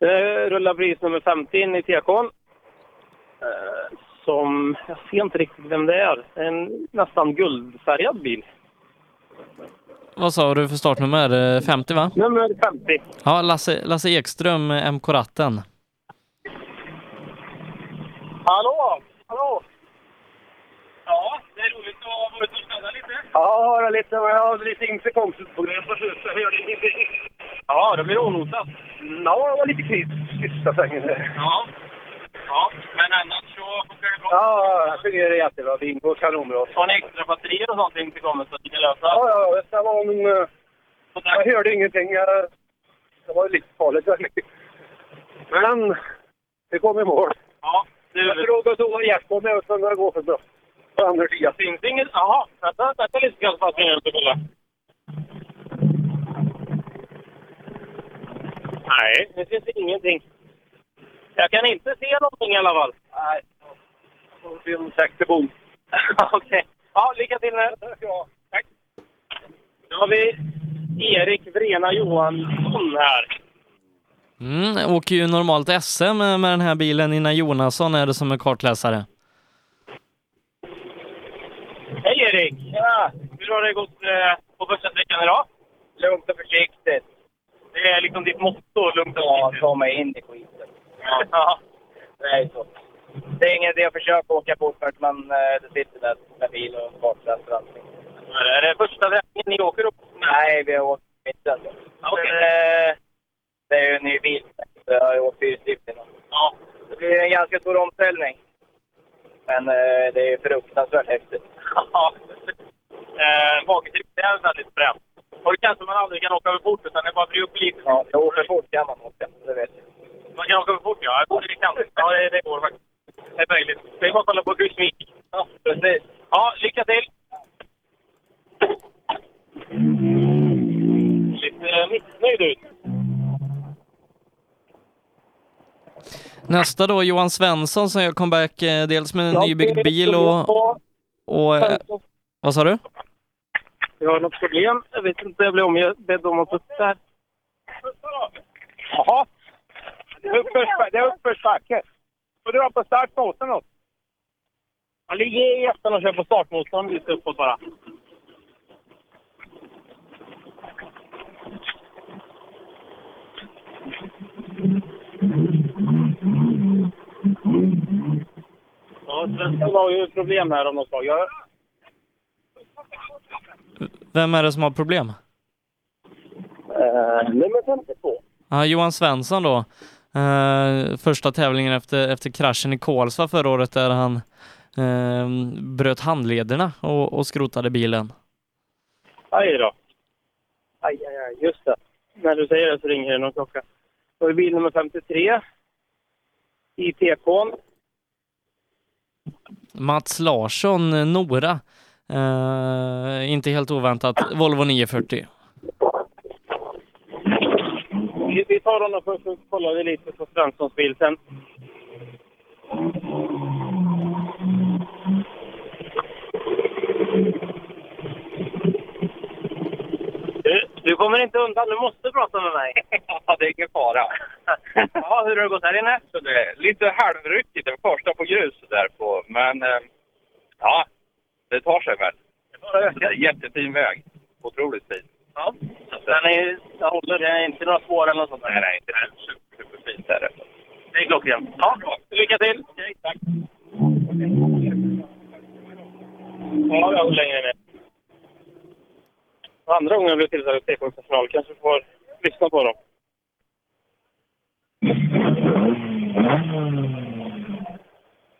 Speaker 20: Eh, det rullar pris nummer 50 in i TK'n. Eh, Eh, Som, jag ser inte riktigt vem det är. En nästan guldfärgad bil.
Speaker 1: Vad sa du för startnummer? Eh, 50 va?
Speaker 20: Nummer 50.
Speaker 1: Ja, Lasse, Lasse Ekström, eh, MK Ratten.
Speaker 24: Hallå! Hallå! Ja, det är roligt att ha varit och städat lite.
Speaker 25: Ja, höra lite. Jag har lite intercomproblem på slutet. Jag hörde ingenting.
Speaker 24: Ja, det blir onotat.
Speaker 25: Ja, det var lite kris sista svängen.
Speaker 24: Ja. Ja, men annars så funkar det bra.
Speaker 25: Ja, jag det är jättebra. Ingår kanonbra.
Speaker 20: Har ni extra batterier och sånt inte kommit så att ni kan lösa?
Speaker 25: Ja, ja, det var en... eh, Jag hörde ingenting. Jag- Det var lite farligt. Men det kom i mål.
Speaker 20: Ja,
Speaker 25: Jag frågade Tova Gjertz med och sen det går för bra. På andra sidan.
Speaker 20: Finns det inget? Jaha, vänta, vänta lite grann så att jag ska kolla. Nej, det finns ingenting. Jag kan inte se någonting i alla fall.
Speaker 25: Nej. Det är en sektorbom.
Speaker 20: Okej. Ja, lycka till nu. Ja, tack. Då har vi Erik Vrena Johansson här.
Speaker 1: Mm, åker ju normalt SM med den här bilen innan Jonasson är det som är kartläsare.
Speaker 20: Hej Erik! Ja. Hur har det gått eh, på första sträckan idag?
Speaker 24: Lugnt och försiktigt.
Speaker 20: Det är liksom ditt motto, lugnt och
Speaker 24: Ja,
Speaker 20: försiktigt.
Speaker 24: ta mig in i skiten.
Speaker 20: Ja.
Speaker 24: Det är så. Det är ingen idé att försöka åka fort för att man eh, det sitter där med bil och fartläser och allting.
Speaker 20: Är det första sträckan ni åker upp?
Speaker 24: Nej, vi har åkt mitten.
Speaker 20: Okej.
Speaker 24: Eh, Det är ju en ny bil. Så Jag har ju åkt fyrhjulsdrift innan.
Speaker 20: Ja.
Speaker 24: Det blir en ganska stor omställning. Men eh, det är ju fruktansvärt häftigt.
Speaker 20: Ja. Eh, är väldigt fränt. Och det känns som man aldrig kan åka över fort, utan det bara blir upp lite.
Speaker 24: Ja, jo, för fort kan man åka. Det vet jag.
Speaker 20: Man kan åka över fort, ja. Det kan. Ja, det, det går faktiskt. Det är möjligt. Det är bara att kolla på kryssmik.
Speaker 24: Ja, precis.
Speaker 20: Ja, lycka till! Lite missnöjd ut.
Speaker 1: Nästa då Johan Svensson som gör comeback eh, dels med en nybyggd bil och... Och, eh, vad sa du?
Speaker 20: Jag har något problem. Jag vet inte, jag blev ombedd om att putta här.
Speaker 22: Jaha. Det är uppförsbacke. Det är uppförsbacke. Får du ha på startmotorn då?
Speaker 20: Han ligger i ettan och kör på startmotorn lite uppåt bara. Ja, Svensson har ju problem här om något slag. Jag,
Speaker 1: Vem är det som har problem?
Speaker 20: eh, nummer 52.
Speaker 1: Ja, Johan Svensson då. Eh, första tävlingen efter, efter kraschen i Kolsva förra året där han eh, bröt handlederna och, och skrotade bilen.
Speaker 20: Aj då. Aj, aj, aj. Just det. När du säger det så ringer det någon klocka. Då är bil nummer 53. I TK'n.
Speaker 1: Mats Larsson, Nora. Eh, inte helt oväntat, Volvo 940.
Speaker 20: Vi, vi tar honom först och kollar lite på Svenssons bil sen. Du, du kommer inte undan. Du måste prata med mig.
Speaker 22: Ja, det är ingen fara.
Speaker 20: Ja, hur har det gått här inne?
Speaker 22: Så det är lite halvryckigt den första på gruset där på, men eh, ja, det tar sig väl. Det är jättefin väg. Otroligt fin.
Speaker 20: Ja. Den är, håller, det är inte några spår eller något sånt?
Speaker 22: Nej, nej, det är super, superfint är det.
Speaker 20: Det är klockrent. Ja, lycka till! Okej, tack. Ja, jag längre ner. Andra gången jag blev tillsagd av TKs personal kanske får lyssna på dem.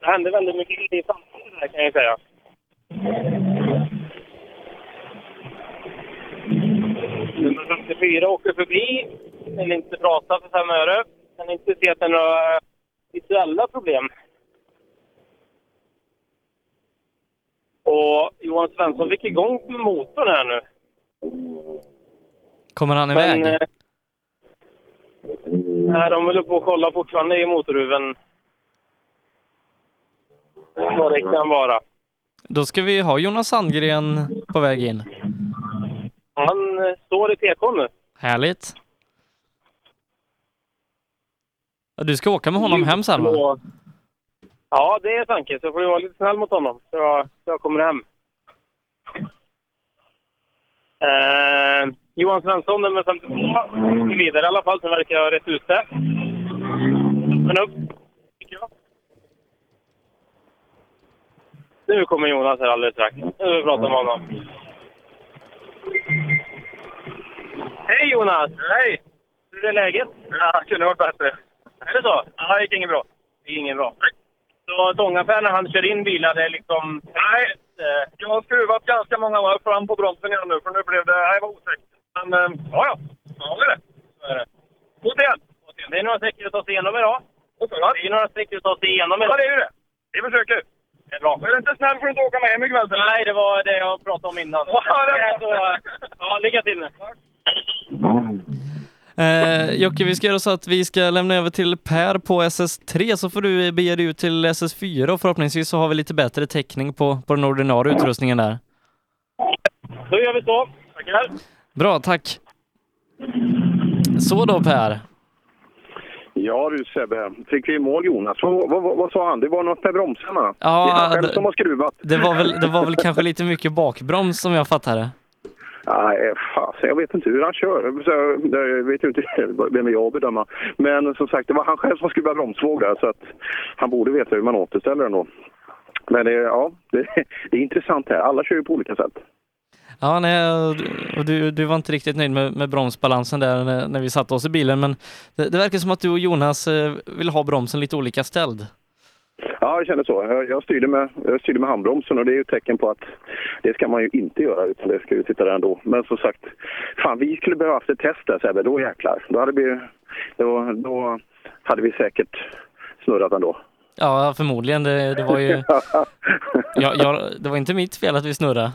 Speaker 20: Det hände väldigt mycket i samtidigt här kan jag säga. Nummer 54 åker förbi. Vill inte prata för fem öre. Kan inte se att det är några visuella problem. Och Johan Svensson fick igång motorn här nu.
Speaker 1: Kommer han iväg?
Speaker 20: Men, eh, nej, de håller på att kolla fortfarande i motorhuven. Vad det kan vara.
Speaker 1: Då ska vi ha Jonas Sandgren på väg in.
Speaker 20: Han eh, står i TK nu.
Speaker 1: Härligt. Du ska åka med honom hem sen va?
Speaker 20: Ja, det är tanken. Så får du vara lite snäll mot honom så jag, så jag kommer hem. Eh, Johan Svensson, nummer 52, är vidare i alla fall. Sen verkar jag rätt ut det. Men upp. tycker jag. Nu kommer Jonas här alldeles strax. Nu vill vi med honom. Hej Jonas! Hej! Hur är läget? Ja, kunde varit bättre. Är det så? Ja, det gick inget bra. Det gick inget bra. Så Tångaffären när han kör in bilar, det är liksom... Nej, jag har skruvat ganska många varv fram på bromsen igen nu, för nu blev det... Nej, det var otäckt. Men, eh, ja, ja. Ja, det är det. Så är det. Mot igen! Det är några sträckor att ta sig igenom idag. Det är några sträckor att ta sig igenom idag. Ja, det är ju det. Vi försöker. Det är bra. Är du inte snäll får du inte åka med hem ikväll. Nej, det var det jag pratade om innan. Ja, det är så, ja, lycka till nu.
Speaker 1: Eh, Jocke, vi ska göra så att vi ska lämna över till Per på SS3 så får du bege dig ut till SS4 och förhoppningsvis så har vi lite bättre täckning på, på den ordinarie utrustningen där.
Speaker 20: Då gör vi så. Tackar.
Speaker 1: Bra, tack. Så då Per.
Speaker 2: Ja du Sebbe, fick vi mål Jonas? Vad, vad, vad, sa han? Det var något med bromsarna?
Speaker 1: Ja,
Speaker 2: det är han själv som har skruvat.
Speaker 1: Det var väl, det var väl kanske lite mycket bakbroms som jag fattade.
Speaker 2: Nej, fasen, jag vet inte hur han kör. Så, jag vet ju inte vem är jag att bedöma. Men som sagt, det var han själv som skruvade bromsvåg där, så att han borde veta hur man återställer den då. Men det, ja, det, det är intressant här. Alla kör ju på olika sätt.
Speaker 1: Ja, nej, och du, du var inte riktigt nöjd med, med bromsbalansen där när, när vi satte oss i bilen, men det, det verkar som att du och Jonas eh, vill ha bromsen lite olika ställd.
Speaker 2: Ja, jag känner så. Jag, jag, styrde med, jag styrde med handbromsen och det är ju ett tecken på att det ska man ju inte göra utan det ska ju sitta där ändå. Men som sagt, fan vi skulle behöva haft ett test där Sebbe, då jäklar. Då hade vi, då, då hade vi säkert snurrat ändå.
Speaker 1: Ja, förmodligen. Det, det var ju... Ja, jag, det var inte mitt fel att vi snurrade.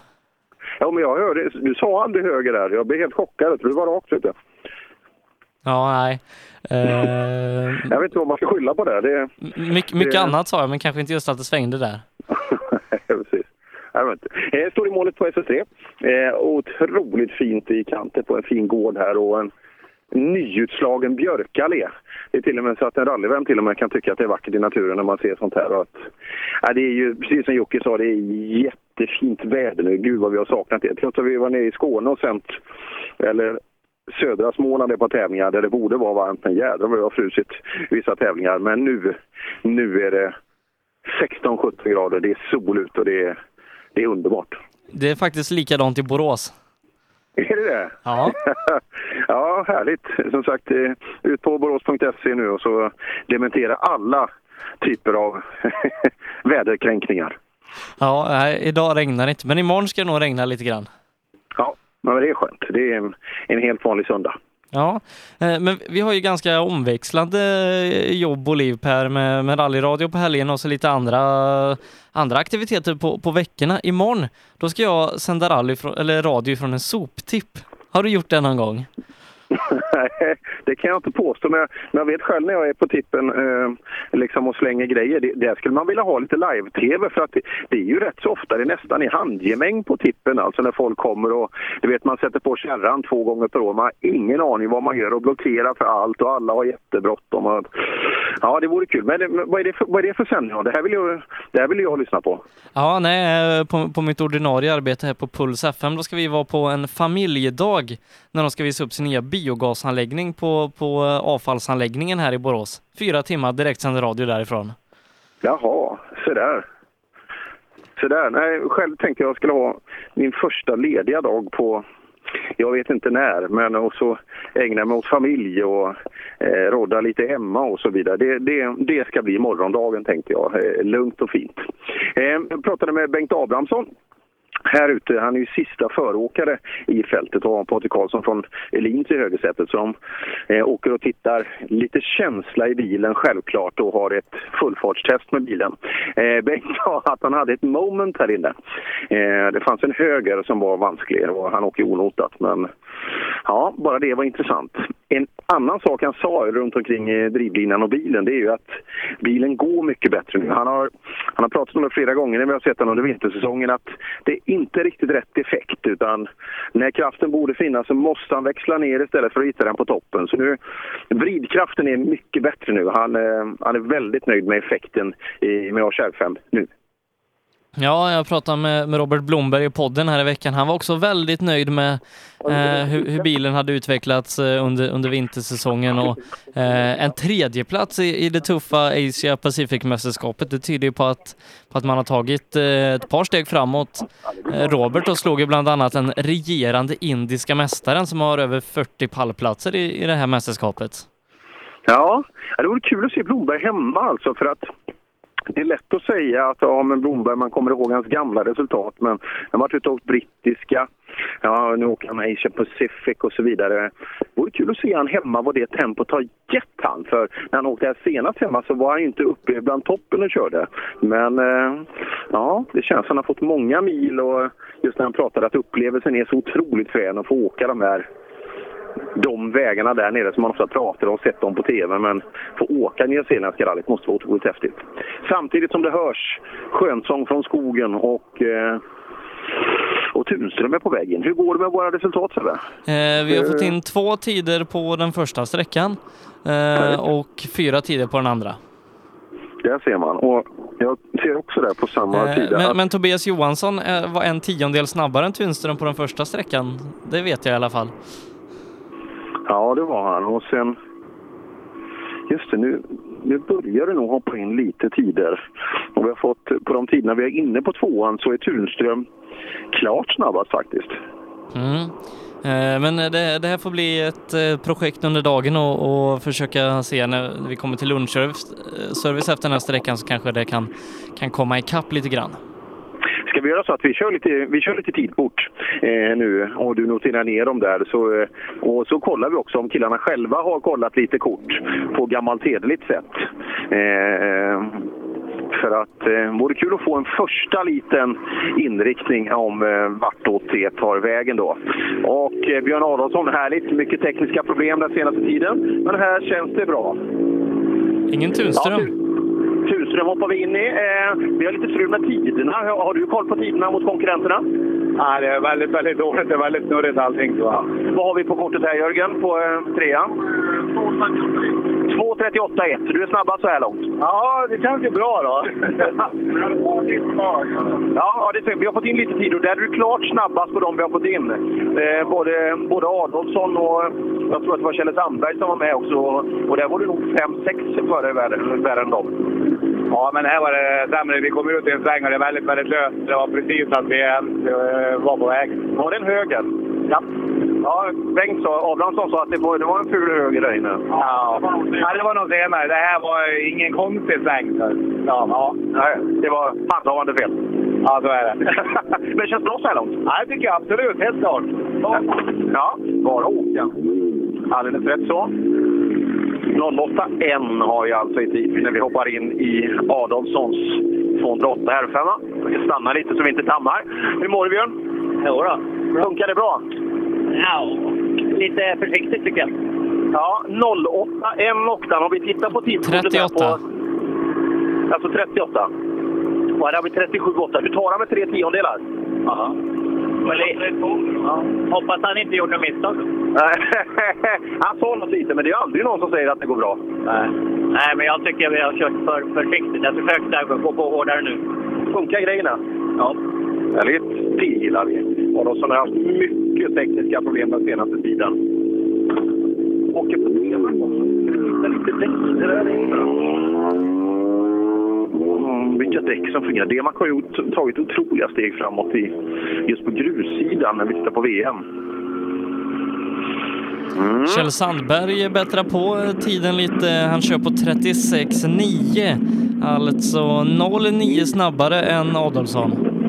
Speaker 2: ja, men jag hörde, du sa aldrig höger där. Jag blev helt chockad. Det var rakt ute.
Speaker 1: Ja, nej. Eh,
Speaker 2: Jag vet inte vad man ska skylla på där. Det,
Speaker 1: mycket mycket
Speaker 2: det-
Speaker 1: annat sa jag, men kanske inte just att det svängde där.
Speaker 2: Precis. jag. Eh, står i målet på SS3. Eh, otroligt fint i kanten på en fin gård här och en nyutslagen björkallé. Det är till och med så att en rallyvän till och med kan tycka att det är vackert i naturen när man ser sånt här. Och att, ja, det är ju, precis som Jocke sa, det är jättefint väder nu. Gud vad vi har saknat det. Trots att vi var nere i Skåne och sänt, eller södra Småland är på tävlingar där det borde vara varmt, men jädrar vad det har frusit vissa tävlingar. Men nu, nu är det 16-17 grader, det är sol ut och det är, det är underbart.
Speaker 1: Det är faktiskt likadant i Borås.
Speaker 2: Är det det?
Speaker 1: Ja.
Speaker 2: ja, härligt. Som sagt, eh, ut på borås.se nu och så dementera alla typer av väderkränkningar.
Speaker 1: Ja, idag regnar det inte, men imorgon ska det nog regna lite grann.
Speaker 2: Ja, men det är skönt. Det är en, en helt vanlig söndag.
Speaker 1: Ja, eh, men vi har ju ganska omväxlande eh, jobb och liv Per med, med rallyradio på helgen och så lite andra, andra aktiviteter på, på veckorna. Imorgon, då ska jag sända rally från, eller radio från en soptipp. Har du gjort det någon gång?
Speaker 2: Nej, det kan jag inte påstå, men jag, men jag vet själv när jag är på tippen eh, liksom och slänger grejer, det, där skulle man vilja ha lite live-tv för att det, det, är ju rätt så ofta, det är nästan i handgemäng på tippen alltså när folk kommer och du vet man sätter på kärran två gånger per år, man har ingen aning vad man gör och blockerar för allt och alla har jättebråttom. Och, ja, det vore kul. Men men vad, är det för, vad är det för sändning? Det här vill jag, det här vill jag lyssna på.
Speaker 1: Ja, nej, eh, på, på mitt ordinarie arbete här på Puls FM, då ska vi vara på en familjedag när de ska visa upp sin nya biogas biogasanläggning på, på eh, avfallsanläggningen här i Borås. Fyra timmar direktsänd radio därifrån.
Speaker 2: Jaha, så där. Så där. Nej, själv tänkte jag skulle ha min första lediga dag på jag vet inte när, men också ägna mig åt familj och eh, rodda lite hemma och så vidare. Det, det, det ska bli morgondagen tänkte jag, eh, lugnt och fint. Eh, jag pratade med Bengt Abrahamsson här ute. Han är ju sista föråkare i fältet och har Patrik Karlsson från Elins i högersätet som eh, åker och tittar lite känsla i bilen självklart och har ett fullfartstest med bilen. Eh, Bengt sa att han hade ett moment här inne. Eh, det fanns en höger som var vansklig och han åker onotat men ja, bara det var intressant. En annan sak han sa runt omkring drivlinan och bilen det är ju att bilen går mycket bättre nu. Han har, han har pratat om det flera gånger när vi har sett honom under vintersäsongen att det inte riktigt rätt effekt utan när kraften borde finnas så måste han växla ner istället för att hitta den på toppen. Så nu, vridkraften är mycket bättre nu. Han, eh, han är väldigt nöjd med effekten i, med A5 nu.
Speaker 1: Ja, jag pratade med, med Robert Blomberg i podden här i veckan. Han var också väldigt nöjd med eh, hur, hur, bilen hade utvecklats eh, under, under vintersäsongen och eh, en tredjeplats i, i det tuffa Asia Pacific-mästerskapet. Det tyder ju på att, på att man har tagit eh, ett par steg framåt. Eh, Robert då slog ju bland annat den regerande indiska mästaren som har över 40 pallplatser i, i det här mästerskapet.
Speaker 2: Ja, det vore kul att se Blomberg hemma alltså för att det är lätt att säga att ja, men Blomberg, man kommer ihåg hans gamla resultat, men han har varit ute och brittiska, ja, nu åker han Asia Pacific och så vidare. Det vore kul att se han hemma vad det tempot har gett han, för när han åkte här senast hemma så var han inte uppe bland toppen och körde. Men eh, ja, det känns som han har fått många mil och just när han pratade att upplevelsen är så otroligt frän att få åka de här de vägarna där nere som man ofta pratar om, sett dem på TV, men få åka Nya Zeeländska rallyt måste vara otroligt häftigt. Samtidigt som det hörs skönsång från skogen och eh, och Tunström är på väg in. Hur går det med våra resultat Sebbe?
Speaker 1: Eh, vi har fått in två tider på den första sträckan eh, och fyra tider på den andra.
Speaker 2: Där ser man. Och jag ser också det på samma
Speaker 1: eh,
Speaker 2: sida.
Speaker 1: Men, men, Tobias Johansson eh, var en tiondel snabbare än Tunström på den första sträckan. Det vet jag i alla fall.
Speaker 2: Ja, det var han. Och sen... Just det, nu, nu börjar det nog hoppa in lite tider. Och vi har fått, på de tiderna vi är inne på tvåan så är Tunström klart snabbast faktiskt.
Speaker 1: Mm. Eh, men det, det, här får bli ett eh, projekt under dagen och, och försöka se när vi kommer till lunchservice eh, efter den här sträckan så kanske det kan, kan komma ikapp lite grann.
Speaker 2: Ska vi göra så att vi kör lite, vi kör lite tidkort eh, nu och du noterar ner dem där. Så, eh, och så kollar vi också om killarna själva har kollat lite kort på gammalt hederligt sätt. Eh, för att eh, vore kul att få en första liten inriktning om eh, vartåt det tar vägen då. Och eh, Björn Adolfsson, härligt. Mycket tekniska problem den senaste tiden, men här känns det bra.
Speaker 1: Ingen Tunström?
Speaker 2: Ja, Tunström hoppar vi in i. Eh, vi har lite strul med tiderna. Har, har du koll på tiderna mot konkurrenterna?
Speaker 18: Ja, det är väldigt, väldigt dåligt. Det är väldigt snurrigt allting. Så.
Speaker 2: Vad har vi på kortet här Jörgen, på eh, trean? 2.38,1. Du är snabbast så här långt.
Speaker 18: Ja, det känns ju bra då.
Speaker 2: Ja, det, vi har fått in lite tid och där är du klart snabbast på de vi har fått in. Eh, både, både Adolfsson och jag tror att det var Kjelle Sandberg som var med också. Och där var du nog 5-6 före värre än dem.
Speaker 18: Ja, men här var det sämre. Vi kom ut i en sväng och det var väldigt, väldigt löst. Det var precis att vi eh, var på väg.
Speaker 2: Var det en höger? Ja. Ja, Bengt sa, Abrahamsson sa att det var, det var en ful höger där inne.
Speaker 18: Ja. ja, det var nog senare. Det här var ingen konstig sväng. Ja, ja.
Speaker 2: Nej, det var handhavande fel.
Speaker 18: Ja, så är det.
Speaker 2: Men det känns bra så här långt?
Speaker 18: Ja, det tycker jag absolut. Helt klart.
Speaker 2: Ja, bara åka. Alldeles rätt så. 08.1 har jag alltså i tid när vi hoppar in i Adolfssons 208 R5. Vi stannar lite så vi inte tammar. Hur mår du Björn?
Speaker 27: Jo då.
Speaker 2: Funkar det bra?
Speaker 27: Ja, lite försiktigt tycker jag.
Speaker 2: Ja, 08, en oktan. Om vi tittar på tidkortet
Speaker 1: 38.
Speaker 2: På, alltså 38. Och här har vi 37,8. Du tar med tre tiondelar?
Speaker 27: Jaha. Ja. Hoppas han inte gjorde något misstag.
Speaker 2: han sa något lite, men det är aldrig någon som säger att det går bra.
Speaker 27: Nej, Nej men jag tycker vi har kört för försiktigt. Jag försökte gå på hårdare nu.
Speaker 2: Funkar grejerna?
Speaker 27: Ja.
Speaker 2: Härligt. Det gillar vi. Adolfsson har haft mycket tekniska problem den senaste tiden. Åker på också. Lite däck. Det där är vilka däck som fungerar. Demac har ju tagit otroliga steg framåt i, just på grussidan när vi tittar på VM.
Speaker 1: Mm. Kjell Sandberg bättrar på eh, tiden lite. Han kör på 36,9. Alltså 0,9 snabbare än Adolfsson.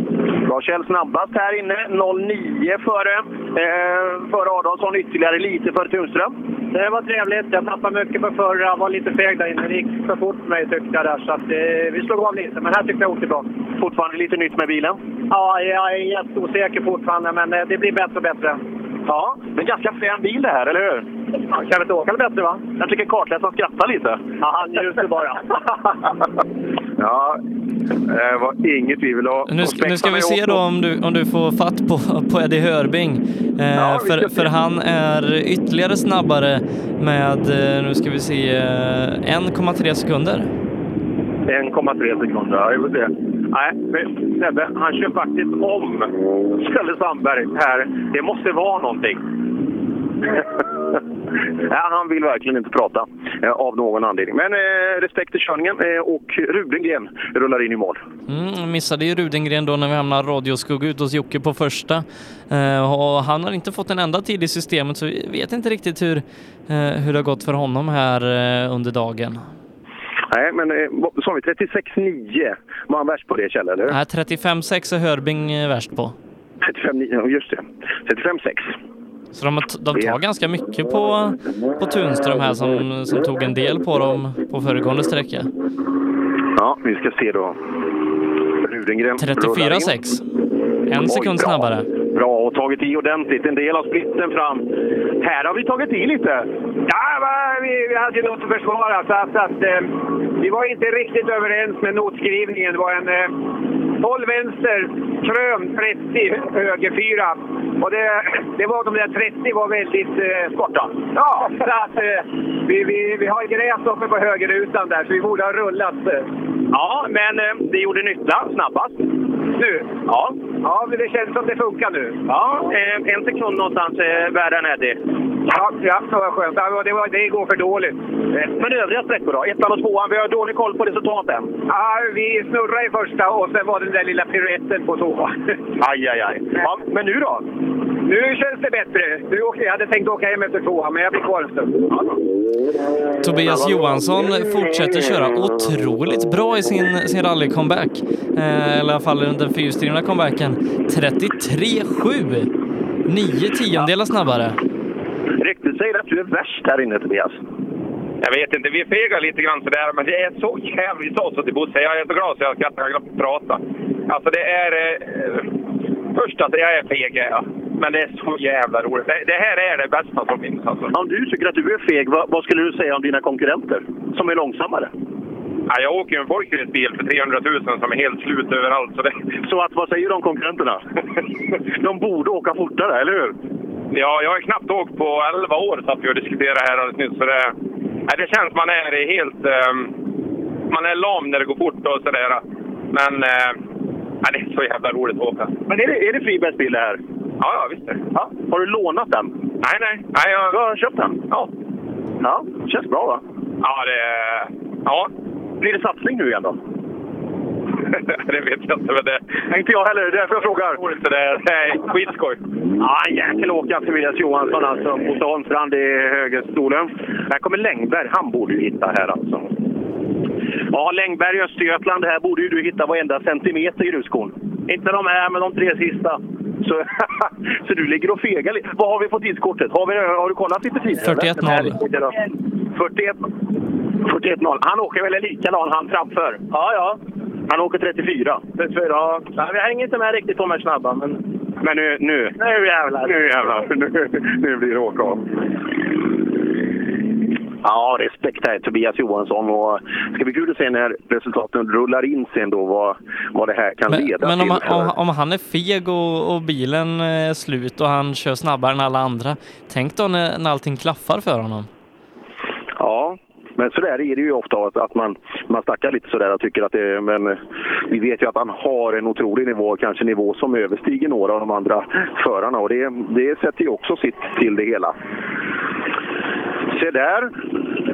Speaker 2: Kjell snabbast här inne. 0,9 före, eh, före Adolfsson. Ytterligare lite före Tunström.
Speaker 27: Det var trevligt. Jag tappade mycket på förra. var lite feg där inne. Det gick för fort för mig tyckte jag där. Så att, eh, vi slog av lite. Men här tyckte jag åkte bra.
Speaker 2: Fortfarande lite nytt med bilen?
Speaker 27: Ja, jag är jätteosäker fortfarande. Men eh, det blir bättre och bättre.
Speaker 2: Ja, men ganska frän bil det här, eller hur?
Speaker 27: Ja, kan vi inte åka bättre va?
Speaker 2: Jag tycker kartläsaren skrattar lite.
Speaker 27: Ja, han njuter bara.
Speaker 2: ja, det var inget ha.
Speaker 1: Nu ska, nu ska vi se då om du, om du får fatt på, på Eddie Hörbing. Eh,
Speaker 2: Ja,
Speaker 1: för, för han är ytterligare snabbare med, eh, nu ska vi se, eh, 1,3 sekunder.
Speaker 2: 1,3 sekunder, ja, vi får se. Nej, men Sebbe, han kör faktiskt om Kjelle Sandberg här. Det måste vara någonting. Nej, han vill verkligen inte prata eh, av någon anledning. Men eh, respekt till körningen eh, och Rudengren rullar in i mål.
Speaker 1: Mm, missade ju Rudengren då när vi hamnade radioskugga ut hos Jocke på första. Eh, och han har inte fått en enda tid i systemet så vi vet inte riktigt hur, eh, hur det har gått för honom här eh, under dagen.
Speaker 2: Nej, men eh, sa vi 36,9 var han värst på det, Kjell, eller?
Speaker 1: Nej, 35,6 är Hörbing eh, värst på.
Speaker 2: 35,9, ja, just det. 35,6.
Speaker 1: Så de, de tar ganska mycket på, på Tunström här som, som tog en del på dem på föregående sträcka.
Speaker 2: Ja, vi ska se då. Rudengren rullar in.
Speaker 1: 34,6. En sekund
Speaker 2: bra.
Speaker 1: snabbare.
Speaker 2: Bra, och tagit i ordentligt. En del av splitten fram. Här har vi tagit i lite.
Speaker 25: Ja, vi, vi hade ju något att försvara. Så att, att, eh, vi var inte riktigt överens med notskrivningen. Det var en eh, 12 vänster, krön 30, höger 4. Och det, det var de där 30 var väldigt eh, korta. Ja, så att eh, vi, vi, vi har gräs uppe på högerrutan där så vi borde ha rullat. eh.
Speaker 2: Ja, men eh, det gjorde nytta snabbast.
Speaker 25: Nu?
Speaker 2: Ja.
Speaker 25: Ja, det känns som det funkar nu.
Speaker 2: Ja, eh, en sekund någonstans eh, värre än Eddie.
Speaker 25: Ja, ja det var skönt. Det, var, det går för dåligt.
Speaker 2: Men övriga sträckor då? Ettan och tvåan, vi har dålig koll på resultaten.
Speaker 25: Ja, vi snurrade i första och sen var det den där lilla piruetten på tvåan.
Speaker 2: Aj, aj, aj. Ja, men nu då?
Speaker 25: Nu känns det bättre. Nu åker, jag hade tänkt åka hem efter tvåan, men jag blir kvar en stund.
Speaker 1: Tobias Johansson fortsätter köra otroligt bra i sin, sin rally-comeback. Eh, eller i alla fall den fyrhjulsdrivna comebacken. 33,7! Nio tiondelar snabbare.
Speaker 2: Ryktet säger att du är värst här inne, Tobias.
Speaker 17: Jag vet inte, vi fegar lite grann sådär, men det är så jävligt sa så till Bosse. Jag är så glad så jag skrattar, jag kan prata. Alltså det är... Eh, först att jag är feg, är jag. Men det är så jävla roligt. Det, det här är det bästa som finns alltså.
Speaker 2: Om du tycker att du är feg, vad, vad skulle du säga om dina konkurrenter som är långsammare?
Speaker 22: Ja, jag åker ju en folkracebil för 300 000 som är helt slut överallt. Så, det...
Speaker 2: Så att, vad säger de konkurrenterna? de borde åka fortare, eller hur?
Speaker 22: Ja, jag har knappt åkt på 11 år, satt vi och diskuterade här alldeles nyss. Så det, nej, det känns man är helt... Um, man är lam när det går fort och sådär. Men uh, nej, det är så jävla roligt att åka.
Speaker 2: Men är det, är det Fribergs bil det här?
Speaker 22: Ja, ja visst är det.
Speaker 2: Ja. Har du lånat den?
Speaker 22: Nej, nej. nej jag...
Speaker 2: Du har köpt den?
Speaker 22: Ja.
Speaker 2: Ja, känns bra va?
Speaker 22: Ja, det... Ja.
Speaker 2: Blir det satsning nu igen då?
Speaker 22: det vet jag inte. Men det...
Speaker 2: Inte jag heller, det är därför jag frågar.
Speaker 22: Inte det. Nej, skitskoj.
Speaker 2: Ja, en jäkel åka Tobias Johansson alltså. Mot Holmstrand i högerstolen. Här kommer Längberg. Han borde ju hitta här alltså. Ja, Längberg i Östergötland. Här borde ju du hitta varenda centimeter gruskorn. Inte de här, men de tre sista. Så, så du ligger och fegar lite. Vad har vi på tidskortet? Har, vi, har du kollat lite tider?
Speaker 1: 41-0.
Speaker 2: 41 41-0. Han åker väl likadan han framför?
Speaker 24: Ja, ja.
Speaker 2: Han åker 34.
Speaker 24: 34, ja. Vi hänger inte med riktigt på de här snabba, men...
Speaker 2: Men nu... Nu,
Speaker 24: nu jävlar!
Speaker 2: Nu jävlar! Nu, nu blir det åka av. Ja, respekt här Tobias Johansson. Och det ska bli kul att se när resultaten rullar in sen då vad, vad det här kan
Speaker 1: Men,
Speaker 2: leda
Speaker 1: men
Speaker 2: till.
Speaker 1: om,
Speaker 2: för-
Speaker 1: om, om han är feg och, och bilen är slut och han kör snabbare än alla andra, tänk då när, när allting klaffar för honom.
Speaker 2: Ja, men så där är det ju ofta att, att man, man snackar lite sådär och tycker att det men vi vet ju att han har en otrolig nivå, kanske nivå som överstiger några av de andra förarna och det, det sätter ju också sitt till det hela. Se där!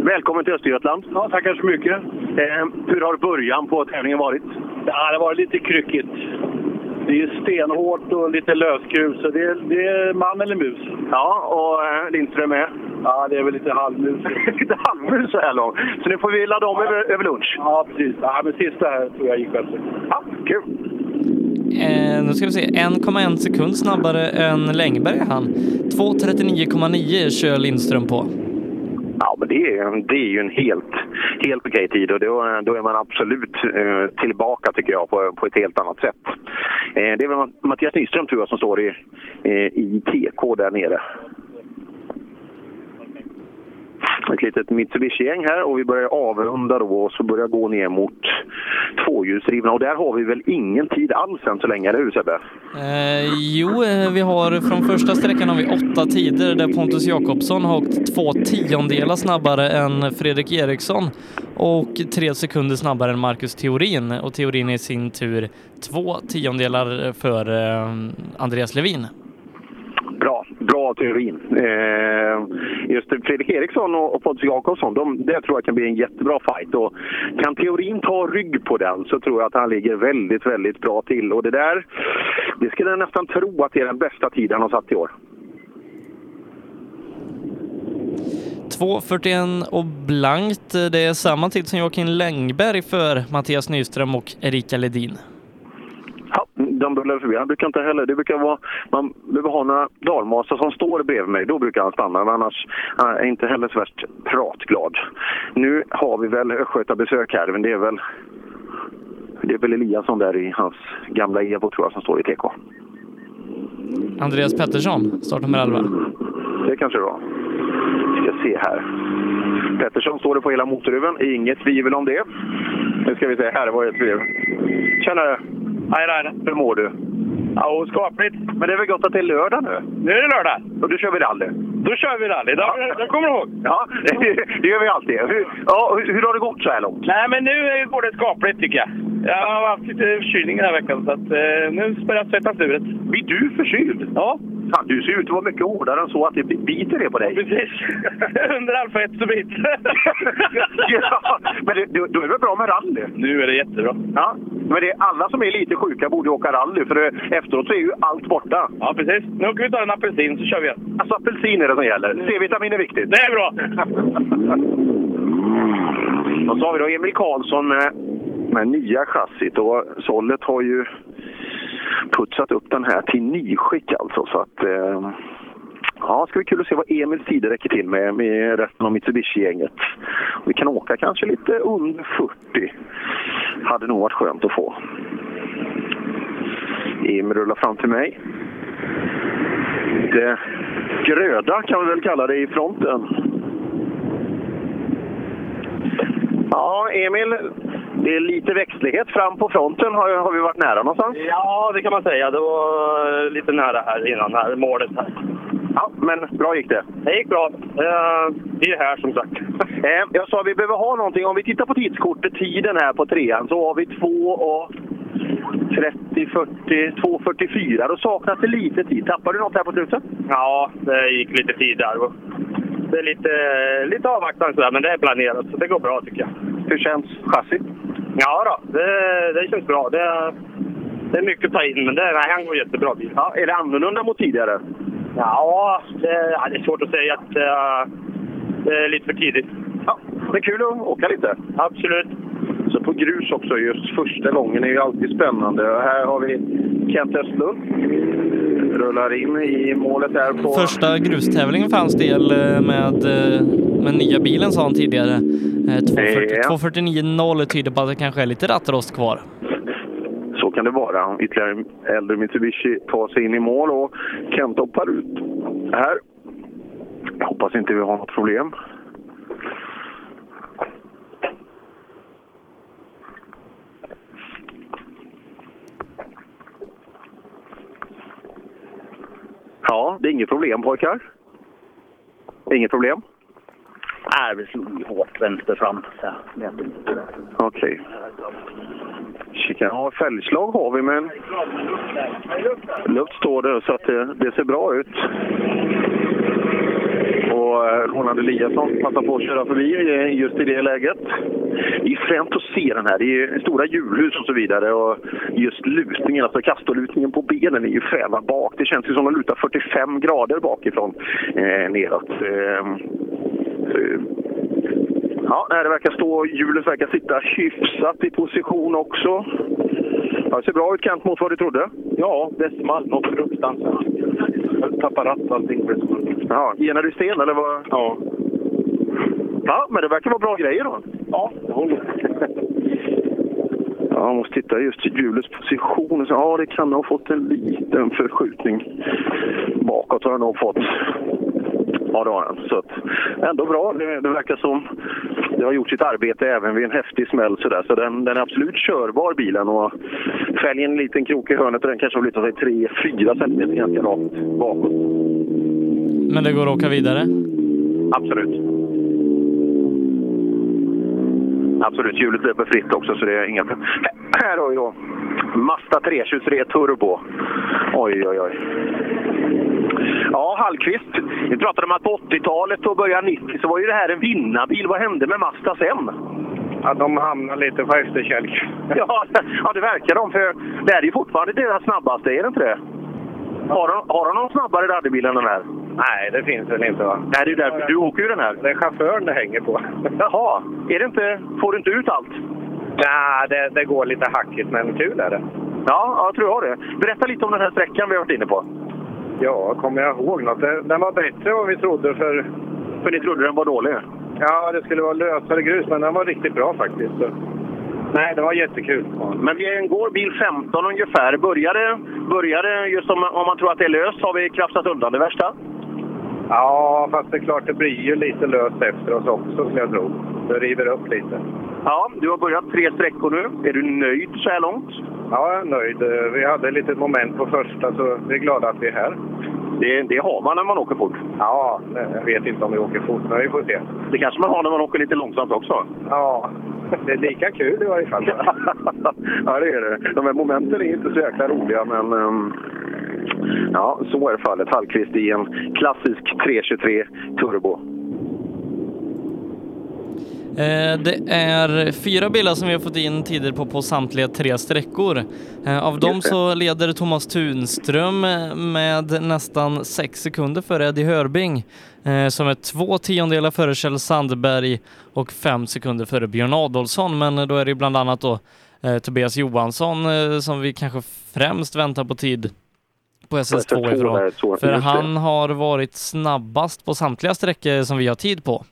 Speaker 2: Välkommen till Östergötland.
Speaker 24: Ja, tackar så mycket.
Speaker 2: Eh, hur har början på tävlingen varit?
Speaker 24: Ja, det var lite kryckigt. Det är stenhårt och lite lösgrus, så det är, det är man eller mus.
Speaker 2: Ja, och eh, Lindström med?
Speaker 24: Ja, det är väl lite halvmus.
Speaker 2: lite halvmus så här långt. Så nu får vi ladda om över, över lunch.
Speaker 24: Ja, precis. Ja, men sista här tror jag gick bättre.
Speaker 2: Ja, kul.
Speaker 1: Eh, nu ska vi se, 1,1 sekund snabbare än Längberg är han. 2.39,9 kör Lindström på.
Speaker 2: Ja, men det är, det är ju en helt, helt okej tid och då, då är man absolut eh, tillbaka tycker jag på, på ett helt annat sätt. Eh, det är väl Mattias Nyström tror jag som står i, eh, i TK där nere. Ett litet Mitsubishi-gäng här och vi börjar avrunda då och så börjar gå ner mot tvåhjulsdrivna och där har vi väl ingen tid alls än så länge, eller hur Sebbe?
Speaker 1: Eh, jo, eh, vi har från första sträckan har vi åtta tider där Pontus Jakobsson har åkt två tiondelar snabbare än Fredrik Eriksson och tre sekunder snabbare än Marcus Theorin och Theorin är i sin tur två tiondelar för eh, Andreas Levin.
Speaker 2: Bra, teorin. Eh, just Fredrik Eriksson och, och Pontus Jakobsson, de, det tror jag kan bli en jättebra fight. Och kan teorin ta rygg på den så tror jag att han ligger väldigt, väldigt bra till. Och det där, det skulle jag nästan tro att det är den bästa tiden han har satt i år.
Speaker 1: 2.41 och blankt. Det är samma tid som Joakim Längberg för Mattias Nyström och Erika Ledin.
Speaker 2: De rullar förbi. Han brukar inte heller... Det brukar vara... Man behöver ha några dalmasar som står bredvid mig. Då brukar han stanna. Men annars han är inte heller så värst pratglad. Nu har vi väl Östgötabesök här, men det är väl... Det är väl Eliasson där i hans gamla Evo tror jag som står i TK.
Speaker 1: Andreas Pettersson, startnummer 11.
Speaker 2: Det kanske det var. Ska se här. Pettersson står det på hela motorhuven. Inget tvivel om det. Nu ska vi se. Här var det ett brev. Tjenare!
Speaker 24: Nej, nej,
Speaker 2: Hur mår du?
Speaker 24: Ja, skapligt.
Speaker 2: Men det är väl gott att det är lördag nu?
Speaker 24: Nu är det lördag.
Speaker 2: Och då kör vi rally?
Speaker 24: Då kör vi rally. Det, det kommer du ihåg.
Speaker 2: Ja, det, gör vi alltid. Hur, ja, hur, har det gått så här långt?
Speaker 24: Nej, men nu går det skapligt tycker jag. Jag har haft lite förkylning den här veckan, så att, eh, nu börjar jag svettas ur det.
Speaker 2: Blir du förkyld?
Speaker 24: Ja.
Speaker 2: Fan, du ser ut att vara mycket hårdare än så att det biter det på dig.
Speaker 24: Precis. Under alfa 1 så biter
Speaker 2: ja, men det, då, då är det väl bra med rally?
Speaker 24: Nu är det jättebra.
Speaker 2: Ja, men det är alla som är lite sjuka borde åka rally för det, efteråt så är ju allt borta.
Speaker 24: Ja, precis. Nu åker vi tar en apelsin så kör vi igen.
Speaker 2: Alltså apelsin är det som gäller. C-vitamin är viktigt.
Speaker 24: Det är bra!
Speaker 2: Och så har vi då Emil Karlsson med, med nya chassit och Sollet har ju putsat upp den här till nyskick alltså. Så att, eh, ja, det ska bli kul att se vad Emils tider räcker till med, med resten av Mitsubishi-gänget. Vi kan åka kanske lite under 40. Hade nog varit skönt att få. Emil rullar fram till mig. Det gröda kan vi väl kalla det i fronten. Ja, Emil, det är lite växtlighet fram på fronten. Har, har vi varit nära någonstans?
Speaker 28: Ja, det kan man säga. Det var lite nära här innan, här, målet här.
Speaker 2: Ja, men bra gick det.
Speaker 28: Det gick bra. Eh, Vi är här som sagt.
Speaker 2: Eh, jag sa vi behöver ha någonting. Om vi tittar på tidskortet, tiden här på trean, så har vi 2 och 30, 40, 2.44. Då saknas det lite tid. Tappar du något här på slutet?
Speaker 28: Ja, det gick lite tid där. Det är lite, lite avvaktande sådär, men det är planerat så det går bra tycker jag.
Speaker 2: Hur känns chassit?
Speaker 28: Ja då, det, det känns bra. Det, det är mycket att ta in, men det, nej, han går jättebra bil.
Speaker 2: Ja, är det annorlunda mot tidigare?
Speaker 28: Ja, det, ja, det är svårt att säga. Att, eh, det är lite för tidigt.
Speaker 2: Ja, det är kul att åka lite.
Speaker 28: Absolut.
Speaker 2: Så på grus också, just första gången är ju alltid spännande. Och här har vi Kent Östlund. Rullar in i målet där på...
Speaker 1: Första grustävlingen för hans del eh, med, eh, med nya bilen sa han tidigare. Eh, 240
Speaker 2: Ja.
Speaker 1: 249.0 tyder på att det kanske är lite rattrost kvar.
Speaker 2: Så kan det vara. Ytterligare en äldre Mitsubishi tar sig in i mål och Kent hoppar ut här. Jag hoppas inte vi har något problem. Ja, det är inget problem pojkar. Inget problem?
Speaker 28: Nej, vi slog hårt vänster fram.
Speaker 2: Okej. Kika. Ja, fälgslag har vi, men luft står det så att det, det ser bra ut. Och eh, Roland Eliasson passar på att köra förbi eh, just i det läget. Det är fränt att se den här. Det är stora hjulhus och så vidare. Och just lutningen, alltså kastorlutningen på benen är ju fräna bak. Det känns ju som att de lutar 45 grader bakifrån eh, neråt. Ehm, eh, Ja, det verkar stå, hjulet verkar sitta hyfsat i position också. Ja, det ser bra ut Kent mot vad du trodde.
Speaker 28: Ja, det small något fruktansvärt. Jag tappade ratt och allting blev
Speaker 2: Ja, genar du sten eller vad?
Speaker 28: Ja.
Speaker 2: Ja, men det verkar vara bra grejer då.
Speaker 28: Ja, det håller.
Speaker 2: Ja, man måste titta just i hjulets position. Ja, det kan ha fått en liten förskjutning. Bakåt har den nog fått. Ja, det har den. Så att, ändå bra. Det, det verkar som det har gjort sitt arbete även vid en häftig smäll. Så, där. så den, den är absolut körbar bilen. Och fälgen är en liten krok i hörnet och den kanske har flyttat sig 3-4 centimeter ganska rakt bakåt.
Speaker 1: Men det går att åka vidare.
Speaker 2: Absolut. Absolut, hjulet löper fritt också så det är inga problem. Här har vi då Mazda 323 Turbo. Oj, oj, oj. Ja, Hallqvist. Vi pratade om att på 80-talet och början 90 så var ju det här en vinnarbil. Vad hände med Mazda sen?
Speaker 28: Ja, de hamnar lite på efterkälk.
Speaker 2: Ja, ja, det verkar de. För det här är ju fortfarande deras snabbaste, är det inte det? Har de, har de någon snabbare rallybil än den här?
Speaker 28: Nej, det finns väl inte va?
Speaker 2: Nej, det är därför du åker ju den här.
Speaker 28: Det är chauffören det hänger på.
Speaker 2: Jaha, är det inte, får du inte ut allt?
Speaker 28: Nej, det, det går lite hackigt, men kul är det.
Speaker 2: Ja, jag tror jag det. Berätta lite om den här sträckan vi har varit inne på.
Speaker 28: Ja, kommer jag ihåg något? Den var bättre än vad vi trodde för...
Speaker 2: För ni trodde den var dålig?
Speaker 28: Ja, det skulle vara lösare grus, men den var riktigt bra faktiskt. Nej, det var jättekul.
Speaker 2: Men vi går bil 15 ungefär. Började, började just om, om man tror att det är löst, har vi krafsat undan det värsta?
Speaker 28: Ja, fast det är klart det blir ju lite löst efter oss också, skulle jag tro. Det river upp lite.
Speaker 2: Ja, du har börjat tre sträckor nu. Är du nöjd så här långt?
Speaker 28: Ja, jag är nöjd. Vi hade ett litet moment på första, så vi är glada att vi är här.
Speaker 2: Det, det har man när man åker fort.
Speaker 28: Ja, jag vet inte om vi åker fort, men vi får se.
Speaker 2: Det kanske man har när man åker lite långsamt också.
Speaker 28: Ja, det är lika kul i varje fall.
Speaker 2: ja, det är det. De här momenten är inte så jäkla roliga, men ehm, ja, så är fallet. Hallqvist i en klassisk 323 Turbo.
Speaker 1: Eh, Det är fyra bilar som vi har fått in tider på på samtliga tre sträckor. Eh, Av dem så leder Thomas Tunström eh, med nästan sex sekunder före Eddie Hörbing som är två tiondelar före Kjell Sandberg och fem sekunder före Björn Adolfsson. Men då är det bland annat då Tobias Johansson som vi kanske främst väntar på tid på SS2
Speaker 2: SS2
Speaker 1: ifrån. För han har varit snabbast på samtliga sträckor som vi har tid på.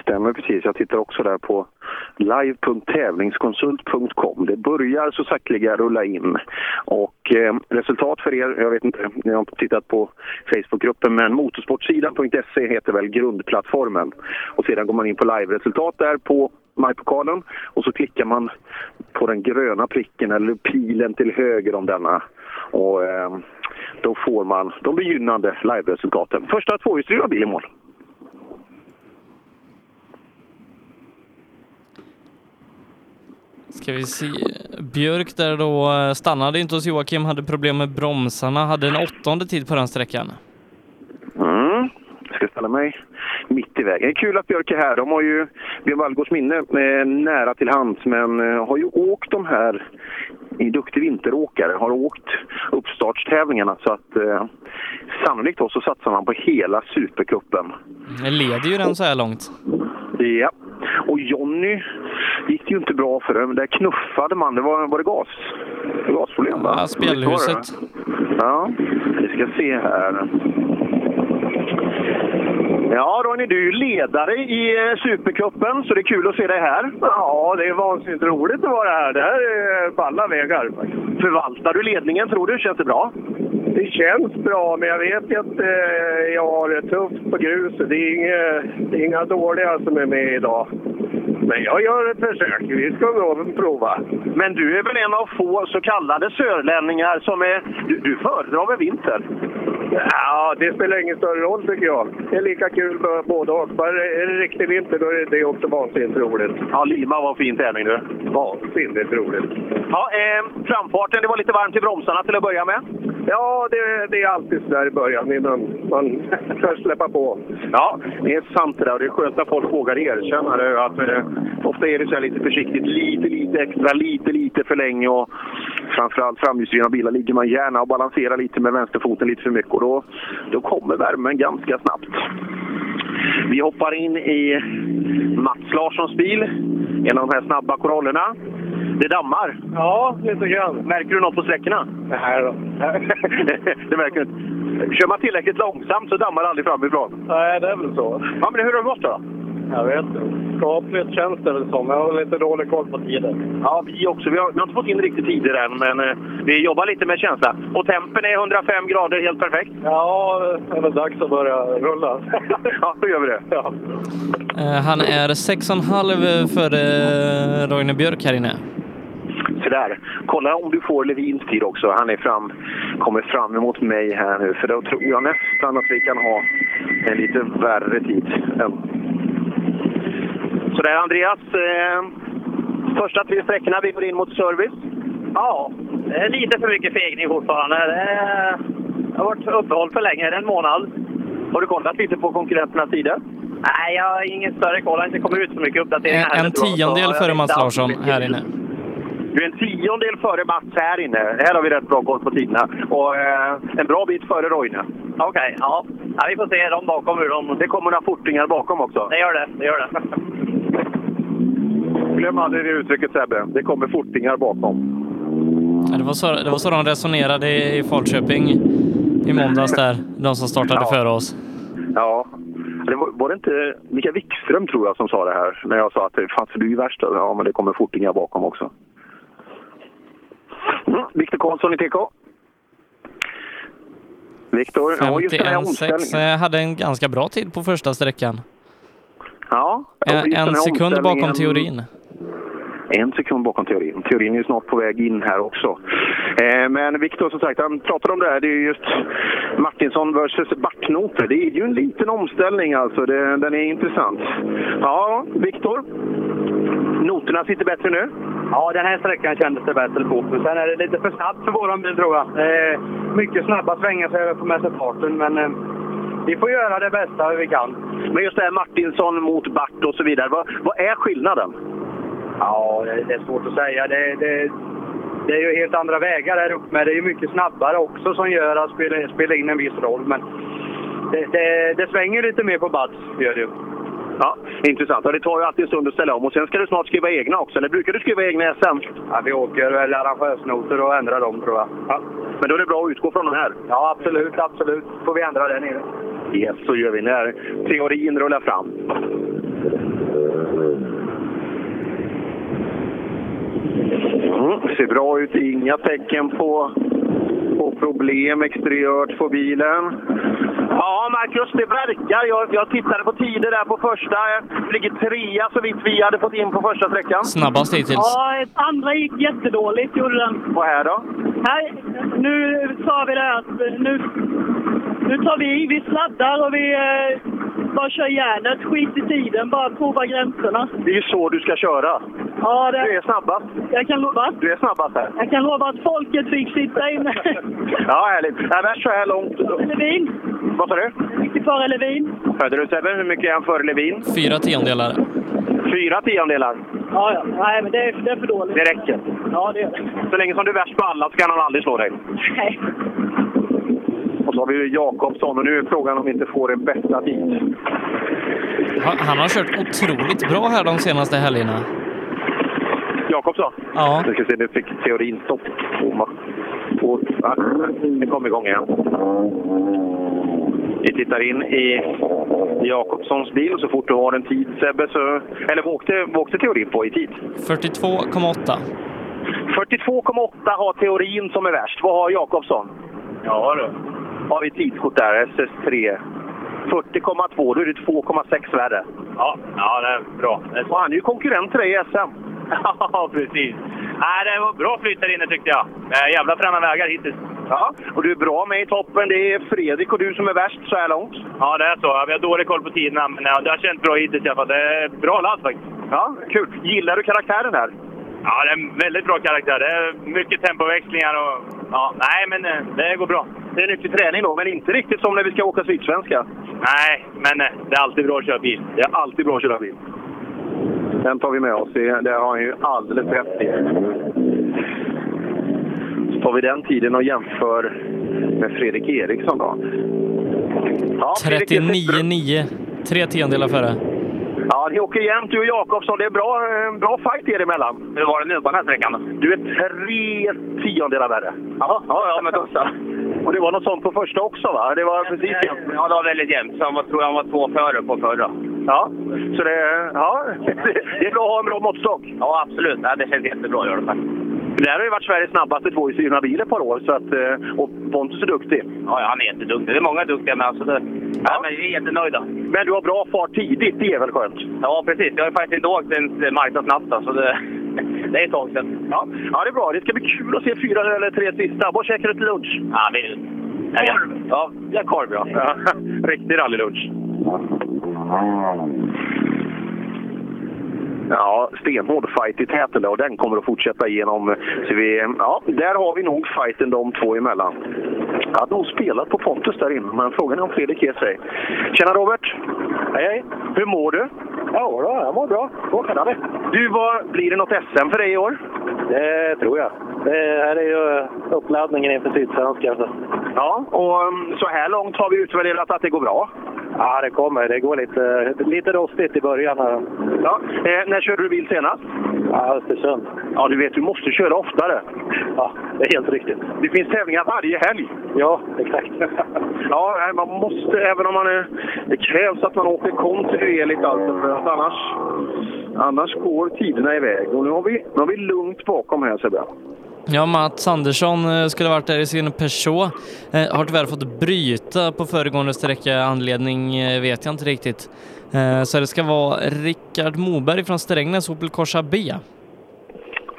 Speaker 2: Stämmer precis. Jag tittar också där på live.tävlingskonsult.com. Det börjar så sakteliga rulla in. Och eh, resultat för er, jag vet inte, ni har inte tittat på Facebookgruppen, men motorsportsidan.se heter väl grundplattformen. Och sedan går man in på live-resultat där på majpokalen och så klickar man på den gröna pricken eller pilen till höger om denna. Och eh, då får man de begynnande live-resultaten. Första tvåhjulsdrivna bil i mål.
Speaker 1: Ska vi se. Björk där då eh, stannade inte hos Joakim, hade problem med bromsarna, hade en åttonde tid på den sträckan.
Speaker 2: Mm. Jag ska ställa mig mitt i vägen. Kul att Björk är här. De har ju Björn Wallgårds minne eh, nära till hands, men eh, har ju åkt de här i duktig vinteråkare, har åkt uppstartstävlingarna så att eh, sannolikt då så satsar man på hela Supercupen.
Speaker 1: Det leder ju den så här långt.
Speaker 2: Ja, och Jonny gick det ju inte bra för det. Där knuffade man. Det var, var det gas? Gasproblem va?
Speaker 1: Ja, spjällhuset.
Speaker 2: Ja, vi ska se här. Ja, Ronny, du är ledare i eh, Supercupen, så det är kul att se dig här.
Speaker 22: Ja, det är vansinnigt roligt att vara här. Det här är på alla vägar.
Speaker 2: Förvaltar du ledningen, tror du? Känns det bra?
Speaker 22: Det känns bra, men jag vet ju att eh, jag har det tufft på gruset. Det är, inga, det är inga dåliga som är med idag. Men jag gör ett försök. Vi ska nog prova.
Speaker 2: Men du är väl en av få så kallade sörlänningar som är... Du, du föredrar väl vinter?
Speaker 22: Ja, det spelar ingen större roll tycker jag. Det är lika kul med både och. Bara är det riktig vinter då är det också vansinnigt roligt.
Speaker 2: Ja, Lima var fin tävling du.
Speaker 22: Vansinnigt roligt.
Speaker 2: Ja, eh, framfarten, det var lite varmt i bromsarna till att börja med.
Speaker 22: Ja, det, det är alltid sådär i början innan man kan släppa på.
Speaker 2: Ja, det är sant det där. Och det är skönt att folk vågar erkänna det. Att, eh, ofta är det så här lite försiktigt, lite, lite extra, lite, lite för länge. Och framförallt framhjulsdrivna bilar ligger man gärna och balanserar lite med vänsterfoten lite för mycket. Och då, då kommer värmen ganska snabbt. Vi hoppar in i Mats Larssons bil, en av de här snabba korollerna. Det dammar.
Speaker 22: Ja, lite grann.
Speaker 2: Märker du något på sträckorna?
Speaker 22: Nej då.
Speaker 2: det märker du inte. Kör man tillräckligt långsamt så dammar det aldrig framifrån.
Speaker 22: Nej, det är väl så.
Speaker 2: Ja, men hur har det gått då?
Speaker 22: Jag vet inte. Skapligt känns det väl som. Jag har lite dålig koll på tider.
Speaker 2: Ja, vi också. Vi har, vi har inte fått in riktigt tider än, men eh, vi jobbar lite med känsla. Och tempen är 105 grader, helt perfekt.
Speaker 22: Ja, det är dags att börja rulla.
Speaker 2: ja, då gör vi det.
Speaker 22: Ja.
Speaker 1: Eh, Han är 6,5 före eh, Roine Björk här inne.
Speaker 2: Så där. Kolla om du får Levins tid också. Han är fram, kommer fram emot mig här nu, för då tror jag nästan att vi kan ha en lite värre tid. Så där Andreas, eh, första tre sträckorna, vi går in mot service.
Speaker 24: Ja, det är lite för mycket fegning fortfarande. Det, är, det har varit uppehåll för länge, en månad.
Speaker 2: Har du kollat lite på konkurrenternas tider?
Speaker 24: Nej, jag har ingen större koll. Det har inte kommit ut så mycket uppdateringar
Speaker 1: En,
Speaker 24: heller,
Speaker 1: en tiondel före Mats Larsson här inne.
Speaker 2: Du är en tiondel före Mats här inne. Här har vi rätt bra koll på tiderna. Och eh, en bra bit före Roine.
Speaker 24: Okej, ja. ja. Vi får se de bakom hur de...
Speaker 2: Det kommer några fortingar bakom också.
Speaker 24: Det gör det, det gör det.
Speaker 2: Glöm aldrig det uttrycket Sebbe. Det kommer fortingar bakom.
Speaker 1: Ja, det, var så, det var så de resonerade i i Falköping i måndags där, de som startade
Speaker 2: Ja.
Speaker 1: före oss.
Speaker 2: Ja. Det var, var det inte Mikael Wikström tror jag som sa det här när jag sa att fan du är ju värst. Ja, men det kommer fortingar bakom också. Mm. Viktor Karlsson i TK. Viktor, ja, just den här
Speaker 1: 51,6
Speaker 2: omställningen.
Speaker 1: eh, hade en ganska bra tid på första sträckan.
Speaker 2: Ja, just
Speaker 1: En, en sekund bakom teorin.
Speaker 2: En sekund bakom teorin. Teorin är ju snart på väg in här också. Eh, men Viktor, som sagt, han pratade om det här. Det är ju just Martinsson versus backnoter. Det är ju en liten omställning alltså. Det, den är intressant. Ja, Viktor. Noterna sitter bättre nu.
Speaker 25: Ja, den här sträckan kändes det bättre på. Sen är det lite för snabbt för våran bil tror jag. Eh, mycket snabba svängar så jag får med sig farten, men eh, vi får göra det bästa vi kan.
Speaker 2: Men just det här Martinsson mot Bart och så vidare. Vad, vad är skillnaden?
Speaker 25: Ja, det, är svårt att säga. Det, det, det är ju helt andra vägar här uppe med. Det är ju mycket snabbare också som gör att spela, spela in en viss roll. Men det, det, det svänger lite mer på Bats, gör det ju.
Speaker 2: Ja, intressant. Och det tar ju alltid en stund att ställa om. Och sen ska du snart skriva egna också. Eller brukar du skriva egna SM?
Speaker 25: Ja, vi åker väl arrangörsnoter och ändrar dem tror jag.
Speaker 2: Ja. Men då är det bra att utgå från de här.
Speaker 25: Ja, absolut, absolut. får vi ändra det nere.
Speaker 2: Yes, så gör vi när teorin rullar fram. Mm, ser bra ut. Inga tecken på, på problem exteriört på bilen. Ja, Marcus, det verkar. Jag, jag tittade på tider där på första. Jag ligger trea så vitt vi hade fått in på första sträckan.
Speaker 1: Snabbast hittills.
Speaker 27: Ja, andra gick jättedåligt, gjorde den.
Speaker 2: Och här då?
Speaker 27: Här, nu sa vi det att nu, nu tar vi i, vi sladdar och vi eh, bara kör järnet. Skit i tiden, bara prova gränserna.
Speaker 2: Det är ju så du ska köra.
Speaker 27: Ja, det,
Speaker 2: Du är snabbast.
Speaker 27: jag kan lova.
Speaker 2: Du är snabbast här.
Speaker 27: Jag kan lova att folket fick sitta inne.
Speaker 2: Ja, härligt. Nej, värst så här långt.
Speaker 27: Levin.
Speaker 2: Vad sa du?
Speaker 27: Gick före Levin.
Speaker 2: Hörde du Sebbe, hur mycket är han före Levin?
Speaker 1: Fyra tiondelar.
Speaker 2: Fyra tiondelar.
Speaker 27: Ja, ja. Nej, men det är, det är för dåligt.
Speaker 2: Det räcker.
Speaker 27: Ja, det är det.
Speaker 2: Så länge som du är värst på alla så kan han aldrig slå dig.
Speaker 27: Nej.
Speaker 2: Och så har vi ju Jakobsson och nu är frågan om vi inte får en bästa tid.
Speaker 1: Han, har kört otroligt bra här de senaste helgerna.
Speaker 2: Jakobsson?
Speaker 1: Ja.
Speaker 2: Nu ska se, nu fick teorin stopp. på- ja, Det kom igång igen. Vi tittar in i Jakobssons bil så fort du har en tid Sebbe, så... Eller vad åkte, vad åkte teorin på i tid?
Speaker 1: 42,8.
Speaker 2: 42,8 har teorin som är värst. Vad har Jakobsson?
Speaker 21: Ja du.
Speaker 2: Har vi tidskort där, SS3. 40,2, då är det 2,6 värre.
Speaker 21: Ja, ja det är bra.
Speaker 2: Och han är ju konkurrent till dig i SM.
Speaker 21: Ja, precis. Nej, det var bra flyt där inne tyckte jag. Jävla fräna vägar hittills.
Speaker 2: Ja, och du är bra med i toppen. Det är Fredrik och du som är värst så här långt.
Speaker 21: Ja, det är så. Vi har dålig koll på tiderna, men det har känts bra hittills i alla fall. Det är bra ladd faktiskt.
Speaker 2: Ja, kul. Gillar du karaktären här?
Speaker 21: Ja, det är en väldigt bra karaktär. Det är mycket tempoväxlingar och... Ja, nej, men eh, det går bra.
Speaker 2: Det är nyttig träning då, men inte riktigt som när vi ska åka Sydsvenska.
Speaker 21: Nej, men eh, det är alltid bra att köra bil.
Speaker 2: Det är alltid bra att köra bil. Den tar vi med oss. Det, det har han ju alldeles rätt i. Så tar vi den tiden och jämför med Fredrik Eriksson då. Ja, Fredrik är-
Speaker 1: 39,9. Tre tiondelar före.
Speaker 2: Ja, ni åker jämnt du och Jakobsson. Det är bra, eh, bra fight er emellan.
Speaker 21: Hur var det nu på den här sträckan?
Speaker 2: Du är tre tiondelar värre.
Speaker 21: Jaha, ja, ja, men tussa.
Speaker 2: Och det var något sånt på första också va? Det var precis jämnt.
Speaker 21: Ja, det var väldigt jämnt. Så han var, tror jag han var två före på förra.
Speaker 2: Ja, så det, ja, det är bra att ha en bra måttstock.
Speaker 21: Ja, absolut. Ja, det känns jättebra göra det faktiskt.
Speaker 2: Det här har ju varit Sveriges snabbaste tvåhjulsdrivna bil ett par år. Så att, eh, och Pontus är duktig.
Speaker 21: Ja, ja, han är jätteduktig. Det är många duktiga med. Alltså det, ja. men vi är jättenöjda.
Speaker 2: Men du har bra fart tidigt, det är väl skönt?
Speaker 21: Ja, precis. Jag har faktiskt inte åkt ens marknadsnatta, så det, det är ett tag sedan.
Speaker 2: Ja. ja, det är bra. Det ska bli kul att se fyra eller tre sista. Vad käkar du till lunch?
Speaker 21: Ja, är...
Speaker 2: Korv? Ja, ja korv ja. ja. Riktig rallylunch. Ja, stenhård fight i täten och den kommer att fortsätta igenom. Så vi, ja, där har vi nog fighten de två emellan. Jag hade nog spelat på Pontus där inne, men frågan är om Fredrik ger sig. Tjena Robert! Hej hej! Hur mår du? Ja, då, jag mår bra. Vi. Du, vad, blir det något SM för dig i år?
Speaker 29: Det tror jag. Det här är ju uppladdningen inför Sydsvenskan.
Speaker 2: Ja, och um, så här långt har vi utvärderat att det går bra.
Speaker 29: Ja, det kommer. Det går lite, lite rostigt i början. Här.
Speaker 2: Ja. Eh, när körde du bil senast?
Speaker 29: Ja, Östersund.
Speaker 2: Ja, du vet, du måste köra oftare.
Speaker 29: Ja, det är helt riktigt.
Speaker 2: Det finns tävlingar varje helg.
Speaker 29: Ja, exakt.
Speaker 2: ja, man måste, även om man är, det krävs att man åker kontinuerligt alltså, för att annars, annars går tiderna iväg. Och nu har vi, nu har vi lugnt bakom här Sebbe.
Speaker 1: Ja, Mats Andersson eh, skulle varit där i sin Peugeot. Eh, har tyvärr fått bryta på föregående sträcka. Anledning eh, vet jag inte riktigt. Så det ska vara Rickard Moberg från Strängnäs, Opel Corsa B.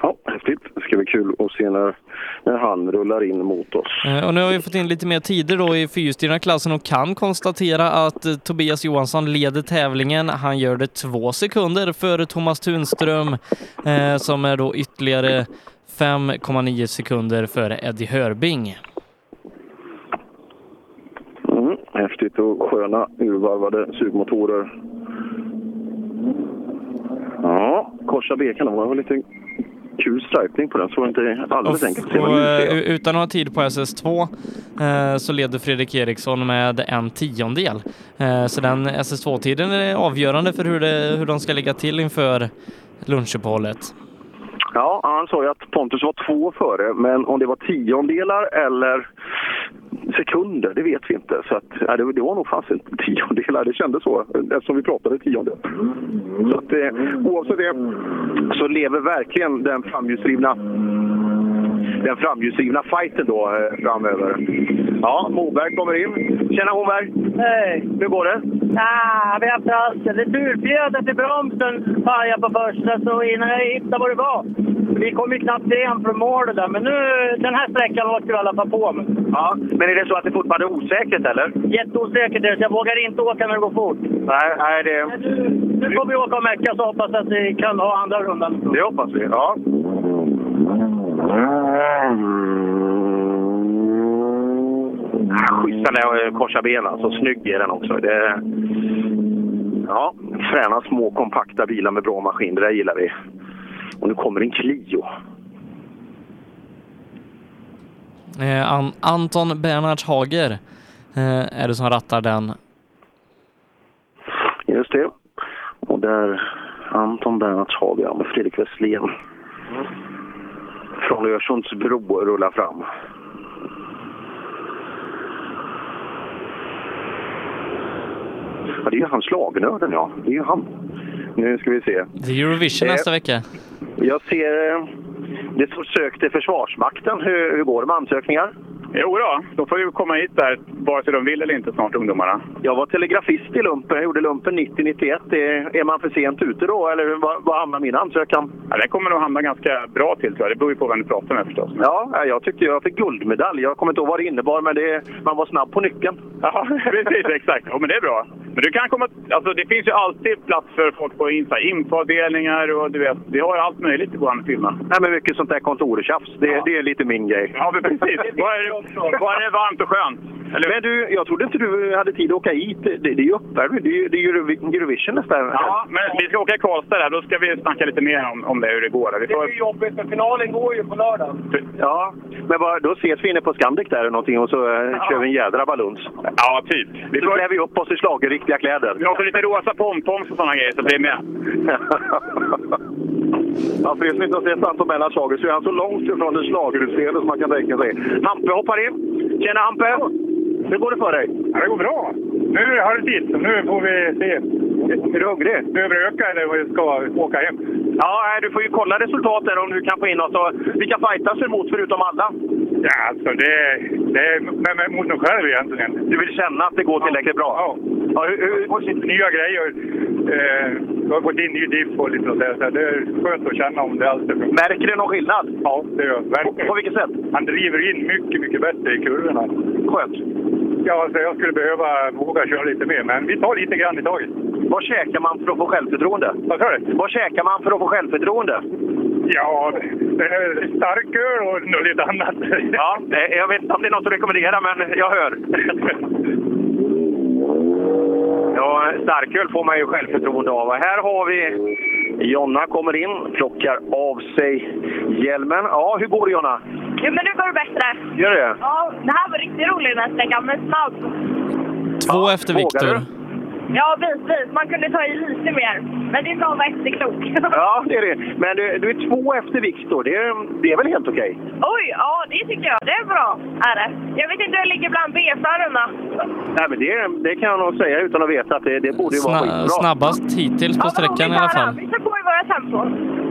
Speaker 2: Ja, häftigt. Det ska bli kul att se när, när han rullar in mot oss.
Speaker 1: Och nu har vi fått in lite mer tider då i fyrhjulsdrivna klassen och kan konstatera att Tobias Johansson leder tävlingen. Han gör det två sekunder före Thomas Tunström eh, som är då ytterligare 5,9 sekunder före Eddie Hörbing.
Speaker 2: Mm, häftigt och sköna urvarvade sugmotorer. Ja, Corsa B kan vara lite kul stripning på den. Så var inte alldeles enkelt.
Speaker 1: Och,
Speaker 2: det
Speaker 1: eh, utan att ha tid på SS2 eh, så leder Fredrik Eriksson med en tiondel. Eh, så den SS2-tiden är avgörande för hur, det, hur de ska ligga till inför lunchuppehållet.
Speaker 2: Ja, han sa ju att Pontus var två före, men om det var tiondelar eller sekunder, det vet vi inte. Så att, nej, det, det var nog fasen inte tiondelar, det kändes så eftersom vi pratade tiondelar. Så att, eh, oavsett det så lever verkligen den framhjulsdrivna den framhjulsdrivna fighten då eh, framöver. Ja, Moberg kommer in. Tjena Moberg!
Speaker 27: Hej!
Speaker 2: Hur går det?
Speaker 27: Ah, vi har haft halsen. Det turfjädret i bromsen pajade på första så innan jag hittade vad det var. Vi kom ju knappt igen från målet där, men nu den här sträckan åkte vi i alla fall på med.
Speaker 2: Ja, men är det så att det fortfarande är osäkert eller?
Speaker 27: Jätteosäkert är det, så jag vågar inte åka när det går fort.
Speaker 2: Nej, nej det...
Speaker 27: Nu får vi åka och mecka så hoppas att vi kan ha andra rundan.
Speaker 2: Det hoppas vi, ja. Schyssta när jag korsar benen, alltså. Snygg är den också. Det... Ja, fräna små kompakta bilar med bra maskin, det där gillar vi. Och nu kommer en Clio.
Speaker 1: Eh, An Anton Bernhards Hager eh, är det som rattar den.
Speaker 2: Just det. Och där Anton Bernhards Hager med Fredrik Westlén. Från Örsundsbro rullar fram. Ja, det är ju han schlagernörden, ja. Det är ju han. Nu ska vi se.
Speaker 1: Det är Eurovision
Speaker 2: Eh,
Speaker 1: nästa vecka.
Speaker 2: Jag ser... eh, Det står sök till Försvarsmakten. Hur, hur går det med ansökningar?
Speaker 18: Jo då, de får ju komma hit där, vare sig de vill eller inte snart, ungdomarna.
Speaker 2: Jag var telegrafist i lumpen. Jag gjorde lumpen 90-91. Är, man för sent ute då, eller var, hamnar min ansökan?
Speaker 18: Ja, det kommer nog hamna ganska bra till tror jag. Det beror ju på vem du pratar med förstås.
Speaker 2: Ja, jag tyckte jag fick guldmedalj. Jag kommer inte ihåg vad det innebar, men det, man var snabb på nyckeln.
Speaker 18: Ja, precis. Exakt. Ja, men det är bra. Men du kan komma... Alltså, det finns ju alltid plats för folk på infoavdelningar och du vet, vi har allt möjligt i vår firma.
Speaker 2: Nej, men mycket sånt där kontortjafs. Det, det är lite min grej.
Speaker 18: Ja, men precis. Bara är det, bara är det varmt och skönt. Eller?
Speaker 2: Men du, jag trodde inte du hade tid att åka hit. Det, det är ju uppvärmning. Det är ju det är ju Eurovi- Eurovision nästa
Speaker 18: Ja, men vi ska åka i Karlstad där. Då ska vi snacka lite mer om, om det, hur det går. Vi får...
Speaker 24: Det är jobbigt, för finalen går ju på lördag.
Speaker 2: Ja, men vad, då ses vi inne på Scandic där eller någonting och så eh, kör vi en jädra baluns.
Speaker 18: Ja, typ.
Speaker 2: Vi så klär vi upp oss i schlagerriktiga kläder.
Speaker 18: Vi har också lite rosa pompoms och sådana grejer, så bli med.
Speaker 2: Ja, för er som inte har sett Anton Bernhards Schlager så är han så långt ifrån det schlagerutseende som man kan tänka sig. Hampe hoppar in. Tjena Hampe! Hur går det för dig?
Speaker 22: Ja, det går bra. Nu är det halvtid, så nu får vi se.
Speaker 2: Är du hungrig?
Speaker 22: Behöver öka eller vad ska åka hem?
Speaker 2: Ja, du får ju kolla resultat där om du kan få in oss. Vilka fightas du emot förutom alla?
Speaker 22: Ja, alltså det, det är med, med, mot mig själv egentligen.
Speaker 2: Du vill känna att det går tillräckligt bra?
Speaker 22: Ja.
Speaker 2: ja hur, hur...
Speaker 22: Nya grejer. Eh, jag har fått in ny diff och lite sånt där. Det är skönt att känna om det alls.
Speaker 2: Märker du någon skillnad?
Speaker 22: Ja, det gör jag.
Speaker 2: På,
Speaker 22: Verkligen.
Speaker 2: på vilket sätt?
Speaker 22: Han driver in mycket, mycket bättre i kurvorna.
Speaker 2: Skönt.
Speaker 22: Ja, alltså jag skulle behöva våga köra lite mer, men vi tar lite grann i taget.
Speaker 2: Vad käkar man för att få självförtroende?
Speaker 22: Vad sa du?
Speaker 2: Vad käkar man för att få självförtroende?
Speaker 22: Ja, det är starköl och något lite annat.
Speaker 2: Ja, jag vet inte om det är något att rekommendera, men jag hör. Ja, starköl får man ju självförtroende av. Och Här har vi Jonna kommer in, plockar av sig hjälmen. Ja, hur går det Jonna?
Speaker 26: Jo, men nu går det bättre.
Speaker 2: Gör det?
Speaker 26: Ja, det här var riktigt roligt den här sträckan, men snabb.
Speaker 1: Två efter
Speaker 2: vågar
Speaker 1: Viktor.
Speaker 2: Du?
Speaker 26: Ja, bitvis. Man kunde ta i lite mer. Men det är bra att vara efterklok.
Speaker 2: Ja, det är det. Men du, du är två efter Viktor. Det, är- det är väl helt okej?
Speaker 26: Oj, ja det tycker jag. Det är bra. Är det. Jag vet inte hur det ligger bland B-förarna.
Speaker 2: Nej, men det, det kan jag nog säga utan att veta att det, det borde ju vara
Speaker 1: Sna
Speaker 2: skitbra.
Speaker 1: snabbast hittills på sträckan i alla fall.
Speaker 26: Vi kör på i våra tempo.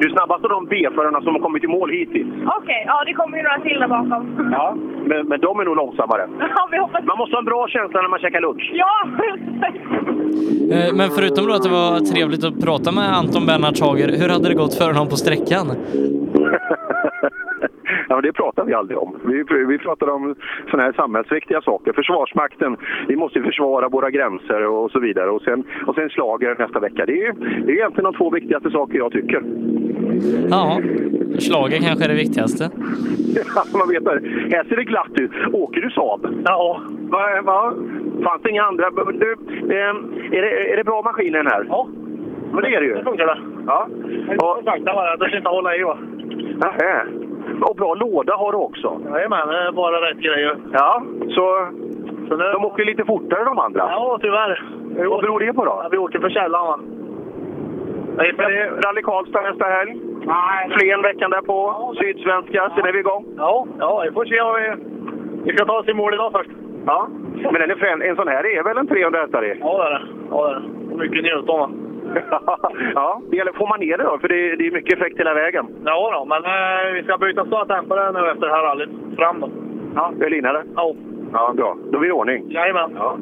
Speaker 2: Du är snabbast av de B-förarna som har kommit i mål hittills.
Speaker 26: Okej, ja det kommer ju några till där bakom.
Speaker 2: Ja. Men, men de är nog långsammare.
Speaker 26: Ja, vi hoppas.
Speaker 2: Man måste ha en bra känsla när man käkar lunch.
Speaker 26: Ja!
Speaker 1: Eh, Men förutom då att det var trevligt att prata med Anton Bernhards Hager, hur hade det gått för honom på sträckan?
Speaker 2: Ja, men det pratar vi aldrig om. Vi, vi pratar om sådana här samhällsviktiga saker. Försvarsmakten, vi måste försvara våra gränser och så vidare. Och sen, och sen slager nästa vecka. Det är, det är egentligen de två viktigaste saker jag tycker.
Speaker 1: Ja, slager kanske är det viktigaste.
Speaker 2: Ja, man vet det. Här ser det glatt ut. Åker du Saab? Ja. Va, va? Fanns det inga andra? Du, eh, är, det, är det bra maskinen här? Ja. Men det är det ju.
Speaker 24: Det funkar det.
Speaker 2: Ja.
Speaker 24: Och sakta bara, det inte hålla i va?
Speaker 2: Nähä. Och bra låda har du också.
Speaker 24: Jajamän, det är bara rätt grejer.
Speaker 2: Ja, så, de åker lite fortare de andra.
Speaker 24: Ja, tyvärr.
Speaker 2: Vad beror det på då?
Speaker 24: Ja, vi åker för källan va.
Speaker 2: Men det är Rally Karlstad nästa helg.
Speaker 24: Nej.
Speaker 2: Flen veckan därpå. Sydsvenska. Sen är vi igång.
Speaker 24: Ja, ja, vi får se vad vi... Vi ska ta oss i mål idag först.
Speaker 2: Ja. Men den är frän. en sån här är väl en 300 hästar i?
Speaker 24: Ja, det är det. Ja, det är det. Och Mycket.
Speaker 2: Ja, det gäller, får man ner det då? För det, det är mycket effekt hela vägen.
Speaker 21: Ja, då, men eh, vi ska byta startdämpare nu efter det här rallyt. Fram då.
Speaker 2: Ja, det är linare?
Speaker 21: Ja.
Speaker 2: Ja, bra. Då är vi i ordning.
Speaker 21: Jajamän.
Speaker 2: Ja.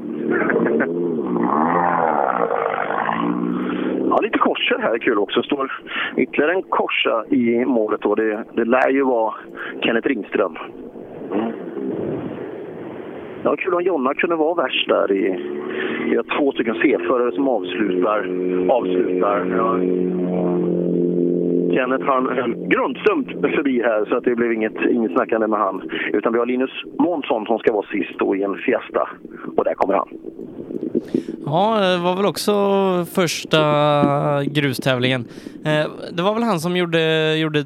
Speaker 2: Ja, lite korser här är kul också. Står ytterligare en korsa i målet. Då. Det, det lär ju vara Kenneth Ringström. Ja, kul om Jonna kunde vara värst där. I, vi har två stycken C-förare som avslutar. avslutar. Ja. Kenneth han höll grundstumt förbi här så att det blev inget, inget snackande med han. Utan vi har Linus Månsson som ska vara sist då i en Fiesta. Och där kommer han.
Speaker 1: Ja, det var väl också första grustävlingen. Eh, det var väl han som gjorde, gjorde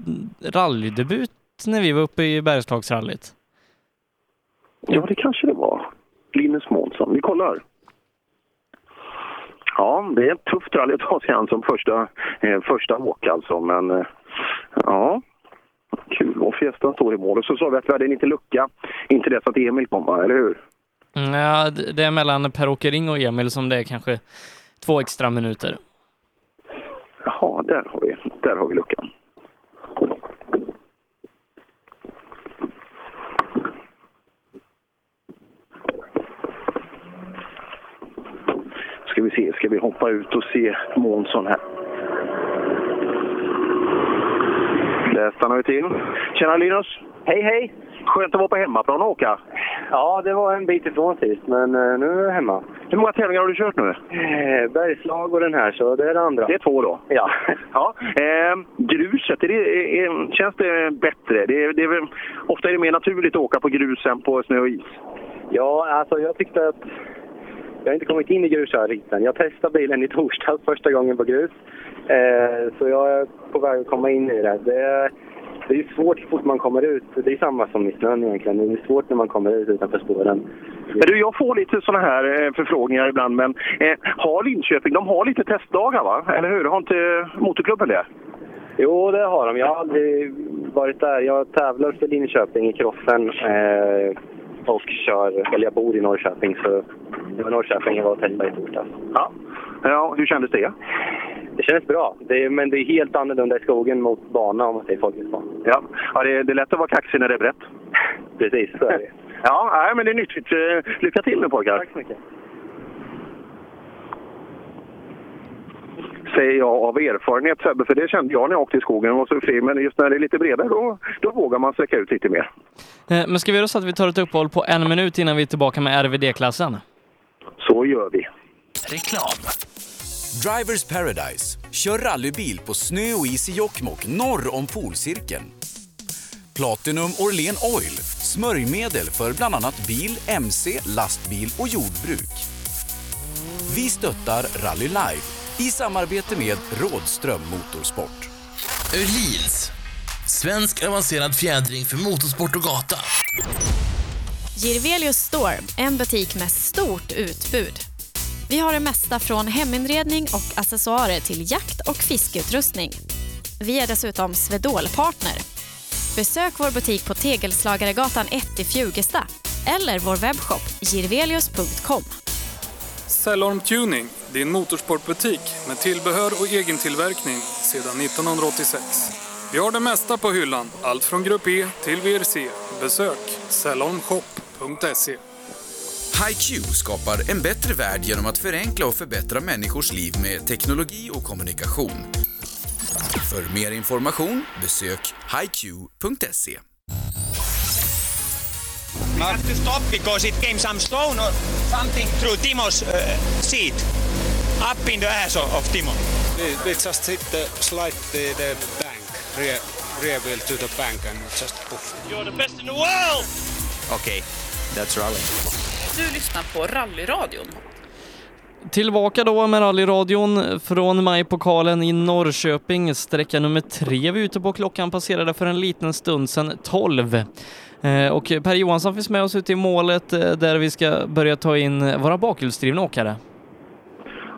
Speaker 1: rallydebut när vi var uppe i Bergslagsrallyt?
Speaker 2: Ja, det kanske det var. Linus Månsson. Vi kollar. Ja, det är ett tufft rally att ta sig an som första, eh, första åk alltså, men eh, ja. Kul och Fiesta står i mål. Och så sa vi att vi hade en liten lucka inte dess att Emil kom, eller hur?
Speaker 1: Mm, Ja, det är mellan Per-Åke Ring och Emil som det är kanske två extra minuter.
Speaker 2: Jaha, där har vi, där har vi luckan. Ska vi se, ska vi hoppa ut och se Månsson här. Där stannar vi till. Tjena Linus!
Speaker 23: Hej hej!
Speaker 2: Skönt att vara på hemmaplan och åka.
Speaker 23: Ja, det var en bit ifrån sist, men eh, nu är jag hemma.
Speaker 2: Hur många tävlingar har du kört nu?
Speaker 23: Eh, Bergslag och den här, så det är det andra.
Speaker 2: Det är två då?
Speaker 23: Ja.
Speaker 2: ja. Eh, gruset, är det, är, känns det bättre? Det, är- det är väl, ofta är det mer naturligt att åka på grus än på snö och is.
Speaker 23: Ja, alltså jag tyckte att... Jag har inte kommit in i grusrallyt än. Jag testade bilen i torsdags första gången på grus. Eh, så jag är på väg att komma in i det. Det är, det är ju svårt så fort man kommer ut. Det är samma som i snön egentligen. Det är svårt när man kommer ut utanför spåren.
Speaker 2: Men du, jag får lite sådana här eh, förfrågningar ibland, men eh, har Linköping, de har lite testdagar va? Eller hur? Har inte motorklubben det?
Speaker 23: Jo, det har de. Jag har aldrig varit där. Jag tävlar för Linköping i crossen eh, och kör, eller jag bor i Norrköping så det var Norrköping jag var och testade i torsdags.
Speaker 2: Ja. ja, hur kändes det?
Speaker 23: Det kändes bra, det är, men det är helt annorlunda i skogen mot bana om man säger folkisbana.
Speaker 2: Ja, ja det, det är lätt att vara kaxig när det är brett.
Speaker 23: Precis, så är det.
Speaker 2: ja, nej, men det är nyttigt. Eh, Lycka till nu pojkar!
Speaker 23: Tack så mycket!
Speaker 2: Säger jag av erfarenhet Sebbe, för det kände jag när jag åkte i skogen och var så fri. Men just när det är lite bredare då, då vågar man sträcka ut lite mer.
Speaker 1: Eh, Men ska vi göra så att vi tar ett uppehåll på en minut innan vi är tillbaka med RVD-klassen?
Speaker 2: Så gör vi.
Speaker 10: Reklam. Drivers Paradise. Kör rallybil på snö och is i Jokkmokk norr om polcirkeln. Platinum Orlen Oil. Smörjmedel för bland annat bil, mc, lastbil och jordbruk. Vi stöttar Rally Life i samarbete med Rådström Motorsport.
Speaker 11: Öhlins. Svensk avancerad fjädring för motorsport och gata.
Speaker 12: Girvelius Store, en butik med stort utbud. Vi har det mesta från heminredning och accessoarer till jakt och fiskeutrustning. Vi är dessutom Swedol-partner. Besök vår butik på Tegelslagaregatan 1 i Fjugesta eller vår webbshop girvelius.com.
Speaker 13: Cellorm Tuning, din motorsportbutik med tillbehör och egen tillverkning sedan 1986. Vi har det mesta på hyllan, allt från Grupp E till VRC. Besök cellormshop.se.
Speaker 10: HiQ skapar en bättre värld genom att förenkla och förbättra människors liv med teknologi och kommunikation. För mer information besök hiq.se.
Speaker 30: We had to stop because it came some stone or something through Timo's uh, seat, up in the ass of, Timo.
Speaker 31: We, we just hit the slide the, the bank, rear, rear wheel to the bank and just poof.
Speaker 30: You're the best in the world!
Speaker 31: Okay, that's rally.
Speaker 32: Du lyssnar på Rallyradion.
Speaker 1: Tillbaka då med rallyradion från Majpokalen i Norrköping. Sträcka nummer tre vi är ute på. Klockan passerade för en liten stund sedan 12. Eh, Och Per Johansson finns med oss ute i målet eh, där vi ska börja ta in våra bakhjulsdrivna åkare.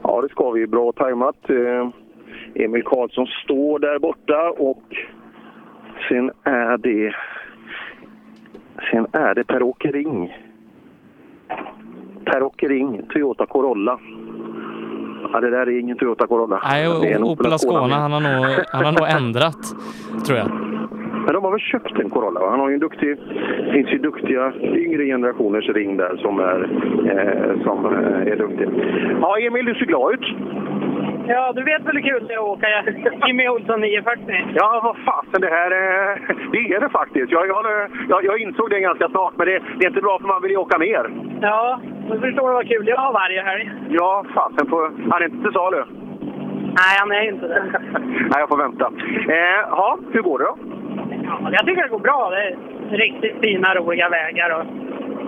Speaker 2: Ja, det ska vi. Bra tajmat. Eh, Emil Karlsson står där borta och sen är det sen är det Per-Åke Ring. Per-Åke Ring, Toyota Corolla. Ja, det där är ingen Toyota Corolla.
Speaker 1: Nej,
Speaker 2: Det är en
Speaker 1: och Opel Ascona, han har nog, han har nog ändrat, tror jag.
Speaker 2: Men de har väl köpt en Corolla? va? Han har ju en duktig... Finns ju duktiga yngre generationers ring där som är, eh, som eh, är duktiga. Ja, Emil, du ser glad ut.
Speaker 27: Ja, du vet väl hur kul det är att åka Jimmy Olsson 940?
Speaker 2: Ja, vad fasen det här är... Det är det faktiskt. Jag, jag, jag, insåg det ganska snart, men det, det är inte bra för man vill ju åka mer.
Speaker 27: Ja, du förstår vad kul jag har varje helg.
Speaker 2: Ja, fasen. På, han är inte till salu.
Speaker 27: Nej, han är inte det.
Speaker 2: Nej, jag får vänta. Eh, hur går det då?
Speaker 27: Ja, jag tycker det går bra. Det är riktigt fina, roliga vägar. Och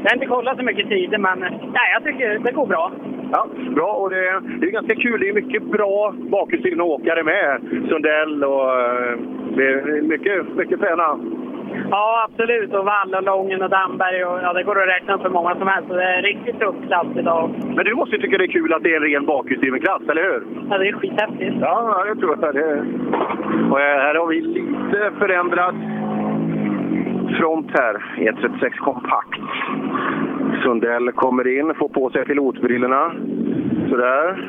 Speaker 27: jag har inte kollat så mycket tider, men nej, jag tycker det går bra.
Speaker 2: Ja, bra. Och det, det är ganska kul. Det är mycket bra bakhjulsdrivna åkare med. Sundell och... Eh, det är mycket, mycket fräna.
Speaker 27: Ja, absolut. Och Wall och Lången och Damberg. Och, ja, det går att räkna för många som helst. Så det är riktigt tuff klass idag.
Speaker 2: Men du måste ju tycka det är kul att det är en ren bakhjulsdriven klass, eller hur?
Speaker 27: Ja, det är skithäftigt.
Speaker 2: Ja, det tror jag. Det. Och eh, här har vi lite förändrad front här. E36 kompakt. Sundell kommer in, får på sig pilotbrillorna. Sådär.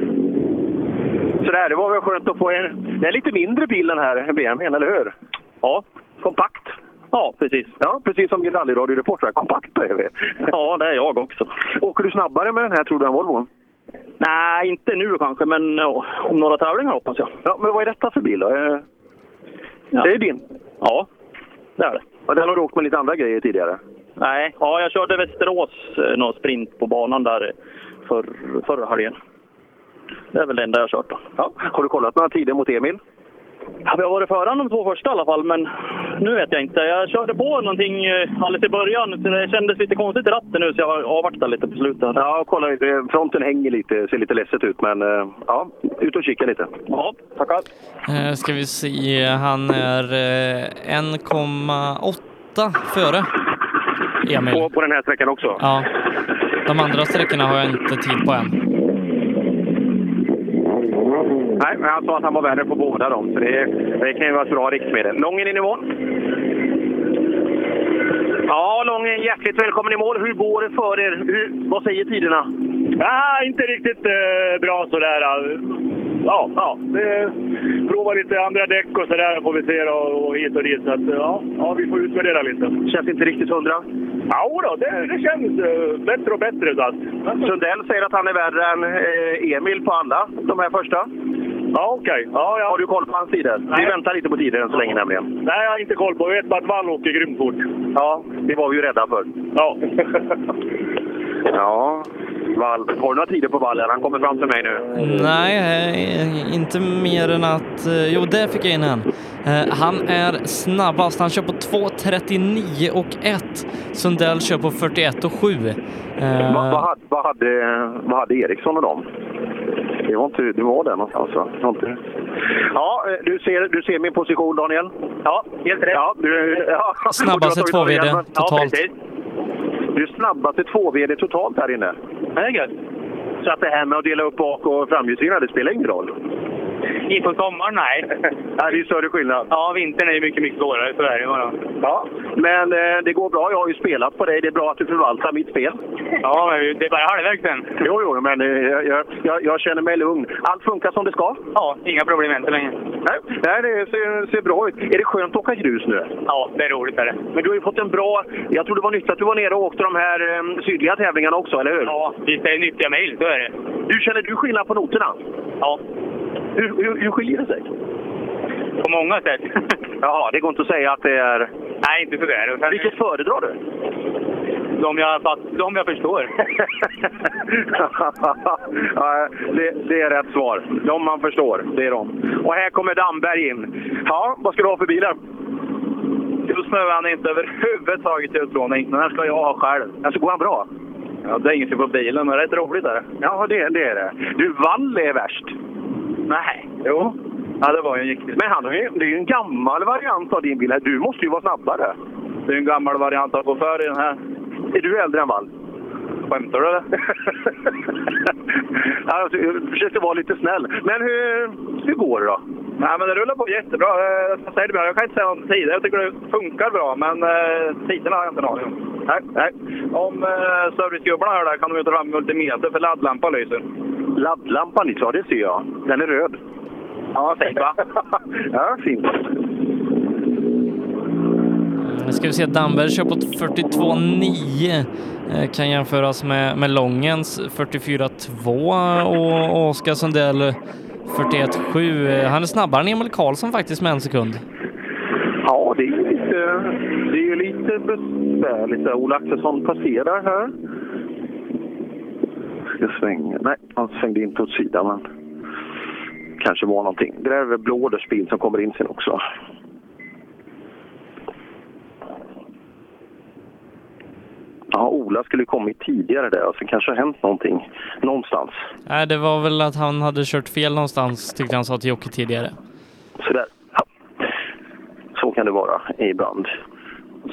Speaker 2: Sådär, det var väl skönt att få en... Det är lite mindre bil den här BMWn, eller hur? Ja. Kompakt.
Speaker 33: Ja, precis.
Speaker 2: Ja, precis som din rallyradioreporter. Kompakt BMW.
Speaker 33: Ja, det är jag också.
Speaker 2: Åker du snabbare med den här, tror du, än Volvon?
Speaker 33: Nej, inte nu kanske, men ja, om några tävlingar hoppas jag.
Speaker 2: Ja, men vad är detta för bil då? Eh, Det är din?
Speaker 33: Ja, det är det.
Speaker 2: Ja, den har du åkt med lite andra grejer tidigare?
Speaker 33: Nej, ja, jag körde Västerås eh, någon sprint på banan där för, förra helgen. Det är väl det enda jag har kört då.
Speaker 2: Ja. Har du kollat några tider mot Emil?
Speaker 33: Ja, vi har varit före de två första i alla fall, men nu vet jag inte. Jag körde på någonting eh, alldeles i början, så det kändes lite konstigt i ratten nu, så jag avvaktar lite på slutet.
Speaker 2: Ja, kolla lite. Fronten hänger lite, ser lite ledset ut, men eh, ja, ut och kika lite.
Speaker 33: Ja, tackar.
Speaker 1: Eh, ska vi se, han är eh, 1,8 före Emil.
Speaker 2: På, på den här sträckan också?
Speaker 1: Ja. De andra sträckorna har jag inte tid på än.
Speaker 2: Nej, men han sa att han var värre på båda dem, så det, det kan ju vara ett bra riktmedel. Lången in i mål. Ja, Lången, hjärtligt välkommen i mål. Hur går det för er? Hur, vad säger tiderna?
Speaker 34: Ja, inte riktigt eh, bra sådär. Ja, ja. Det, prova lite andra däck och sådär får vi se då, och hit och dit. Så att, ja, ja, vi får utvärdera lite.
Speaker 2: Känns inte riktigt hundra?
Speaker 34: Ja, då, det, det känns eh, bättre och bättre. Så att.
Speaker 2: Sundell säger att han är värre än eh, Emil på alla de här första.
Speaker 34: Ja, okej. Ja, ja.
Speaker 2: Har du koll på hans tider? Vi väntar lite på tider än så länge nämligen.
Speaker 34: Nej, jag har inte koll på. Jag vet bara att Wall åker grymt fort.
Speaker 2: Ja, det var vi ju rädda för.
Speaker 34: Ja.
Speaker 2: ja, Wall. Har du några tider på Wall? Han kommer fram till mig nu.
Speaker 1: Nej, eh, inte mer än att... eh, Jo, där fick jag in en. Eh, Han är snabbast. Han kör på 2.39 och 1. Sundell kör på 41 och 7. Eh,
Speaker 2: Vad, vad, hade, vad, hade, vad hade Eriksson och dem? Det var, inte, det var där någonstans va? Det var inte... Ja, eh, du ser, du ser min position Daniel?
Speaker 34: Ja, helt rätt.
Speaker 2: Ja, du, ja.
Speaker 1: Snabbaste
Speaker 2: Du har tagit
Speaker 1: 2VD
Speaker 2: hjälmen.
Speaker 1: totalt.
Speaker 2: precis. Du är snabbaste 2VD totalt här inne.
Speaker 34: Det är gött.
Speaker 2: Så att det här med att dela upp bak och framhjulsdrivna, det spelar ingen roll.
Speaker 34: I på sommaren, nej.
Speaker 2: Nej, det är större skillnad.
Speaker 34: Ja, vintern är ju mycket, mycket svårare. Så är det bara.
Speaker 2: Ja, men eh, det går bra. Jag har ju spelat på dig. Det är bra att du förvaltar mitt spel.
Speaker 34: Ja, men det är bara halvvägs sen.
Speaker 2: Jo, jo, men eh, jag, jag, jag känner mig lugn. Allt funkar som det ska?
Speaker 34: Ja, inga problem än så länge.
Speaker 2: Nej, nej det ser, ser bra ut. Är det skönt att åka grus nu?
Speaker 34: Ja, det är roligt. Är det.
Speaker 2: Men du har ju fått en bra... Jag tror det var nyttigt att du var nere och åkte de här eh, sydliga tävlingarna också, eller hur?
Speaker 34: Ja, visst är det nyttiga mejl, så är det.
Speaker 2: Du, känner du skillnad på noterna?
Speaker 34: Ja.
Speaker 2: Hur, hur, hur skiljer det sig?
Speaker 34: På många sätt.
Speaker 2: Jaha, det går inte att säga att det är...
Speaker 34: Nej, inte sådär. Sen...
Speaker 2: Vilket föredrar du?
Speaker 34: De jag, de jag förstår.
Speaker 2: ja, det, det är rätt svar. De man förstår, det är de. Och här kommer Damberg in. Ja, vad ska du ha för bilar?
Speaker 34: Just nu är han inte överhuvudtaget utlåning. Den här ska jag ha själv.
Speaker 2: Alltså, går han bra?
Speaker 34: Ja, det är inget fel på bilen, men rätt roligt är det.
Speaker 2: Ja, det, det är det. Du, Wall är värst.
Speaker 34: Nej. Jo. Ja, det var ju en gick
Speaker 2: Men han har ju, det är ju en gammal variant av din bil. här. Du måste ju vara snabbare.
Speaker 34: Det är en gammal variant gå före i den här.
Speaker 2: Är du äldre än Wall?
Speaker 34: Skämtar du eller?
Speaker 2: alltså, jag försökte vara lite snäll. Men hur, hur går det då?
Speaker 34: Nej, men det rullar på jättebra. Eh, Jag, säger det bra. jag kan inte säga någon tid. Jag tycker det funkar bra, men eh, tiderna har jag inte en aning om.
Speaker 2: Nej, nej.
Speaker 34: Om eh, servicegubbarna hör det här kan de ta fram multimeter för laddlampan lyser.
Speaker 2: Laddlampan, ja det ser jag. Den är röd. Ja, fint va? ja, fint.
Speaker 1: Nu ska vi se, Damberg kör på 42,9. Eh, Kan jämföras med, med Långens 44,2 och Oskar Sundell 41,7. Eh, han är snabbare än Emil Karlsson faktiskt med en sekund.
Speaker 2: Ja, det är ju lite, det är ju lite besvärligt. Ola Axelsson passerar här. Jag svänger. Nej, han svängde inte åt sidan. Men kanske var någonting. Det där är väl Blåders bil som kommer in sen också. Ja, Ola skulle kommit tidigare där. Alltså, kanske har hänt någonting någonstans.
Speaker 1: Nej, det var väl att han hade kört fel någonstans tyckte han sa till Jocke tidigare.
Speaker 2: Så där. Ja. Så kan det vara ibland.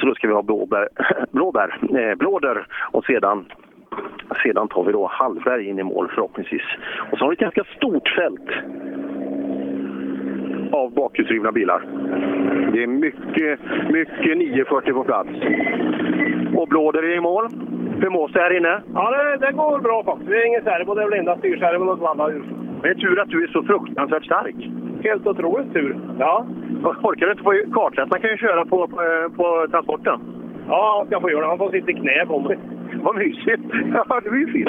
Speaker 2: Så då ska vi ha blåbär, blåbär, eh, blåder och sedan, sedan tar vi då Hallberg in i mål förhoppningsvis. Och så har vi ett ganska stort fält av bakhjulsdrivna bilar. Det är mycket, mycket 940 på plats. Och Blåder i mål. Hur mås det här inne?
Speaker 22: Ja, det, det går bra faktiskt. Det är ingen servo, det är väl enda styrservon och alla hjul.
Speaker 2: Det är tur att du är så fruktansvärt stark.
Speaker 22: Helt otroligt tur. Ja.
Speaker 2: Orkar du inte få kartläsaren kan ju köra på, på, på transporten.
Speaker 22: Ja, han ska få göra det. Han får sitta i knä på mig.
Speaker 2: Vad mysigt! Ja, det blir fint.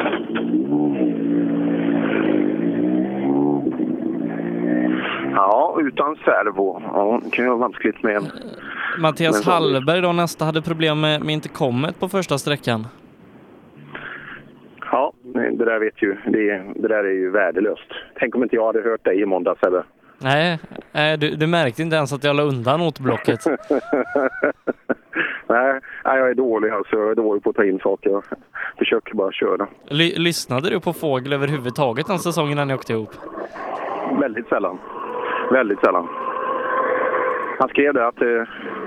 Speaker 2: Ja, utan servo. Ja, det kan ju vara vanskligt med.
Speaker 1: Mattias
Speaker 2: Men-
Speaker 1: Hallberg då nästa hade problem med, med intercomet på första sträckan.
Speaker 2: Ja, det där vet ju. Det, det där är ju värdelöst. Tänk om inte jag hade hört dig i måndags, Sebbe.
Speaker 1: Nej, nej du, du märkte inte ens att jag la undan notblocket.
Speaker 2: Nej, nej, jag är dålig alltså. Jag är dålig på att ta in saker. Jag försöker bara köra.
Speaker 1: Ly lyssnade du på Fågel överhuvudtaget den säsongen när ni åkte ihop?
Speaker 2: Väldigt sällan. Väldigt sällan. Han skrev det att, eh,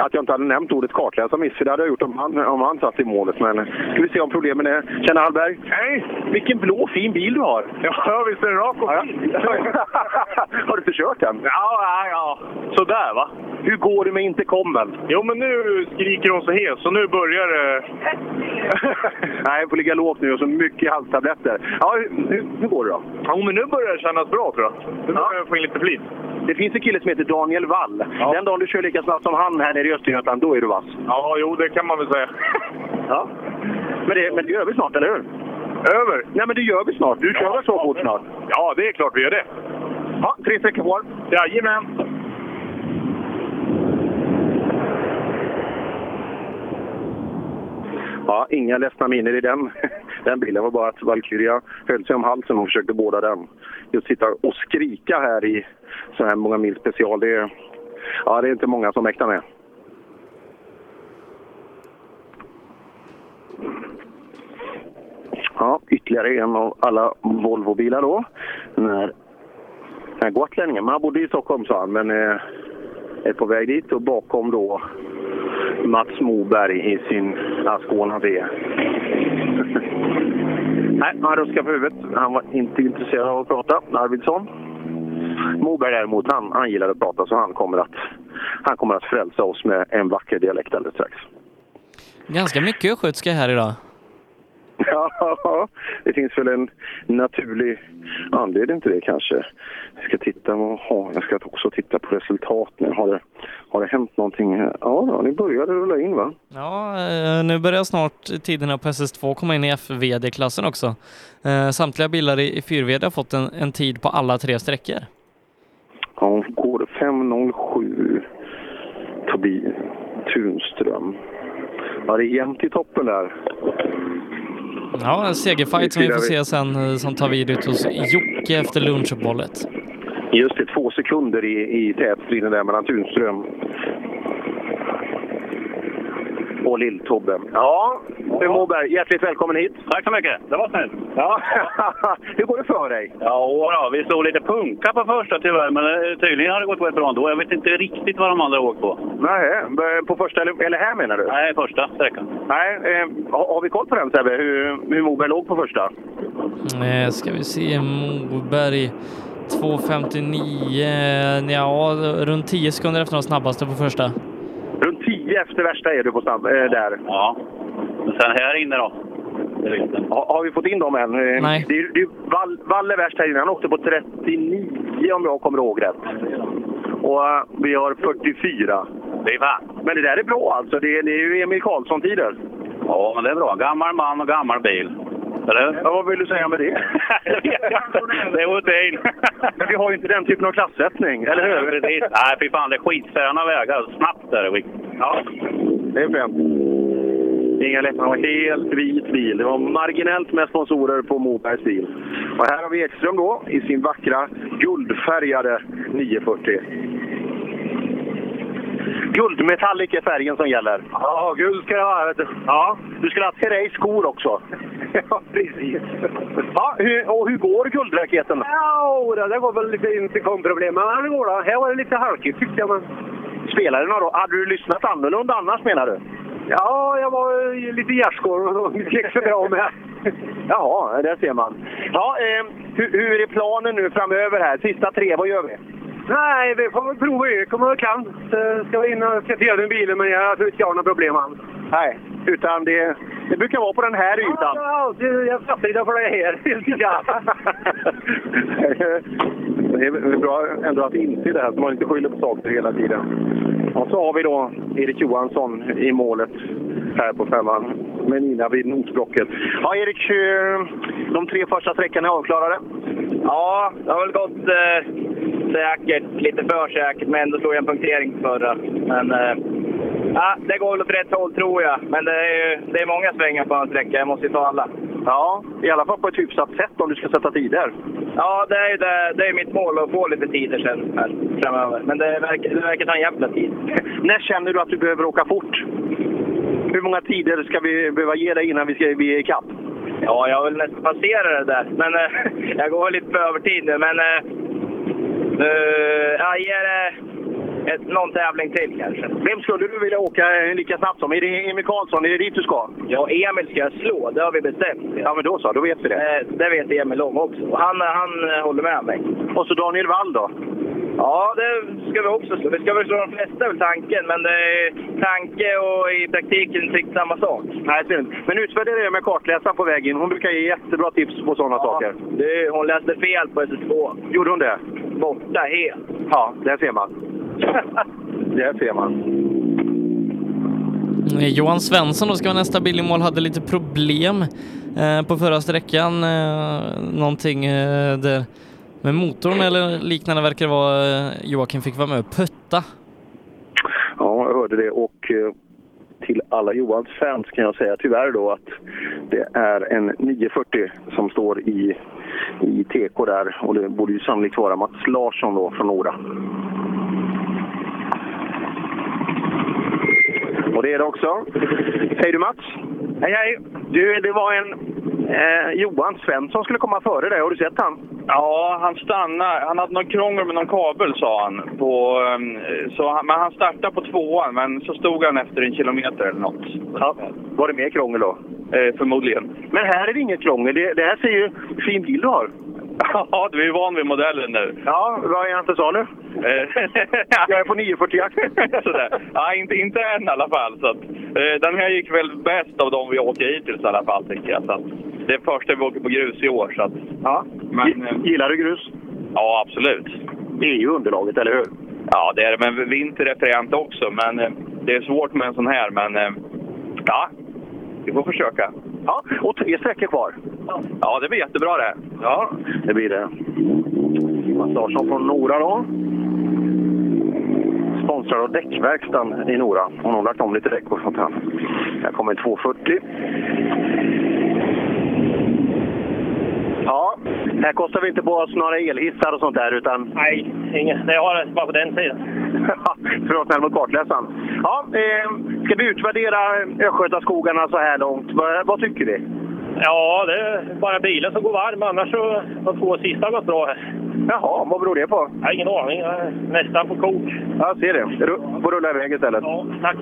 Speaker 2: att jag inte hade nämnt ordet kartläsare miss, för det hade jag gjort om han, om han satt i målet. Men eh, ska vi se om problemen är... Tjena Hallberg!
Speaker 22: Hej!
Speaker 2: Vilken blå fin bil du har!
Speaker 22: Ja, visst är den rak och fin?
Speaker 2: har du inte kört den?
Speaker 22: Ja, ja, ja. Sådär va.
Speaker 2: Hur går det med intercomen?
Speaker 22: Jo, men nu skriker de så hes, så nu börjar det...
Speaker 2: Nej, jag får ligga lågt nu och så mycket halstabletter. Ja, hur, hur, går det då?
Speaker 22: Jo, men nu börjar det kännas bra tror jag. Nu börjar jag få in lite flit.
Speaker 2: Det finns en kille som heter Daniel Wall. Den dagen du kör lika snabbt som han här nere i Östergötland, då är du vass.
Speaker 22: Ja, jo, det kan man väl säga.
Speaker 2: Ja. Men det, men det gör vi snart, eller hur?
Speaker 22: Över?
Speaker 2: Nej, men det gör vi snart. Du kör väl så fort snart?
Speaker 22: Ja, det är klart vi gör det.
Speaker 2: Ja, tre sträckor kvar.
Speaker 22: Jajamän.
Speaker 2: Ja, inga ledsna miner i den, den bilen. Var bara att Valkyria höll sig om halsen och försökte båda den. Just sitta och skrika här i så här många mil special, det är, ja, det är inte många som mäktar med. Ja, ytterligare en av alla Volvo-bilar då. Den här, den här gotlänningen. Man bodde i Stockholm sa han, men eh, är på väg dit och bakom då Mats Moberg i sin Ascona V. Nej, han ruskade på huvudet. Han var inte intresserad av att prata, Arvidsson. Moberg däremot, han, han gillar att prata så han kommer att, han kommer att frälsa oss med en vacker dialekt alldeles strax.
Speaker 1: Ganska mycket östgötska här idag.
Speaker 2: Ja, det finns väl en naturlig anledning till det kanske. Jag ska titta, aha, jag ska också titta på resultat nu. Har det, har det hänt någonting? Ja, ja, ni började rulla in va?
Speaker 1: Ja, eh, nu börjar snart tiderna på SS2 komma in i FVD-klassen också. Eh, Samtliga bilar i i 4VD har fått en, en tid på alla tre sträckor.
Speaker 2: Ja, går 5.07 Tobi Tunström. Ja, det är jämnt i toppen där.
Speaker 1: Ja, en segerfight som vi får se sen eh, som tar vid ut hos Jocke efter lunchuppehållet.
Speaker 2: Just det, två sekunder i, i tätstriden där mellan Tunström och Lill-Tobbe. Ja, ja. Moberg, hjärtligt välkommen hit.
Speaker 22: Tack så mycket. Det var snällt.
Speaker 2: Ja. Hur går det för dig?
Speaker 22: Ja, då, vi stod lite punka på första tyvärr, men eh, tydligen har det gått rätt bra ändå. Jag vet inte riktigt vad de andra har åkt på.
Speaker 2: Nej, på första eller, här menar du?
Speaker 22: Nej, första sträckan.
Speaker 2: Nej, eh, har, har vi koll på den Sebbe? Hur, hur Moberg låg på första?
Speaker 1: Eh, ska vi se, Moberg 2.59, ja runt 10 sekunder efter de snabbaste på första.
Speaker 2: Runt 10 efter värsta är du på snabb, eh, där.
Speaker 22: Ja. Men sen här inne då?
Speaker 2: Har, har vi fått in dem än? Eh,
Speaker 1: Nej.
Speaker 2: Det är, det är Wall, Wall är värst här inne. Han åkte på 39 om jag kommer ihåg rätt. Och eh, vi har 44. Det är va? Men det där är bra alltså. Det är, det är ju Emil Karlsson-tider.
Speaker 4: Ja, men det är bra. Gammal man och gammal bil. Eller?
Speaker 2: Ja, vad vill du säga med det?
Speaker 4: det är rutin.
Speaker 2: Men vi har ju inte den typen av klassättning, eller hur?
Speaker 4: Precis. Nej, fy fan. Det är skitsköna vägar. Snabbt är det.
Speaker 2: Ja, det är fränt. Inga lättnader. Helt vit bil. Det var marginellt med sponsorer på Mobergs bil. Och här har vi Ekström då i sin vackra guldfärgade 940. Guldmetallic är färgen som gäller. Ja, guld ska det vara. Du. Ja, du skulle ha dig skor också. ja, precis. Ja, hur, och hur går guldraketen?
Speaker 20: Ja, det, går väl lite inte komproblem, men det går då. Här var det lite halkigt tyckte jag. Men...
Speaker 2: Spelade då? Hade du lyssnat annorlunda annars menar du?
Speaker 20: Ja, jag var lite gärdsgård och det gick så bra med.
Speaker 2: Jaha, där ser man. Ja, eh, hur, hur är planen nu framöver här? Sista tre, vad gör vi?
Speaker 20: Nej, vi får väl prova öka om vi kan. Så ska vi in och se till den bilen, men jag tror inte jag har några problem alls.
Speaker 2: Nej, utan det, det brukar vara på den här ytan.
Speaker 20: Ja, jag, jag fattar inte för det här.
Speaker 2: det är bra ändå att inse det här, så man inte skyller på saker hela tiden. Och så har vi då Erik Johansson i målet här på femman med Nina vid notblocket. Ja, Erik, eh, de tre första sträckorna är avklarade.
Speaker 21: Ja, det har väl gått eh, säkert, lite för säkert, men ändå slog jag en punktering förra. Men eh, ja, det går väl åt rätt håll tror jag. Men det är, ju- det är många svängar på en sträcka, jag måste ju ta alla.
Speaker 2: Ja, i alla fall på ett hyfsat sätt om du ska sätta tider.
Speaker 21: Ja, det är, ju det, det är mitt mål att få lite tider sen här framöver. Men det verkar, det verkar ta en jävla tid.
Speaker 2: När känner du att du behöver åka fort? Hur många tider ska vi behöva ge dig innan vi, ska, är ikapp?
Speaker 21: Ja, jag vill nästan passera det där. Men eh, jag går lite på övertid nu. Men eh, eh, jag ger det ett, någon tävling till kanske.
Speaker 2: Vem skulle du vilja åka eh, lika snabbt som? Är det Emil Karlsson? Är det dit du ska?
Speaker 21: Ja, Emil ska jag slå. Det har vi bestämt.
Speaker 2: Ja, men då så. Då vet vi det.
Speaker 21: Eh, det vet Emil om också. Han, han håller med mig.
Speaker 2: Och så Daniel Wall då?
Speaker 21: Ja, det ska vi också slå. Vi ska väl slå de flesta är väl tanken, men det är tanke och i praktiken inte riktigt samma sak.
Speaker 2: Nej, synd. Men utvärdera det med kartläsaren på väg in. Hon brukar ge jättebra tips på sådana saker.
Speaker 21: Det, hon läste fel på SS2.
Speaker 2: Gjorde hon det?
Speaker 21: Borta helt.
Speaker 2: Ja, där ser man. där ser man.
Speaker 1: Eh, Johan Svensson då ska vara nästa bil i mål, hade lite problem eh, på förra sträckan. Eh, någonting eh, där med motorn eller liknande verkar det vara. Eh, Joakim fick vara med och putta.
Speaker 2: Ja, jag hörde det och eh, till alla Johans fans kan jag säga tyvärr då att det är en 940 som står i, i TK där och det borde ju sannolikt vara Mats Larsson då från Nora. Och det är det också. Hej du Mats! Hej hej! Du, det var en eh, Johan Svensson som skulle komma före dig. Har du sett han?
Speaker 17: Ja, han stannade. Han hade någon krångel med någon kabel sa han. På, ehm, så han men han startade på tvåan, men så stod han efter en kilometer eller något.
Speaker 2: Ja. Var det mer krångel då?
Speaker 17: Eh, förmodligen.
Speaker 2: Men här är det inget krångel. Det, det här ser ju fin bil du har.
Speaker 17: Ja, du är van vid modellen nu.
Speaker 2: Ja, vad är han till salu? Jag är på 940-jakt.
Speaker 17: Sådär. Ja, inte, inte än i alla fall. Så att, eh, den här gick väl bäst av de vi åker hittills i alla fall, tycker jag. Så att, det är första vi åker på grus i år. Så att,
Speaker 2: ja.
Speaker 17: men, eh,
Speaker 2: Gillar du grus?
Speaker 17: Ja, absolut.
Speaker 2: Det är ju underlaget, eller hur?
Speaker 17: Ja, det är det. Men vinter är fränt också. Men eh, det är svårt med en sån här. Men eh, ja, vi får försöka.
Speaker 2: Ja, och tre sträckor kvar.
Speaker 17: Ja, det blir jättebra det.
Speaker 2: Ja, det blir det. Mats Larsson från Nora då. Sponsrad av Däckverkstan i Nora. Hon har lagt om lite däck och sånt här. Här kommer en 240. Ja, här kostar vi inte på oss några elhissar och sånt där utan...
Speaker 20: Nej, inget. Det har jag bara på den sidan.
Speaker 2: För att vara snäll mot kartläsaren. Ja, eh, ska vi utvärdera Östgötaskogarna så här långt? Vad, vad tycker vi?
Speaker 20: Ja, det är bara bilen som går varm. Annars så de två sista har gått bra här.
Speaker 2: Jaha, vad beror det på?
Speaker 20: Jag har ingen aning. Jag är nästan på kok.
Speaker 2: Jag ser det. Får rulla iväg istället.
Speaker 20: Ja, tack.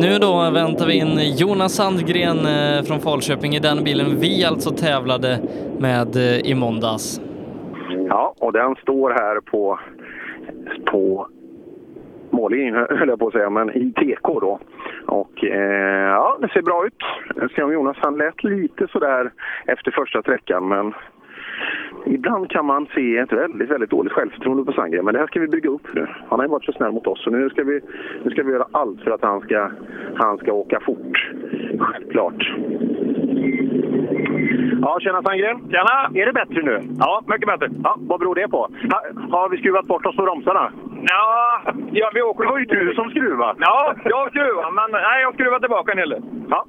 Speaker 1: Nu då väntar vi in Jonas Sandgren eh, från Falköping i den bilen vi alltså tävlade med eh, i måndags.
Speaker 2: Ja, och den står här på, på mållinjen höll jag på att säga, men i TK då. Och eh, ja, det ser bra ut. Jag ser om Jonas, han lät lite sådär efter första sträckan, men ibland kan man se ett väldigt, väldigt dåligt självförtroende på Sandgren. Men det här ska vi bygga upp nu. Han har ju varit så snäll mot oss, så nu ska vi, nu ska vi göra allt för att han ska, han ska åka fort. Självklart. Ja, tjena Sandgren! Tjena! Är det bättre nu? Ja, mycket bättre. Ja, vad beror det på? Ha, har vi skruvat bort oss på bromsarna?
Speaker 35: Ja, ja vi åker...
Speaker 2: Det var ju du som skruvade!
Speaker 35: Ja, jag skruvar, men nej, jag skruvar tillbaka en hel del.
Speaker 2: Ja,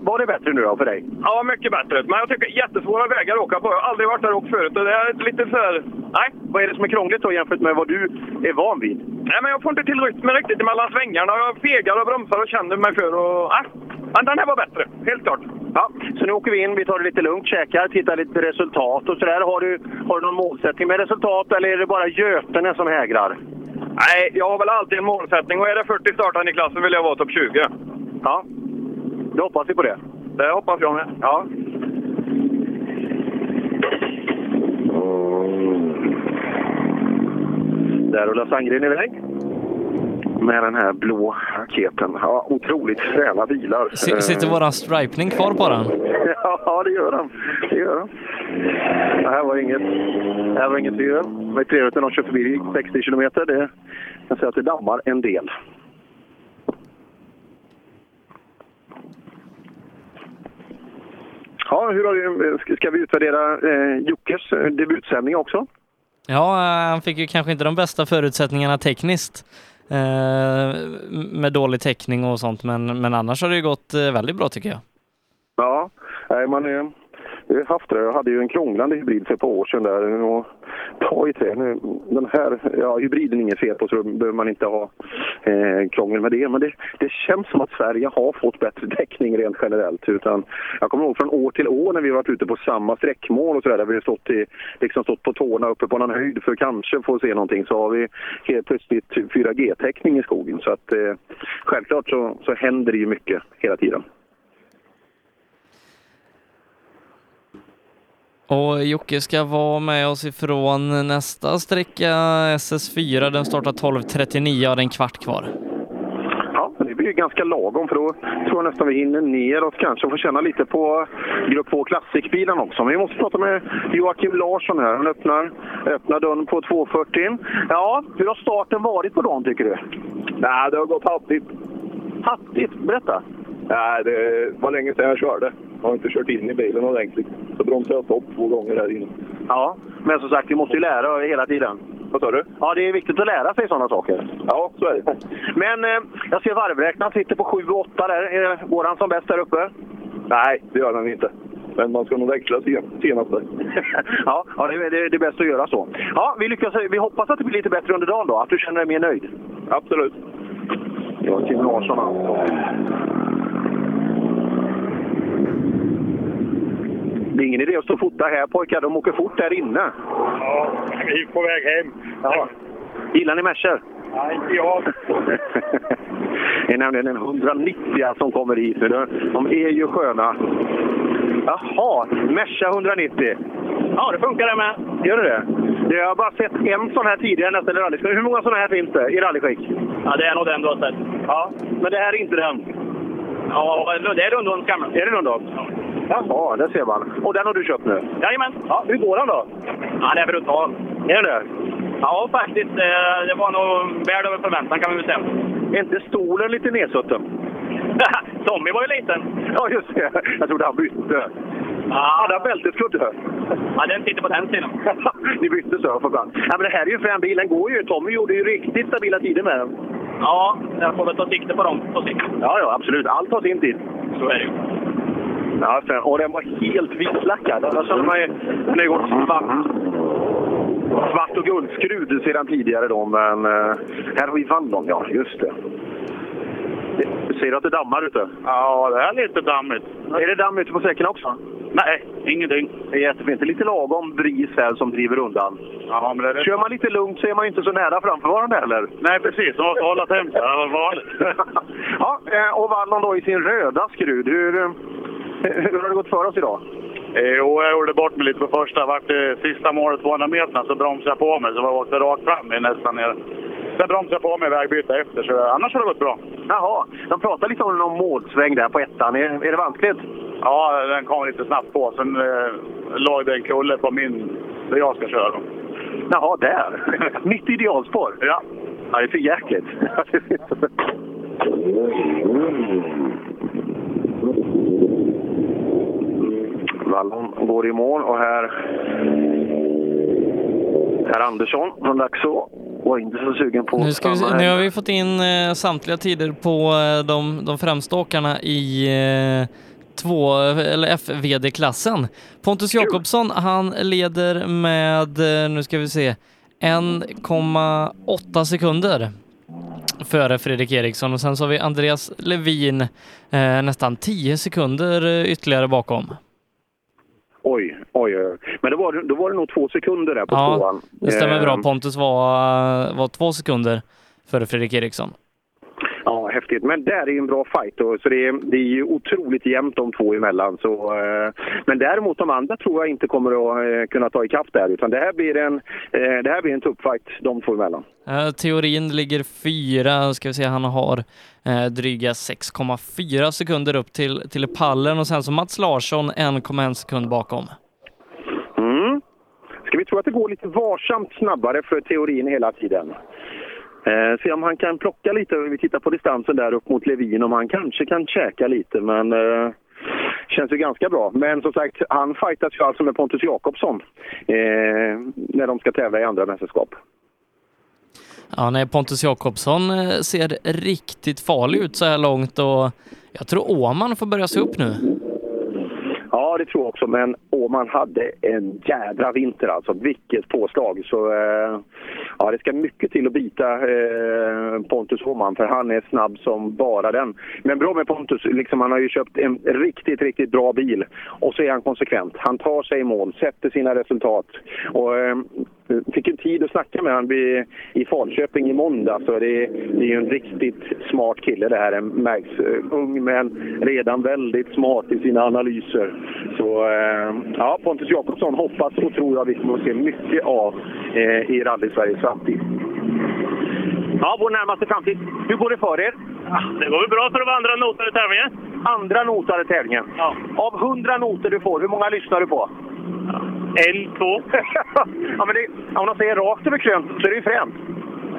Speaker 2: var det bättre nu då för dig?
Speaker 35: Ja, mycket bättre. Men jag tycker jättesvåra vägar att åka på. Jag har aldrig varit där och åkt förut. Och det är lite så här... Nej.
Speaker 2: Vad är det som är krångligt då jämfört med vad du är van vid?
Speaker 35: Nej, men jag får inte till rytmen riktigt mellan svängarna. Jag fegar och bromsar och känner mig för. Och, nej. Men den här var bättre, helt klart.
Speaker 2: Ja, så nu åker vi in, vi tar det lite lugnt, käkar, tittar lite resultat och sådär. Har du, har du någon målsättning med resultat eller är det bara Götene som hägrar?
Speaker 35: Nej, jag har väl alltid en målsättning och är det 40 startande i klassen vill jag vara topp 20.
Speaker 2: Ja, då hoppas vi på det.
Speaker 35: Det hoppas jag med.
Speaker 2: Ja. Där rullar Sandgren iväg. Med den här blå raketen. Ja, otroligt fräna bilar.
Speaker 1: S- Sitter våran stripning kvar på den?
Speaker 2: Ja, det gör han. Det gör han. Det här var inget, det här var inget tvivel. Det var trevligt när de kör förbi 60 kilometer. Det, jag kan säga att det dammar en del. Ja, hur har du, ska- vi utvärdera eh, Jockes eh, debutsändning också?
Speaker 1: Ja, eh, han fick ju kanske inte de bästa förutsättningarna tekniskt Eh, med dålig täckning och sånt, men, men annars har det ju gått eh, väldigt bra tycker jag.
Speaker 2: Ja, nej, man är jag har haft det. Jag hade ju en krånglande hybrid för ett par år sedan där. Och ta i trä. Nu, Den här, ja, hybriden är inget fel på så då behöver man inte ha eh, krångel med det. Men det, det känns som att Sverige har fått bättre täckning rent generellt. Utan, jag kommer ihåg från år till år när vi har varit ute på samma sträckmål och sådär. Där vi har stått, i, liksom stått på tårna uppe på någon höjd för att kanske få se någonting. Så har vi helt plötsligt typ 4G-täckning i skogen. Så att eh, självklart så, så händer det ju mycket hela tiden.
Speaker 1: Och Jocke ska vara med oss ifrån nästa sträcka, SS4. Den startar 12.39 och det är en kvart kvar.
Speaker 2: Ja, det blir ju ganska lagom för då tror jag nästan vi hinner neråt kanske och får känna lite på Grupp 2 Classic-bilen också. Men vi måste prata med Joakim Larsson här. Han öppnar, öppnar dörren på 240. Ja, hur har starten varit på dagen tycker du?
Speaker 22: Nej, det har gått hattigt.
Speaker 2: Hattigt? Berätta.
Speaker 22: Nej, det var länge sedan jag körde. Jag har inte kört in i bilen ordentligt. Så bromsade jag stopp två gånger här inne.
Speaker 2: Ja, men som sagt, vi måste ju lära hela tiden.
Speaker 22: Vad sa du?
Speaker 2: Ja, det är viktigt att lära sig sådana saker.
Speaker 22: Ja, så är det.
Speaker 2: Men eh, jag ser varvräknaren sitter på 7 och 8 där. Är- Går han som bäst där uppe?
Speaker 22: Nej, det gör han inte. Men man ska nog växla sen, senast
Speaker 2: ja, ja det, är- det, är- det bäst att göra så. Ja, vi, lyckas, vi hoppas att det blir lite bättre under dagen då. Att du känner dig mer nöjd.
Speaker 22: Absolut.
Speaker 2: Joakim Larsson alltså. Det är ingen idé att stå och fota här pojkar. De åker fort där inne.
Speaker 22: Ja, vi är på väg hem.
Speaker 2: Ja. Gillar ni Mercer?
Speaker 22: Nej, inte jag.
Speaker 2: Det är nämligen en 190 som kommer hit. De- är ju sköna. Jaha, Merca 190.
Speaker 27: Ja, det funkar det med.
Speaker 2: Gör det det? Det har jag bara sett en sån här tidigare nästan i rallyskick. Hur många såna här finns det i rallyskick?
Speaker 27: Ja, det är nog den du har sett.
Speaker 2: Ja, men det här är inte den.
Speaker 27: Ja, det är Rundholms gamla.
Speaker 2: Är det Rundholms? Jaha, där ser man. Och den har du köpt nu?
Speaker 27: Jajamän.
Speaker 2: Ja, hur går den då?
Speaker 27: Ja, det är brutal.
Speaker 2: Är det?
Speaker 27: Ja, faktiskt. eh, Det var nog väl över förväntan kan vi väl säga.
Speaker 2: Är inte stolen lite nedsutten?
Speaker 27: Tommy var ju liten.
Speaker 2: Ja, just det. Jag trodde han bytte. Hade han bälteskudde?
Speaker 27: Ja, den sitter på den sidan.
Speaker 2: Ni bytte så för fan. Ja, men det här är ju en frän bil. Den går ju. Tommy gjorde ju riktigt stabila tider med den.
Speaker 27: Ja, jag får väl ta sikte på dem på sikt.
Speaker 2: Ja, ja, absolut. Allt har sin tid.
Speaker 27: Så är det ju.
Speaker 2: Ja, och den var helt vitlackad. Annars hade man ju... Gått svart. Svart och guldskrud sedan tidigare då, men eh, här har vi Vallon, ja. Just det. Ser du att det dammar ute?
Speaker 22: Ja, det är lite dammigt.
Speaker 2: Är det damm ute på säcken också?
Speaker 22: Nej, ingenting.
Speaker 2: Det är jättefint. Det är lite lagom bris här som driver undan.
Speaker 22: Ja, men det
Speaker 2: Kör man lite lugnt så är man ju inte så nära framförvarande heller.
Speaker 22: Nej, precis. Man måste hålla tempo. Det var vanligt.
Speaker 2: ja, eh, och Wallon då i sin röda skrud. Hur, eh, hur har det gått för oss idag?
Speaker 22: Jo, jag gjorde bort mig lite på första. Vart det sista målet 200 meter så bromsade jag på mig så jag åkte rakt fram nästan ner.
Speaker 34: Sen bromsade jag på med vägbyte efter, så annars har det gått bra.
Speaker 2: Jaha, de pratar lite om någon målsväng där på ettan. Är, är det vanskligt?
Speaker 34: Ja, den kom lite snabbt på. Sen eh, låg det en kulle på min, där jag ska köra.
Speaker 2: Jaha, där. Mitt idealspår?
Speaker 34: Ja.
Speaker 2: Ja, det är för jäkligt. Wallon går i mål och här... Herr Andersson från Laxå var inte så sugen på
Speaker 1: Nu, ska vi, se- nu har vi fått in eh, samtliga tider på eh, de, de främsta åkarna i eh, två, eller FVD-klassen. Pontus Jakobsson, han leder med, eh, nu ska vi se, 1,8 sekunder före Fredrik Eriksson och sen så har vi Andreas Levin eh, nästan 10 sekunder eh, ytterligare bakom.
Speaker 2: Oj, oj, oj. Men då var, det, då var det nog två sekunder där på
Speaker 1: Ja,
Speaker 2: tvåan.
Speaker 1: det stämmer bra.
Speaker 2: Eh,
Speaker 1: Pontus var, var två sekunder före Fredrik Eriksson.
Speaker 2: Ja, häftigt. Men där är ju en bra fight. Då, så det är, det är ju otroligt jämnt de två emellan. Så, eh, men däremot de andra tror jag inte kommer att eh, kunna ta ikapp där. Utan det här blir en, eh, det här blir en tuff fight de två emellan.
Speaker 1: Eh, Teorin ligger fyra, ska vi se, han har eh, dryga 6,4 sekunder upp till, till pallen och sen så Mats Larsson 1,1 sekund bakom.
Speaker 2: Mm. Ska vi tro att det går lite varsamt snabbare för teorin hela tiden? Eh, se om han kan plocka lite, vi tittar på distansen där upp mot Levin, om han kanske kan käka lite, men eh, känns ju ganska bra. Men som sagt, han fightas ju alltså med Pontus Jakobsson eh, när de ska tävla i andra mästerskap.
Speaker 1: Ja, nej, Pontus Jakobsson eh, ser riktigt farlig ut så här långt och jag tror Åman får börja se upp nu.
Speaker 2: Ja, det tror jag också, men Åman hade en jädra vinter alltså. Vilket påslag! Så eh, ja, det ska mycket till att bita eh, Pontus Åman, för han är snabb som bara den. Men bra med Pontus, liksom, han har ju köpt en riktigt, riktigt bra bil och så är han konsekvent. Han tar sig i mål, sätter sina resultat. Och, eh, fick en tid att snacka med honom i, Falköping i måndag. Så det, det är ju en riktigt smart kille det här. En märks eh, ung men redan väldigt smart i sina analyser. Så eh, ja, Pontus Jakobsson hoppas och tror jag vi kommer att se mycket av eh, i rally-Sveriges framtid. Ja, vår närmaste framtid. Hur går det för er?
Speaker 24: Det går väl bra för att vara andra noter i tävlingen.
Speaker 2: Andra noter i tävlingen?
Speaker 24: Ja.
Speaker 2: Av hundra noter du får, hur många lyssnar du på?
Speaker 24: En, två.
Speaker 2: ja, men det, om de säger rakt över krönt så är det ju fränt.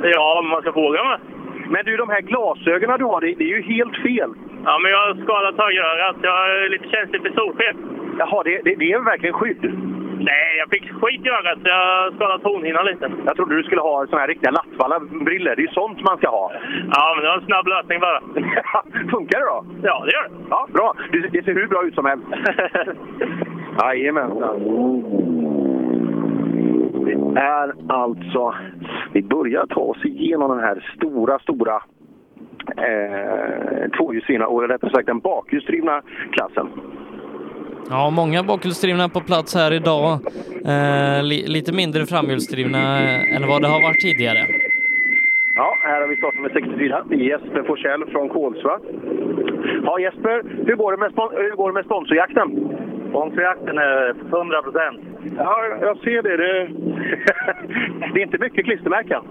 Speaker 24: Ja, men man ska våga med.
Speaker 2: Men du, de här glasögonen du har, det, det är ju helt fel.
Speaker 24: Ja, men jag har skadat högerögat. Jag är lite känslig för solsken.
Speaker 2: Jaha, det, det, det är verkligen skydd?
Speaker 24: Nej, jag fick skit i ögat så jag har skadat hornhinnan lite.
Speaker 2: Jag trodde du skulle ha såna här riktiga Lattvalla-briller. Det är ju sånt man ska ha.
Speaker 24: Ja, men det var en snabb lösning bara.
Speaker 2: Funkar det då?
Speaker 24: Ja, det gör det.
Speaker 2: Ja, bra. Det, det ser hur bra ut som helst. Jajamensan. Det är alltså... Vi börjar ta oss igenom den här stora, stora eh, tvåhjulsdrivna, och rättare sagt den bakhjulsdrivna klassen.
Speaker 1: Ja, många bakhjulsdrivna på plats här idag. Eh, li, lite mindre framhjulsdrivna eh, än vad det har varit tidigare.
Speaker 2: Ja, här har vi startat med 64. Det är Jesper Forsell från Kolsva. Ja, Jesper, hur går det med, spon- hur går det med sponsorjakten?
Speaker 24: Sponsorjakten är 100 procent.
Speaker 2: Ja, jag ser det. Det, det är inte mycket klistermärken.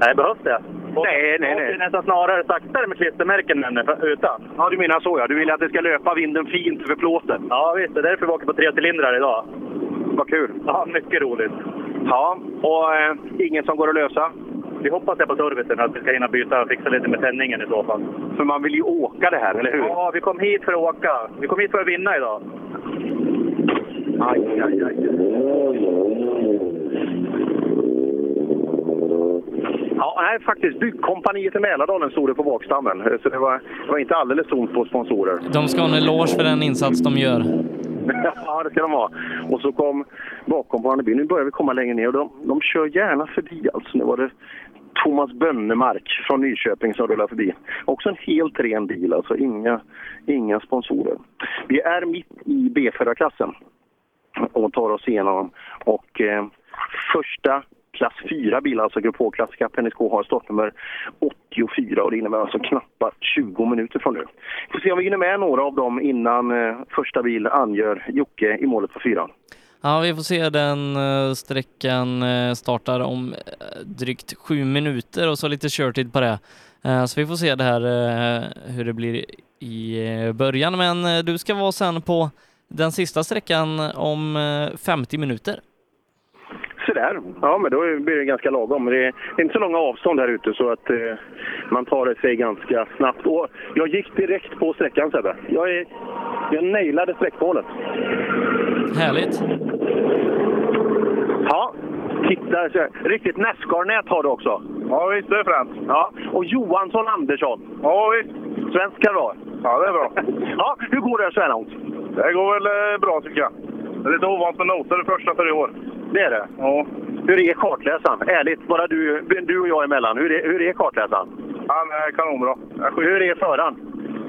Speaker 24: Nej, behövs det?
Speaker 2: Nej, nej,
Speaker 24: Det är
Speaker 2: nej.
Speaker 24: nästan snarare saktare med klistermärken än utan.
Speaker 2: Ja, du menar så ja. Du vill att det ska löpa vinden fint över plåten.
Speaker 24: Ja, visst. Det är därför vi åker på tre cylindrar idag.
Speaker 2: Vad kul.
Speaker 24: Ja, mycket roligt.
Speaker 2: Ja, och eh, ingen som går att lösa?
Speaker 24: Vi hoppas det på servicen att vi ska hinna byta och fixa lite med tändningen i så fall.
Speaker 2: För man vill ju åka det här, eller hur?
Speaker 24: Ja, vi kom hit för att åka. Vi kom hit för att vinna idag.
Speaker 2: Aj, aj, aj. Ja, nej, faktiskt. Byggkompaniet i Mälardalen stod det på bakstammen. Så det var, det var inte alldeles tomt på sponsorer.
Speaker 1: De ska ha en eloge för den insats de gör.
Speaker 2: ja, det ska de ha. Och så kom bakom på bil. Nu börjar vi komma längre ner och de, de kör gärna förbi. Alltså, nu var det Thomas Bönnemark från Nyköping som rullar förbi. Också en helt ren bil, alltså inga, inga sponsorer. Vi är mitt i B4-klassen och tar oss igenom. Och eh, första klass 4-bilar, alltså Grupp H-klassiska NSK har startnummer 84 och det innebär alltså knappt 20 minuter från nu. Vi får se om vi hinner med några av dem innan eh, första bil angör Jocke i målet på fyran.
Speaker 1: Ja, vi får se. Den eh, sträckan eh, startar om drygt sju minuter och så lite körtid på det. Så vi får se det här hur det blir i början. Men du ska vara sen på den sista sträckan om 50 minuter.
Speaker 2: Sådär. Ja, men då blir det ganska lagom. Det är inte så långa avstånd här ute så att eh, man tar det sig ganska snabbt. Och jag gick direkt på sträckan Sebbe. Jag, är, jag nailade sträckmålet.
Speaker 1: Härligt.
Speaker 2: Ja, titta. Riktigt Nascar-nät har du också. Ja, visst. Det är fränt. Ja. Och Johansson Andersson. Ja, visst. Svensk kan det vara. Ja, det är bra. ja, hur går det så här långt? Det går väl eh, bra tycker jag. Det är lite ovant med noter det första för i år. Det är det? Ja. Hur är kartläsaren? Ärligt, bara du, du och jag emellan. Hur är, hur är kartläsaren? Han är kanonbra. Hur är föraren?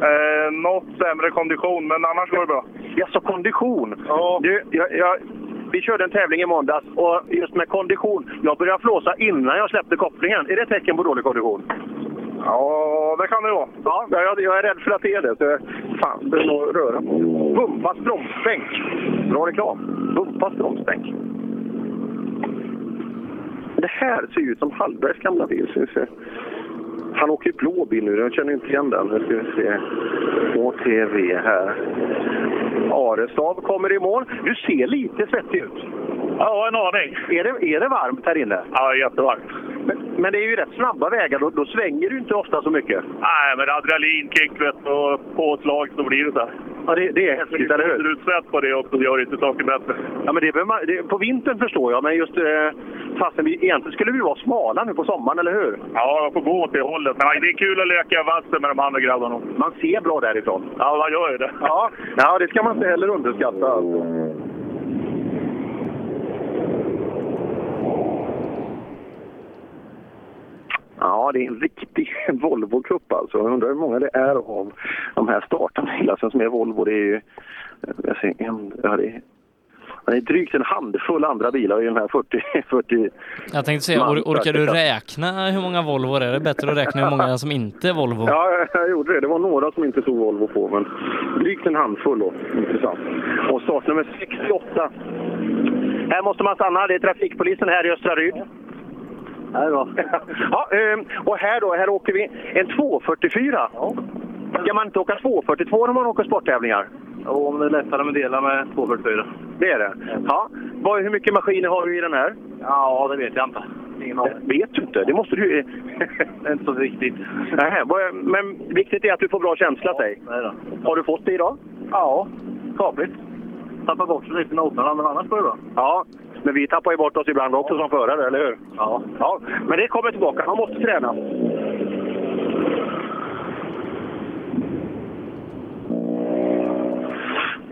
Speaker 2: Eh, något sämre kondition, men annars går det bra. Jaså, kondition? Ja. Du, jag, jag, vi körde en tävling i måndags och just med kondition. Jag började flåsa innan jag släppte kopplingen. Är det ett tecken på dålig kondition? Ja, det kan det vara. Ja, jag, jag är rädd för att det är det. Så jag, fan, det är nog röra på. Bumpas bromsbänk. Bra reklam. Bumpas bromsbänk. Det här ser ut som Hallbergs gamla bil. Han åker ju blå bil nu, jag känner inte igen den. Nu ska vi se. HTV här. Arestav kommer i mål. Du ser lite svettig ut. Ja, en aning. Är det, är det varmt här inne? Ja, jättevarmt. Men, men det är ju rätt snabba vägar, då, då svänger du inte ofta så mycket.
Speaker 34: Nej, men adrenalinkick och påslag så blir det så här.
Speaker 2: Ja, det, det är häftigt, eller hur?
Speaker 34: Utsläpp på det också gör inte saker bättre.
Speaker 2: Ja, men det, man- det, på vintern förstår jag, men just eh, fastän vi egentligen skulle vi vara smala nu på sommaren, eller hur?
Speaker 34: Ja, jag får gå åt det hållet. Men det är kul att leka vassen med de andra grabbarna.
Speaker 2: Man ser bra därifrån.
Speaker 34: Ja, man gör ju det.
Speaker 2: Ja, ja det ska man inte heller underskatta. Alltså. Ja, det är en riktig Volvo Cup alltså. Jag undrar hur många det är av de här startarna som är Volvo. Det är ju jag ser en, ja, det är, det är drygt en handfull andra bilar i den här 40... 40
Speaker 1: Jag tänkte säga, or orkar du räkna hur många Volvo det är? Det är bättre att räkna hur många som inte är Volvo.
Speaker 2: Ja, jag, gjorde det. Det var några som inte stod Volvo på, men drygt en handfull då. Intressant. Och startnummer 68. Här måste man stanna. Det är trafikpolisen här i Östra Ryd. Här då. ja, ehm, och här då, här åker vi en 244. Ska man inte åka 242 när man åker sporttävlingar? Jo, om det är lättare med delar med 244. Det är det? Ja. Vad, hur mycket maskiner har du i den här? Ja, det vet jag inte. Ingen aning. Vet du inte? Det måste du Det är inte så viktigt. Nej, men viktigt är att du får bra känsla, säg. Har du fått det idag? Ja, skapligt. Tappar bort sig lite noterna, men annars går det bra. Ja, men vi tappar ju bort oss ibland också som förare, eller hur? Ja. ja. Men det kommer tillbaka. Man måste träna.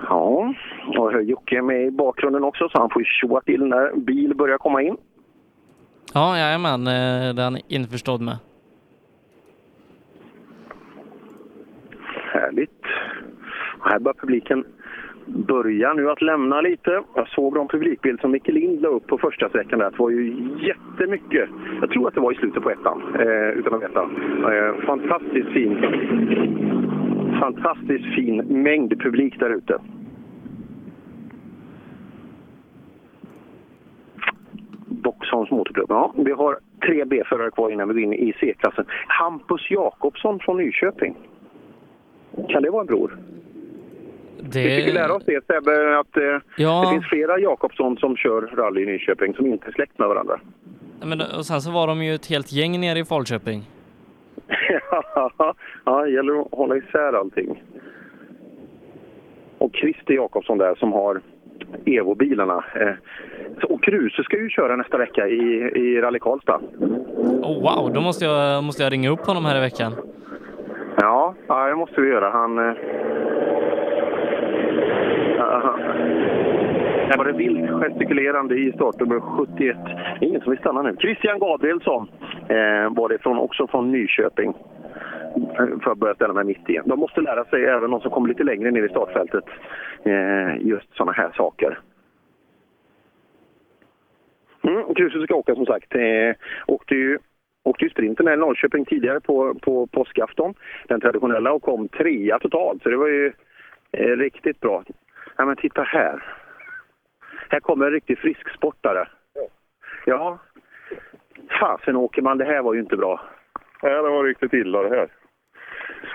Speaker 2: Ja, och här är Jocke med i bakgrunden också så han får tjoa till när bil börjar komma in.
Speaker 1: Ja, jajamän, eh, det är han införstådd med.
Speaker 2: Härligt. Och här börjar publiken börja nu att lämna lite. Jag såg de publikbild som Micke Lind la upp på första sträckan där. Det var ju jättemycket. Jag tror att det var i slutet på ettan, eh, utan att veta. Eh, fantastiskt fin. Fantastiskt fin mängd publik där ute. Boxholms motorklubb. Ja, vi har tre B-förare kvar innan vi går in i C-klassen. Hampus Jakobsson från Nyköping. Kan det vara en bror?
Speaker 1: Det...
Speaker 2: Vi fick lära oss det Sebbe, att eh,
Speaker 1: Ja.
Speaker 2: det finns flera Jakobsson som kör rally i Nyköping som inte är släkt med varandra.
Speaker 1: Men, och sen så var de ju ett helt gäng nere i Falköping.
Speaker 2: ja, det gäller att hålla isär allting. Och Christer Jakobsson där som har Evo-bilarna. Eh, och Kruse ska ju köra nästa vecka i, i Rally Karlstad.
Speaker 1: Oh, wow, då måste jag, måste jag ringa upp honom här i veckan.
Speaker 2: Ja, ja det måste vi göra. Han... Eh. Här var det vilt gestikulerande i startnummer 71. Det är ingen som vill stanna nu. Christian Gabrielsson eh, var det från, också från Nyköping. För att börja ställa mig mitt igen. De måste lära sig, även de som kommer lite längre ner i startfältet, eh, just sådana här saker. Mm, Kruse ska åka som sagt. Eh, åkte ju åkte ju sprinten här i Norrköping tidigare på, på påskafton, den traditionella, och kom trea totalt. Så det var ju eh, riktigt bra. Ja, men titta här. Här kommer en riktig frisksportare. Ja. Fasen Åkerman, det här var ju inte bra.
Speaker 22: Nej, det var riktigt illa det här.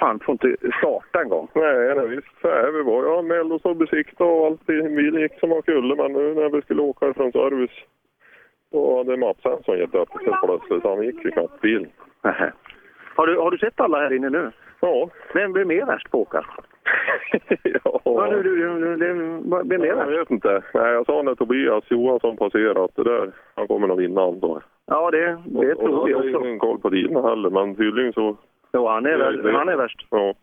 Speaker 2: Fan, får inte starta en gång.
Speaker 22: Nej, nej visst. Så här vi var. Jag anmälde oss och besiktade och allt. Bilen gick som man skulle, men nu när vi skulle åka från service då hade mappsensorn gett upp sig plötsligt, han gick ju knappt bilen.
Speaker 2: Har du, har du sett alla här inne nu?
Speaker 22: Ja.
Speaker 2: Vem blir mer värst på att åka?
Speaker 22: ja.
Speaker 2: Ja, du, du, du, du, vem
Speaker 22: Jag vet inte. Nej, jag sa när Tobias Johansson passerat det där, han kommer nog vinna antar jag.
Speaker 2: Ja, det, det
Speaker 22: Och- och
Speaker 2: tror vi
Speaker 22: då har jag
Speaker 2: också.
Speaker 22: ingen koll på dina heller, men tydligen så...
Speaker 2: Jo, han är, värst, han är värst.
Speaker 22: Ja.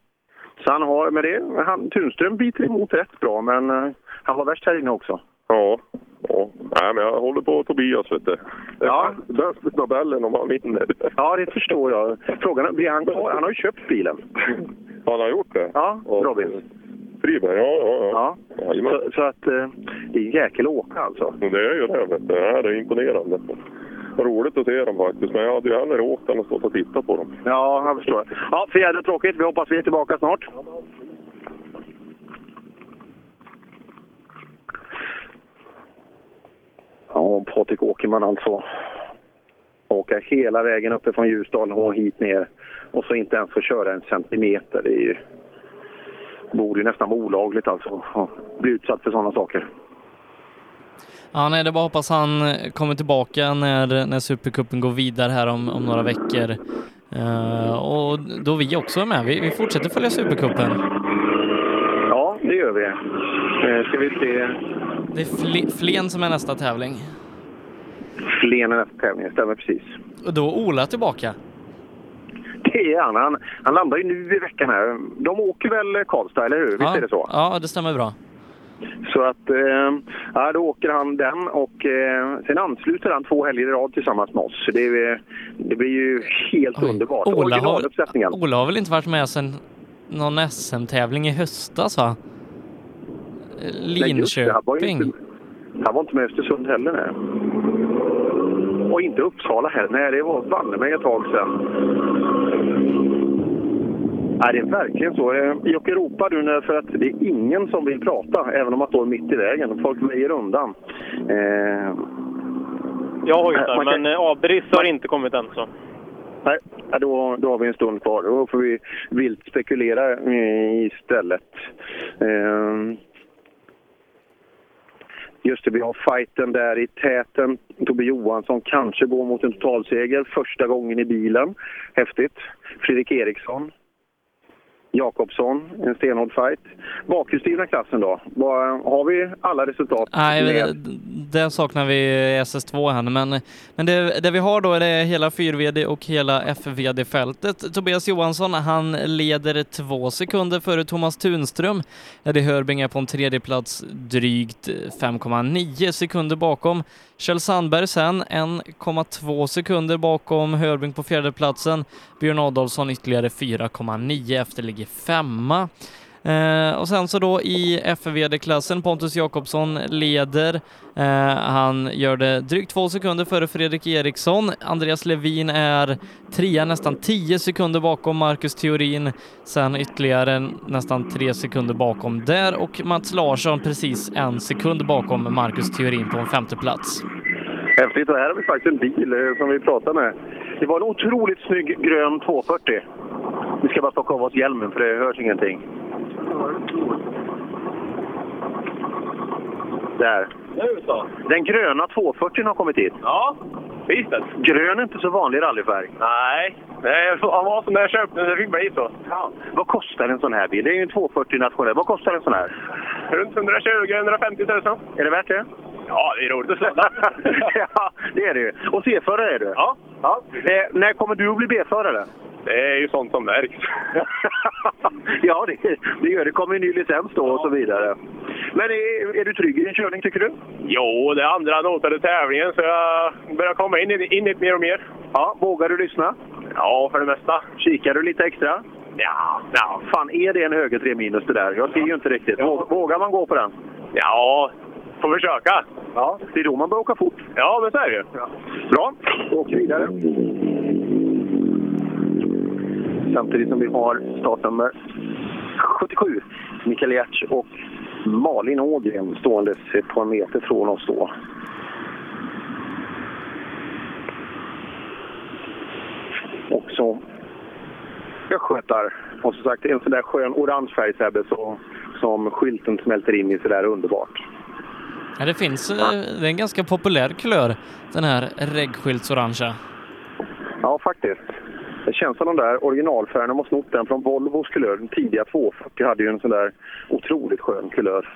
Speaker 2: Så han har, men det, han, Tunström biter emot rätt bra, men eh, han var värst här inne också.
Speaker 22: Ja. ja. Nej, men jag håller på Tobias, vet du.
Speaker 2: Ja.
Speaker 22: Bäst med tabellen om han vinner.
Speaker 2: Ja, det förstår jag. Frågan är, blir han kvar? Han har ju köpt bilen.
Speaker 22: Han har gjort det?
Speaker 2: Ja, Robin.
Speaker 22: Friberg, ja, ja, ja. Jajamän.
Speaker 2: Så, så att eh, det är en jäkel åka alltså.
Speaker 22: Det är ju det, vet du. Det här är imponerande. Roligt att se dem faktiskt, men jag hade ju hellre åkt än att stå och titta på dem.
Speaker 2: Ja, jag förstår. Ja, för jävligt tråkigt. Vi hoppas vi är tillbaka snart. Ja, Patrik Åkerman alltså. Åka hela vägen uppifrån Ljusdal och hit ner. Och så inte ens få köra en centimeter. Det är ju, borde ju nästan vara olagligt alltså. Att bli utsatt för sådana saker.
Speaker 1: Ja, nej, det är bara hoppas han eh, kommer tillbaka när, när Supercupen går vidare här om, om några veckor. Eh, och då vi också är med. Vi, vi fortsätter följa Supercupen.
Speaker 2: Ja, det gör vi. Eh, ska vi se.
Speaker 1: Det är Fle- Flen som är nästa tävling.
Speaker 2: Flen är nästa tävling, stämmer precis.
Speaker 1: Och då är Ola tillbaka.
Speaker 2: Det är han. han. Han landar ju nu i veckan här. De åker väl Karlstad, eller hur? Visst
Speaker 1: ja,
Speaker 2: är det så?
Speaker 1: Ja, det stämmer bra.
Speaker 2: Så att, eh, ja, då åker han den och eh, sen ansluter han två helger i rad tillsammans med oss. Så det, det blir ju helt underbart.
Speaker 1: Ola har. Ola har väl inte varit med sedan någon SM-tävling i höstas, va?
Speaker 2: Nej. Han var
Speaker 1: Linköping.
Speaker 2: inte, han var inte med i Östersund heller. Nej. Och inte Uppsala heller. Nej, det var banne mig ett tag sedan. Nej, det är verkligen så. Eh, Jocke ropar när- för att det är ingen som vill prata, även om man står mitt i vägen. Folk väjer undan. Eh,
Speaker 24: Jag hojtar,
Speaker 2: Man kan-
Speaker 24: men eh, Abris har inte kommit än så.
Speaker 2: Nej, ja, då, då har vi en stund kvar. Då får vi vilt spekulera eh, istället. Eh, just det, vi har fighten där i täten. Tobbe Johansson kanske går mot en totalseger första gången i bilen. Häftigt. Fredrik Eriksson. Jakobsson, en stenhård fight. Bakhjulsdrivna klassen då? Har vi alla resultat?
Speaker 1: Nej, det, saknar vi i SS2 här men, men det, det vi har då är hela 4VD och hela FVD-fältet. Tobias Johansson, han leder två sekunder före Thomas Tunström. Eddie Hörbing är på en tredje plats drygt 5,9 sekunder bakom. Kjell Sandberg sen 1,2 sekunder bakom Hörbing på fjärdeplatsen. Björn Adolfsson ytterligare 4,9 efter ligger femma. Eh, och sen så då i FVD-klassen, Pontus Jakobsson leder. Eh, han gör det drygt två sekunder före Fredrik Eriksson. Andreas Levin är trea, nästan tio sekunder bakom Marcus Theorin. Sen ytterligare nästan tre sekunder bakom där och Mats Larsson precis en sekund bakom Marcus Theorin på en femte plats.
Speaker 2: Häftigt. Och här har vi faktiskt en bil eh, som vi pratar med. Det var en otroligt snygg grön 240. Vi ska bara plocka av oss hjälmen för det hörs ingenting. Där.
Speaker 24: Nu så.
Speaker 2: Den gröna 240 har kommit hit.
Speaker 24: Ja, visst.
Speaker 2: Grön är inte så vanlig rallyfärg.
Speaker 24: Nej, det var som när jag köpte den. Det fick bli så.
Speaker 2: Ja. Vad kostar en sån här bil? Det är ju en 240 nationell. Vad kostar en sån här?
Speaker 24: Runt 120-150 000.
Speaker 2: Är det värt det?
Speaker 24: Ja, det är roligt att sladda.
Speaker 2: ja, det är det ju. Och C-förare är du?
Speaker 24: Ja.
Speaker 2: ja. Eh, när kommer du att bli B-förare?
Speaker 24: Det är ju sånt som märks.
Speaker 2: ja, det, det gör det. kommer en ny licens då och så vidare. Men är, är du trygg i din körning, tycker du?
Speaker 24: Jo, det är andra notade tävlingen så jag börjar komma in i, in det mer och mer.
Speaker 2: Ja, vågar du lyssna?
Speaker 24: Ja, för det mesta.
Speaker 2: Kikar du lite extra?
Speaker 24: Ja.
Speaker 2: Ja, fan är det en höger 3 minus det där? Jag ser ju inte riktigt. Vågar man gå på den?
Speaker 24: Ja, får försöka.
Speaker 2: Ja, det är då man börjar åka fort.
Speaker 24: Ja, men så är det ju.
Speaker 2: Bra, då åker vi vidare. Samtidigt som vi har startnummer 77, Mikael Giertz och Malin Ågren ståendes ett par meter från oss då. Också östgötar. Och som sagt, en sån där skön orange färg Sebbe, så, som skylten smälter in i sådär underbart.
Speaker 1: Ja, det finns, eh, det är en ganska populär kulör, den här reggskyltsorangea.
Speaker 2: Ja, faktiskt. Det känns som de där originalfärgerna har snott den från Volvos kulör. Den tidiga 240 hade ju en sån där otroligt skön kulör.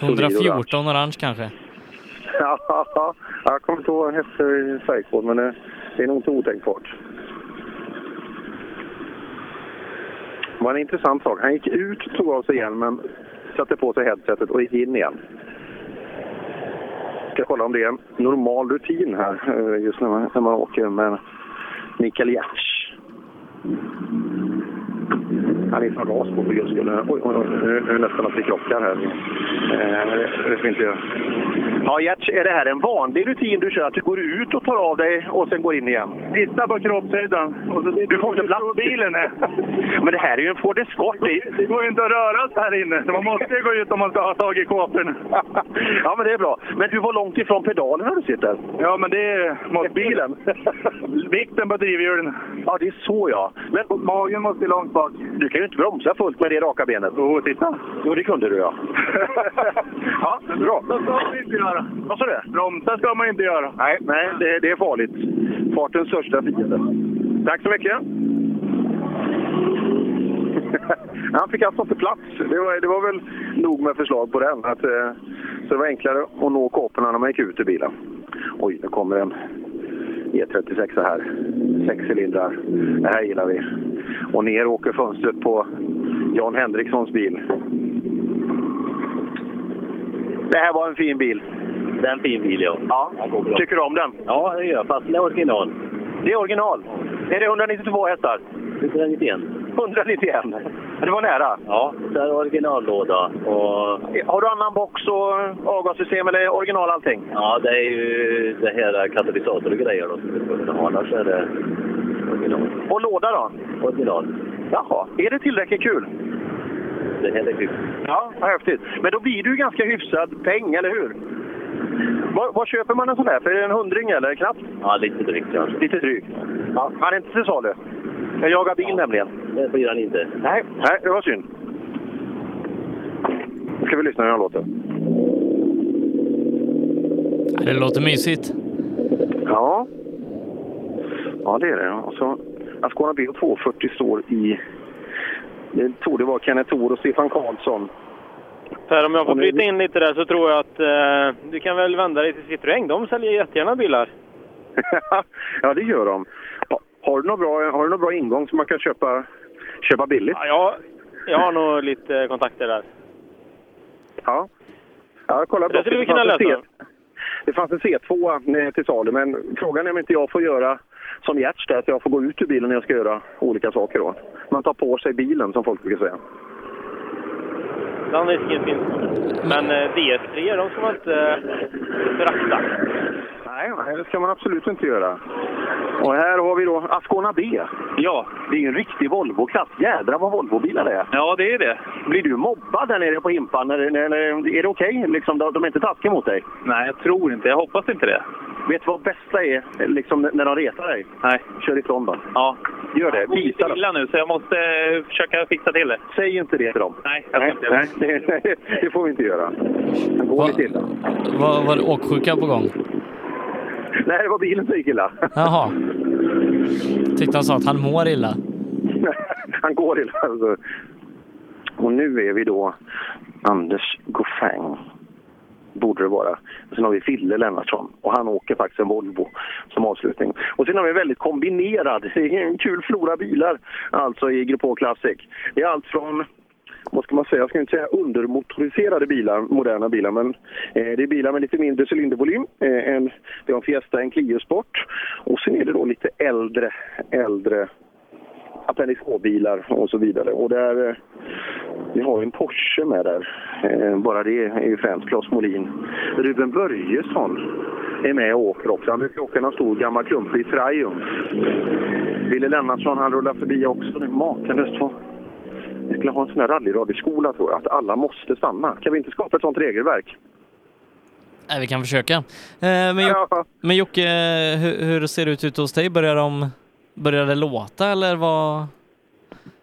Speaker 1: 114 orange kanske?
Speaker 2: Ja, jag kommer inte ihåg efter färgkod, men det, det är nog inte otänkbart. Det var en intressant sak. Han gick ut, tog av sig hjälmen, satte på sig headsetet och gick in igen. Jag ska kolla om det är en normal rutin här eh, just när man, när man åker med Mikael Giertz. Han är från ras på för guds skull. Oj, oj, oj, nu är det nästan att vi krockar här. Eh, det får vi inte göra. Ja, Giertz, är det här en vanlig rutin du kör? Att du går ut och tar av dig och sen går in igen?
Speaker 34: Titta på så
Speaker 2: du får inte plats.
Speaker 34: bilen är.
Speaker 2: Men det här är ju en Ford Escort. Det,
Speaker 34: går ju inte att röra sig här inne. Man måste ju gå ut om man ska ha tag i kåporna.
Speaker 2: ja, men det är bra. Men du var långt ifrån pedalen när du sitter.
Speaker 34: Ja, men det är mot bilen. Vikten på drivhjulen.
Speaker 2: Ja, det är så ja. Men
Speaker 34: magen måste långt bak.
Speaker 2: Du kan ju inte bromsa fullt med det raka benet.
Speaker 34: Jo, oh, titta.
Speaker 2: Jo, det kunde du ja. ja, bra.
Speaker 34: Det ska man inte göra.
Speaker 2: Vad sa du?
Speaker 34: Bromsa ska man inte göra.
Speaker 2: Nej, nej det, det är farligt. Fartens största fiende. Tack så mycket. Han fick alltså inte plats. Det var, det var väl nog med förslag på den. Att, eh, så det var enklare att nå kåporna när man gick ut ur bilen. Oj, nu kommer en E36 här. Sex cylindrar. Det här gillar vi. Och ner åker fönstret på Jan Henrikssons bil. Det här var en fin bil.
Speaker 36: Det är en fin bil, ja.
Speaker 2: ja. Tycker du om den?
Speaker 36: Ja, det gör jag. Fast det är original.
Speaker 2: Det är original? Är det 192 hästar?
Speaker 36: 191.
Speaker 2: 191? Det var nära.
Speaker 36: Ja, det är originallåda. Och...
Speaker 2: Har du annan box och avgassystem eller original allting?
Speaker 36: Ja, det är ju det här katalysator och grejer då som vi Annars är det original.
Speaker 2: Och låda då?
Speaker 36: Original.
Speaker 2: Jaha. Är det tillräckligt kul?
Speaker 36: Det är kul.
Speaker 2: Ja, vad häftigt. Men då blir du ganska hyfsad peng, eller hur? Vad, vad, köper man en sån här för? Är det en hundring eller knappt?
Speaker 36: Ja, lite drygt kanske.
Speaker 2: Lite drygt? Ja. Han är inte till salu? Jag jagar bil ja. nämligen.
Speaker 36: Det blir han inte.
Speaker 2: Nej, Nej det var synd. Nu ska vi lyssna hur han låter.
Speaker 1: Det låter mysigt.
Speaker 2: Ja. Ja, det är det. Och så Ascona B 240 står i... Det tog det vara Kenneth Thor och Stefan Karlsson.
Speaker 37: Per, om jag får bryta in lite där så tror jag att eh, du kan väl vända dig till Citroën. De säljer jättegärna bilar.
Speaker 2: ja, det gör de. Har du någon bra, har du någon bra ingång som man kan köpa, köpa billigt?
Speaker 37: Ja, jag, jag har nog lite kontakter där.
Speaker 2: Ja. Ja, kolla
Speaker 37: det skulle vi kunna lösa.
Speaker 2: Det fanns en C2 till salu, men frågan är om inte jag får göra som Gertz där, att jag får gå ut ur bilen när jag ska göra olika saker. Då. Man tar på sig bilen, som folk brukar säga.
Speaker 37: Den risken finns. Men eh, DS3, de ska man inte eh, förakta.
Speaker 2: Nej, det ska man absolut inte göra. Och här har vi då Ascona B.
Speaker 36: Ja.
Speaker 2: Det är ju en riktig Volvo-klass. Jädrar vad Volvo-bilar det är.
Speaker 36: Ja, det är det.
Speaker 2: Blir du mobbad där nere på Himpan? Är det okej? Okay? Liksom, de, de är inte taskiga mot dig?
Speaker 36: Nej, jag tror inte. Jag hoppas inte det.
Speaker 2: Vet du vad bästa är liksom, när de retar dig?
Speaker 36: Nej.
Speaker 2: Kör ifrån dem.
Speaker 36: Ja.
Speaker 2: Gör det.
Speaker 36: Visa dem. illa nu, så jag måste eh, försöka fixa till det.
Speaker 2: Säg inte det till dem.
Speaker 36: Nej, jag
Speaker 2: nej,
Speaker 36: inte
Speaker 2: nej, det, det får vi inte göra. Gå
Speaker 1: Va,
Speaker 2: lite illa.
Speaker 1: Var, var det åksjuka på gång?
Speaker 2: Nej, det var bilen som gick illa.
Speaker 1: Jaha. Tyckte han sa att han mår illa.
Speaker 2: han går illa. Alltså. Och nu är vi då Anders Goffin. Borde det vara. Sen har vi Fille Lennartsson och han åker faktiskt en Volvo som avslutning. Och sen har vi en väldigt kombinerad, det är en kul flora bilar alltså i Grupp H Classic. Det är allt från vad ska man säga, jag ska inte säga undermotoriserade bilar, moderna bilar, men eh, det är bilar med lite mindre cylindervolym. Eh, en, det har en Fiesta, en Clio Sport och sen är det då lite äldre, äldre Appendix H-bilar och så vidare. Och där, eh, vi har ju en Porsche med där. Eh, bara det är ju främst Claes Molin. Ruben Börjesson är med och åker också. Han brukar åka en stor gammal klumpig Triumph. Wille Lennartsson han rullar förbi också. Det är makalöst vad skulle ha en sån här rallyradioskola tror jag, att alla måste stanna. Kan vi inte skapa ett sånt regelverk?
Speaker 1: Nej, vi kan försöka. Eh, men, jo- men Jocke, hur, hur ser det ut ute hos dig? Börjar, de, börjar det låta eller vad?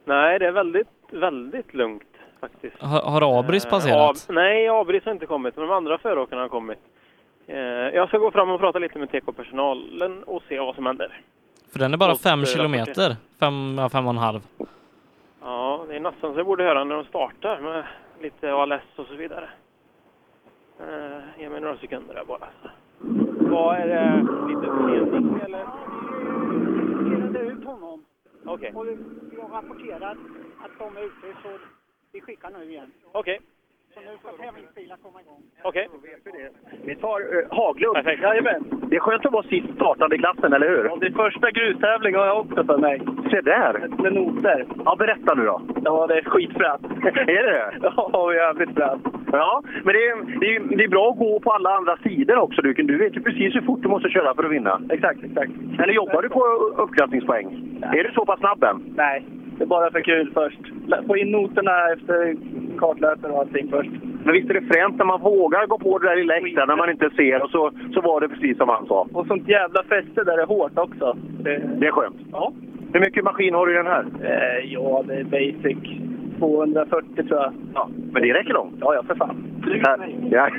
Speaker 20: Nej, det är väldigt, väldigt lugnt faktiskt.
Speaker 1: Har, har Abris
Speaker 20: Eh,
Speaker 1: passerat?
Speaker 20: Ab- nej, Abris har inte kommit, men de andra föråkarna har kommit. Eh, jag ska gå fram och prata lite med TK-personalen och se vad som händer.
Speaker 1: För den är bara
Speaker 20: Och,
Speaker 1: fem
Speaker 20: eh,
Speaker 1: kilometer. Fem, fem och en halv.
Speaker 20: Ja, det är nästan så jag borde höra när de startar med lite ALS och så vidare. Ge mig några sekunder där bara. Vad är det? Lite försening eller?
Speaker 38: Delade ut honom.
Speaker 20: Okej.
Speaker 38: Och jag rapporterar att de är ute så vi skickar nu igen.
Speaker 20: Okej.
Speaker 38: Så nu ska tävlingsbilar komma igång.
Speaker 20: Okej.
Speaker 2: Vi tar uh, Haglund. Jajamän. Det är skönt att vara sist startande i klassen, eller hur?
Speaker 17: Det är första grustävling har jag också för mig.
Speaker 2: Se där!
Speaker 17: Med noter.
Speaker 2: Ja, berätta nu då.
Speaker 17: Ja, det är skitfränt.
Speaker 2: är det det?
Speaker 17: Ja, jävligt fränt.
Speaker 2: Ja, men det är, det, är, det är bra att gå på alla andra sidor också. Du, du vet ju precis hur fort du måste köra för att vinna.
Speaker 17: Exakt, exakt.
Speaker 2: Eller jobbar du på uppklassningspoäng? Är du så pass snabb än?
Speaker 17: Nej, det är bara för kul först. Få in noterna efter kartläsare och allting först.
Speaker 2: Men visst är det fränt när man vågar gå på det där lilla extra när man inte ser och så, så var det precis som han sa.
Speaker 17: Och sånt jävla fäste där är hårt också. Det,
Speaker 2: Det är skönt.
Speaker 17: Ja.
Speaker 2: Hur mycket maskin har du i den här?
Speaker 17: eh, ja, det är basic. 240 tror jag.
Speaker 2: Ja, men det räcker långt.
Speaker 17: Ja, ja, för fan.
Speaker 2: Ja.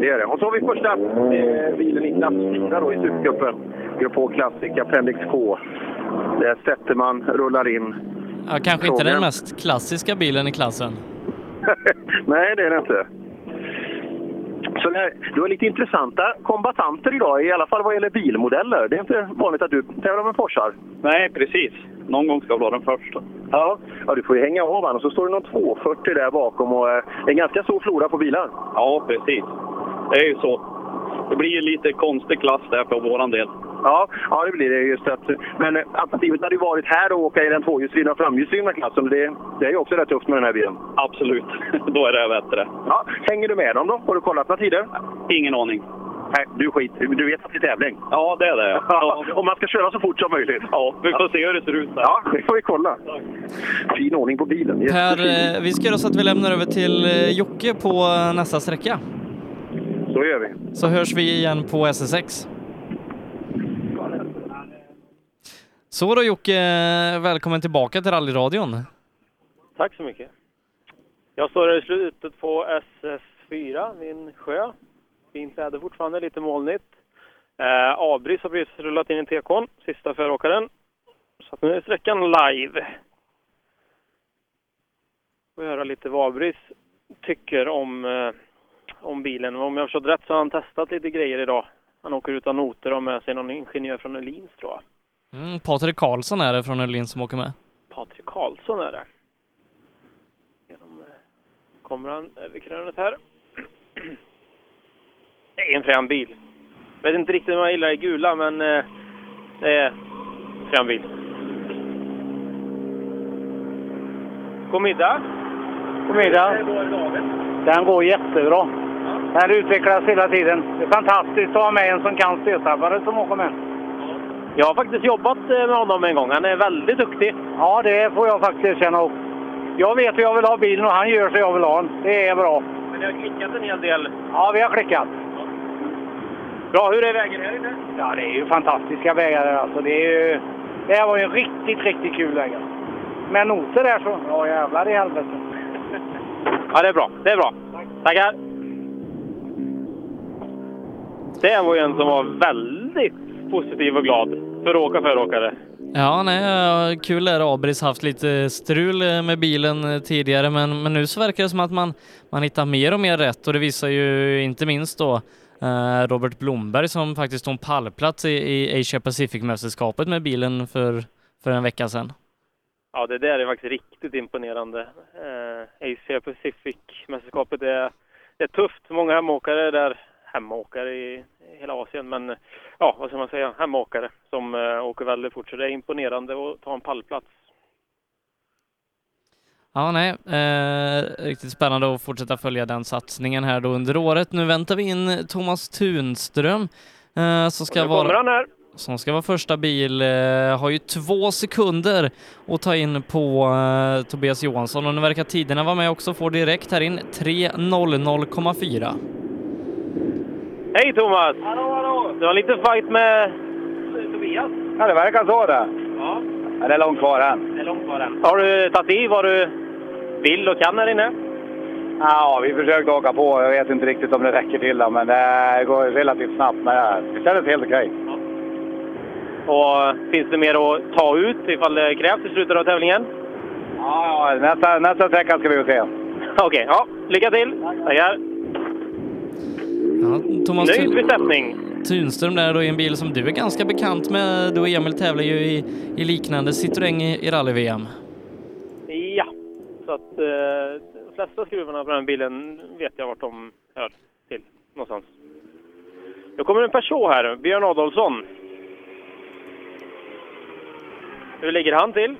Speaker 2: det är det. Och så har vi första eh, bilen i klass 4 då i Supercupen. Grupp H Classic Appendix K. Där Zetterman rullar in.
Speaker 1: Ja, kanske inte
Speaker 2: Frågan.
Speaker 1: den mest klassiska bilen i klassen.
Speaker 2: Nej, det är det inte. Så det, du har lite intressanta kombatanter idag, i alla fall vad gäller bilmodeller. Det är inte vanligt att du tävlar med Porschar.
Speaker 17: Nej, precis. Någon gång ska jag vara den första.
Speaker 2: Ja, ja du får ju hänga av och så står det någon 240 där bakom och eh, en ganska stor flora på bilar.
Speaker 17: Ja, precis. Det är ju så. Det blir ju lite konstig klass där för våran del.
Speaker 2: Ja, ja det blir det just att. Men alternativet hade ju varit här att åka i den tvåhjulsdrivna och framhjulsdrivna klassen. Det, det är ju också rätt tufft med den här bilen.
Speaker 17: Absolut. Då är det bättre.
Speaker 2: Ja, hänger du med dem då? Har du kollat några tider?
Speaker 17: Ingen aning.
Speaker 2: Nej, du skit. Du vet att det är tävling.
Speaker 17: Ja, det är det.
Speaker 2: Ja, och man ska köra så fort som möjligt.
Speaker 17: Ja, vi får se hur det ser ut där.
Speaker 2: Ja, det får vi kolla. Fin ordning på bilen.
Speaker 1: Per,
Speaker 2: Jättefin.
Speaker 1: eh, vi ska göra så att vi lämnar över till eh, Jocke på eh, nästa sträcka.
Speaker 2: Så gör vi.
Speaker 1: Så hörs vi igen på SS6. Så då Jocke, välkommen tillbaka till rallyradion.
Speaker 20: Tack så mycket. Jag står här i slutet på SS4 vid en sjö. Fint väder fortfarande, lite molnigt. Eh, Abris har precis rullat in i TK'n, sista föråkaren. Så nu är sträckan live. Får höra lite vad Abris tycker om, eh, om bilen. Om jag har förstått rätt så har han testat lite grejer idag. Han åker utan noter och har med sig någon ingenjör från Öhlins tror jag.
Speaker 1: Mm, Patrik Karlsson är det från Öhlin som åker med.
Speaker 20: Patrik Karlsson är det. Genom, eh, Kommer han över krönet här. Det är en frän bil. Vet inte riktigt om jag gillar det gula, men eh, det är en frän bil. God middag.
Speaker 38: God middag. Den går jättebra. Den utvecklas hela tiden. Det är fantastiskt att ha med en som kan stötdämpare som åker med.
Speaker 20: Jag har faktiskt jobbat eh, med honom en gång. Han är väldigt duktig.
Speaker 38: Ja, det får jag faktiskt erkänna. upp. Jag vet hur jag vill ha bilen och han gör så jag vill ha den. Det är bra.
Speaker 20: Men det har klickat en hel del.
Speaker 38: Ja, vi har klickat.
Speaker 20: Bra, hur är vägen här inne?
Speaker 38: Ja, det är ju fantastiska vägar där alltså. Det, är ju, det här var ju en riktigt, riktigt kul väg. Med noter där så, ja jävlar i helvete.
Speaker 20: Ja, det är bra. Det är bra. Tackar. Det var ju en som var väldigt positiv och glad för att åka föråkare.
Speaker 1: Ja, nej, kul är det. Abris haft lite strul eh, med bilen eh, tidigare, men, men nu så verkar det som att man, man hittar mer och mer rätt och det visar ju inte minst då eh, Robert Blomberg som faktiskt tog en pallplats i, i Asia Pacific-mästerskapet med bilen för, för en vecka sedan.
Speaker 20: Ja, det där är faktiskt riktigt imponerande. Eh, Asia Pacific-mästerskapet är, är tufft. Många hemåkare där, hemåkare i hela Asien, men ja, vad ska man säga, hemåkare som eh, åker väldigt fort. Så det är imponerande att ta en pallplats.
Speaker 1: Ja, nej, eh, riktigt spännande att fortsätta följa den satsningen här då under året. Nu väntar vi in Thomas Tunström eh, som ska vara... som ska vara första bil, eh, har ju två sekunder att ta in på eh, Tobias Johansson och nu verkar tiderna vara med också, får direkt här in 3.00,4.
Speaker 20: Hej Thomas! Hallå, hallå! Du har lite fight med Tobias.
Speaker 25: Ja, det verkar så det.
Speaker 20: Ja.
Speaker 25: Ja, det är långt kvar än.
Speaker 20: Det är långt kvar än. Har du tagit i vad du vill och kan här inne?
Speaker 25: Ja, vi försökte åka på. Jag vet inte riktigt om det räcker till, då, men det går relativt snabbt. Men det kändes helt okej.
Speaker 20: Och finns det mer att ta ut ifall det krävs i slutet av tävlingen?
Speaker 25: Ja, ja, nästa, nästa sträcka ska vi se.
Speaker 20: Okej, ja. Lycka till! Tackar!
Speaker 1: Ja, Thomas
Speaker 20: Nöjd besättning.
Speaker 1: Tunström där då i en bil som du är ganska bekant med. Du och Emil tävlar ju i, i liknande Citroën i, i rally-VM.
Speaker 20: Ja, så att eh, de flesta skruvarna på den bilen vet jag vart de hör till någonstans. Då kommer en Peugeot här, Björn Adolfsson. Hur ligger han till?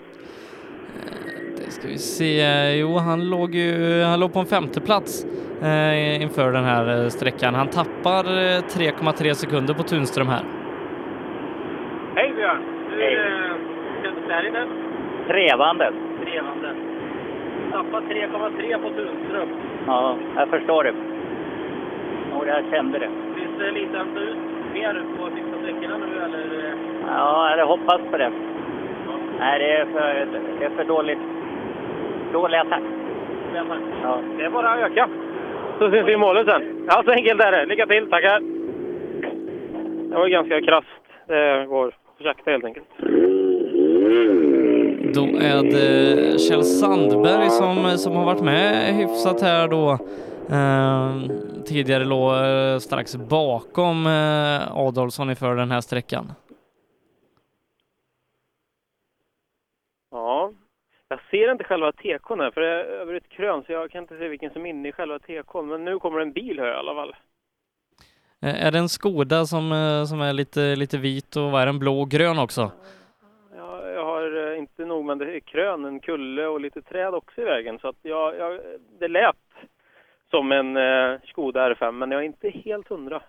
Speaker 1: Det ska vi se. Jo, han låg ju han låg på en femte plats eh, inför den här eh, sträckan. Han tappar eh, 3,3 sekunder på Tunström här.
Speaker 20: Hej Björn! Hur eh, känns det här inne?
Speaker 5: Trevande.
Speaker 20: Trevande. Tappat 3,3 på Tunström.
Speaker 5: Ja, jag förstår det. Och jag kände det.
Speaker 20: Finns det lite att ta ut mer på sista sträckorna nu eller? eh?
Speaker 5: Ja, jag hade hoppats på det. Nej, det är för, det är för dåligt. Dåliga tack. Ja.
Speaker 20: Det är bara att öka. Så syns vi i målet sen. Ja, så enkelt är det. Lycka till, tackar! Det var ganska krasst. Det går sakta helt enkelt.
Speaker 1: Då är det Kjell Sandberg som, som har varit med hyfsat här då. Eh, tidigare låg eh, strax bakom eh, Adolfsson inför den här sträckan.
Speaker 20: Ja, jag ser inte själva tekon här för det är över ett krön så jag kan inte se vilken som är inne i själva tekon. Men nu kommer en bil här i alla fall.
Speaker 1: Är det en Skoda som, som är lite, lite vit och vad är den, blå och grön också?
Speaker 20: Ja, jag har inte nog men det är krön, en kulle och lite träd också i vägen. Så att jag, jag, det lät som en eh, Skoda R5 men jag är inte helt hundra.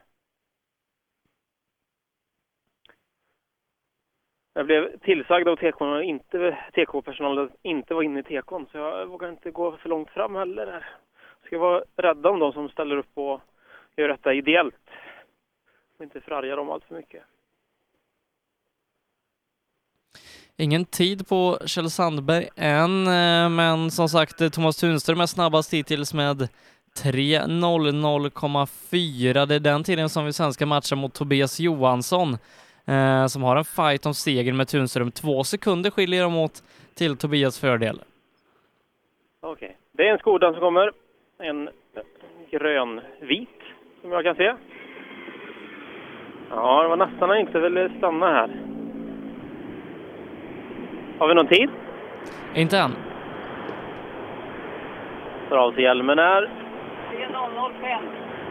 Speaker 20: Jag blev tillsagd av TK att inte, TK-personalen att inte vara inne i TKn så jag vågar inte gå för långt fram heller. Där. Jag ska vara rädda om de som ställer upp och gör detta ideellt. Och inte förarga dem allt för mycket.
Speaker 1: Ingen tid på Kjell Sandberg än, eh, men som sagt Thomas Tunström är snabbast hittills med 3.00,4. Det är den tiden som vi sen ska matcha mot Tobias Johansson eh, som har en fight om segern med Tunström. Två sekunder skiljer de åt till Tobias fördel.
Speaker 20: Okej. Det är en Skoda som kommer. En grönvit, som jag kan se. Ja, det var nästan han inte ville stanna här. Har vi någon tid?
Speaker 1: Inte än.
Speaker 20: Tar av sig hjälmen här.
Speaker 38: 3005.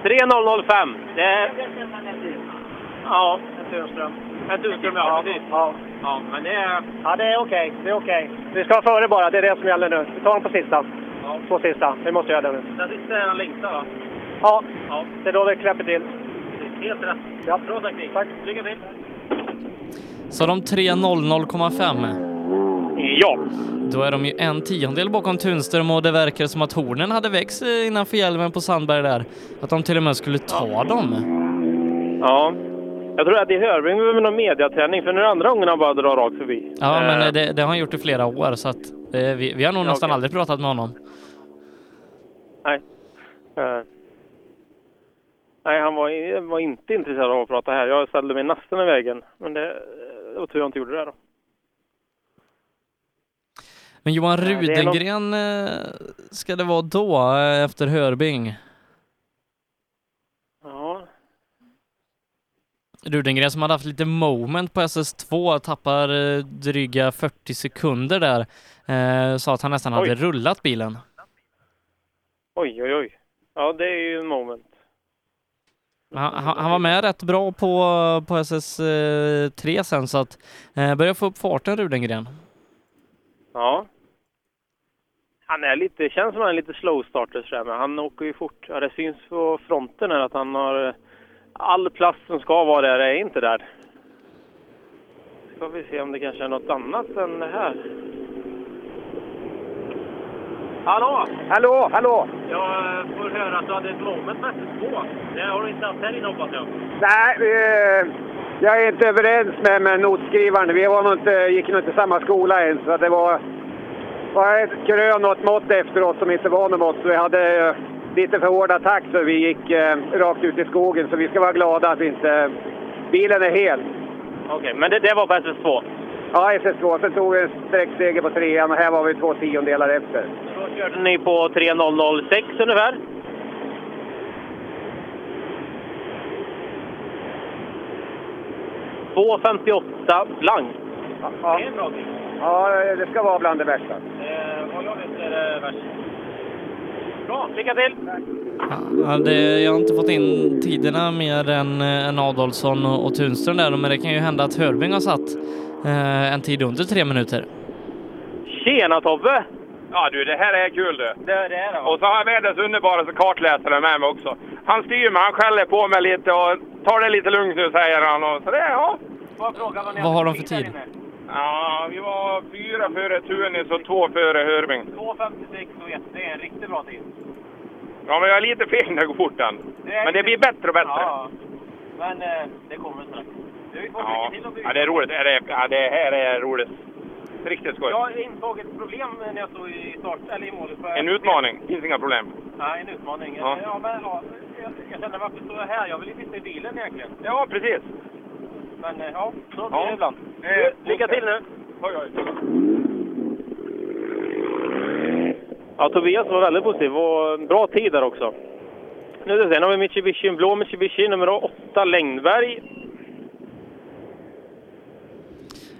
Speaker 20: 3005. Det är... Ja, en Tunström. En Tunström, ja. Precis.
Speaker 38: Ja.
Speaker 20: Ja, men det är...
Speaker 38: Ja, det är okej. Det är okej. Vi ska vara före bara. Det är det som gäller nu. Vi tar dem på sista. Två sista. Vi måste göra det nu.
Speaker 20: Den sista är den längsta, va?
Speaker 38: Ja,
Speaker 20: Ja.
Speaker 38: det är då vi knäpper till.
Speaker 20: Helt rätt.
Speaker 38: Ja.
Speaker 20: Bra taktik. Tack. Lycka till.
Speaker 1: Så de 3.00,5.
Speaker 20: Ja.
Speaker 1: Då är de ju en tiondel bakom Tunström och det verkar som att hornen hade växt eh, innanför hjälmen på Sandberg där. Att de till och med skulle ta dem.
Speaker 20: Ja. Jag tror att det Hörbring med någon mediaträning, för nu det andra gången han bara drar rakt förbi.
Speaker 1: Ja, men
Speaker 20: Eh,
Speaker 1: eh, det, det har han gjort i flera år så att eh, vi, vi har nog
Speaker 20: Ja,
Speaker 1: nästan aldrig pratat med honom.
Speaker 20: Nej. Eh. Nej, han var, var inte intresserad av att prata här. Jag ställde mig nästan i vägen. Men det, det var tur jag inte gjorde det då.
Speaker 1: Men Johan
Speaker 20: det
Speaker 1: Rudengren ska det vara då, efter Hörbing?
Speaker 20: Ja.
Speaker 1: Rudengren som hade haft lite moment på SS2 tappar eh, dryga 40 sekunder där. Eh, sa att han nästan hade
Speaker 20: Oj.
Speaker 1: rullat bilen.
Speaker 20: Oj, oj, oj. Ja, det är ju en moment.
Speaker 1: Han, han han var med rätt bra på, på SS3 sen så att eh, börjar få upp farten Rudengren.
Speaker 20: Ja. Han är lite, känns som han är lite slow starter sådär, men han åker ju fort. Ja, det syns på fronten här att han har... All plast som ska vara där är inte där. får vi se om det kanske är något annat än det här.
Speaker 38: Hallå!
Speaker 39: Hallå, hallå!
Speaker 38: Jag eh, får höra att du hade ett moment med två. Det har du inte haft här inne hoppas jag.
Speaker 25: Nej, eh, jag är inte överens med, med notskrivaren. Vi var nog inte, gick nog inte samma skola än, så det var, var ett krön och ett mått efteråt som inte var något mått. Så vi hade eh, lite för hård attack så vi gick eh, rakt ut i skogen. Så vi ska vara glada att inte bilen är hel.
Speaker 20: Okej, men det, det var på SS2?
Speaker 25: Ja, SS2. Sen tog vi en sträckseger på trean och här var vi två tiondelar efter.
Speaker 20: Då körde ni på 3006 ungefär? ...2.58 blank.
Speaker 25: Ja.
Speaker 20: Det är en bra tid.
Speaker 25: Ja, det ska vara bland det värsta.
Speaker 20: Eh, vad jag vet är det värst. Bra, lycka till!
Speaker 1: Ja, det, jag har inte fått in tiderna mer än, eh, än Adolfsson och, och Tunström där, men det kan ju hända att Hörbing har satt eh, en tid under tre minuter.
Speaker 20: Tjena Tobbe!
Speaker 17: Ja du, det här är kul du.
Speaker 20: Det, det är det
Speaker 17: Och så har jag världens underbaraste kartläsare med mig också. Han styr mig, han skäller på mig lite och tar det lite lugnt nu säger han. Och så det, ja.
Speaker 20: Vad
Speaker 1: har de för tid?
Speaker 17: Ja, vi var fyra före Tunis och två före Hörbing.
Speaker 20: 2.56 och 1, det är en riktigt bra tid.
Speaker 17: Ja, men jag är lite fel när jag går fort än. Men det blir bättre och bättre.
Speaker 20: Ja, men eh, det kommer strax. Får
Speaker 17: Ja, ja det är roligt. Ja, det, det här är roligt. Riktigt skoj.
Speaker 20: Jag insåg ett problem när jag stod i start, eller i målet.
Speaker 17: En utmaning, finns inga problem.
Speaker 20: Nej, en utmaning.
Speaker 17: Ja.
Speaker 20: Ja. men, ja, jag, jag kände varför står jag här? Jag vill ju sitta i bilen egentligen.
Speaker 17: Ja, precis.
Speaker 20: Men eh, ja, så blir
Speaker 17: Ja.
Speaker 20: det ibland.
Speaker 17: Eh,
Speaker 20: Lycka till nu!
Speaker 17: Oj, oj.
Speaker 20: Ja, Tobias var väldigt positiv och en bra tid där också. Nu ska vi se, nu har vi Mitsubishi, en blå Mitsubishi, nummer 8, Längberg.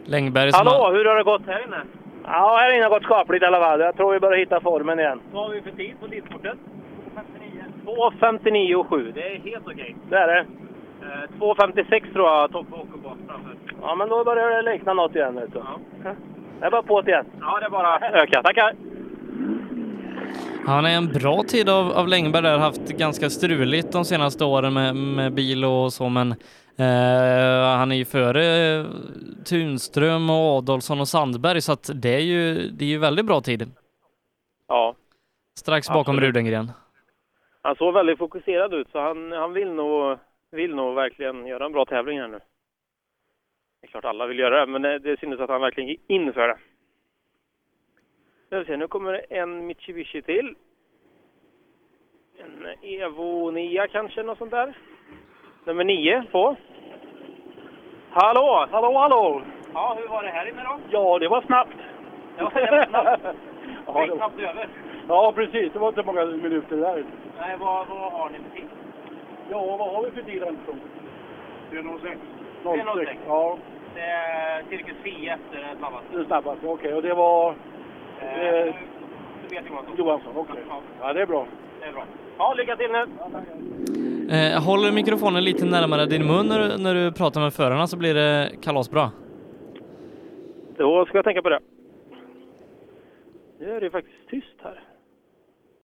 Speaker 1: Längberg som har,
Speaker 20: Hallå, hur har det gått här inne?
Speaker 38: Ja, här inne har gått skapligt i alla fall. Jag tror vi börjar hitta formen igen.
Speaker 20: Vad har vi för tid på tidsporten? 2.59 och 7, det är helt okej.
Speaker 38: Det är det.
Speaker 20: Eh, 2.56 tror jag Tobbe åker på framför.
Speaker 38: Ja, men då börjar det likna något igen. Vet du. Det är bara på igen.
Speaker 20: Ja, det är bara öka. Tackar!
Speaker 1: han är en bra tid av, av Längberg där, haft ganska struligt de senaste åren med, med bil och så, men eh, han är ju före eh, Tunström och Adolfsson och Sandberg, så att det är ju, det är ju väldigt bra tid.
Speaker 20: Ja,
Speaker 1: Strax bakom
Speaker 20: Absolut.
Speaker 1: Rudengren.
Speaker 20: han såg väldigt fokuserad ut så han, han vill, nog, vill nog verkligen göra en bra tävling här nu. Det är klart alla vill göra det, men det, synes att han verkligen gick in för det. Nu, se, nu kommer det en Mitsubishi till. En Evo 9 kanske, något sånt där. Nummer 9 på. Hallå!
Speaker 38: Hallå, hallå!
Speaker 20: Ja, hur var det här inne då?
Speaker 38: Ja, det var snabbt.
Speaker 20: Det var snabbt.
Speaker 38: Ja,
Speaker 20: Det
Speaker 38: det-
Speaker 20: snabbt över.
Speaker 38: Ja, precis. Det var inte många minuter där.
Speaker 20: Nej, vad, vad har ni för tid?
Speaker 38: Ja, vad har vi för tid Andersson?
Speaker 17: 306.
Speaker 38: 06. Ja,
Speaker 20: Det är cirkus 10 efter den snabbaste.
Speaker 38: det är snabbast. Okej, och det var
Speaker 20: Eh, Tobias Johansson.
Speaker 38: Johansson. Okej.
Speaker 20: Ja,
Speaker 38: Ja, det är bra.
Speaker 20: det är bra. Ja, lycka till nu!
Speaker 1: Eh, håller mikrofonen lite närmare din mun när du, när du pratar med förarna så blir det kalasbra.
Speaker 20: Då ska jag tänka på det. Nu är det faktiskt tyst här.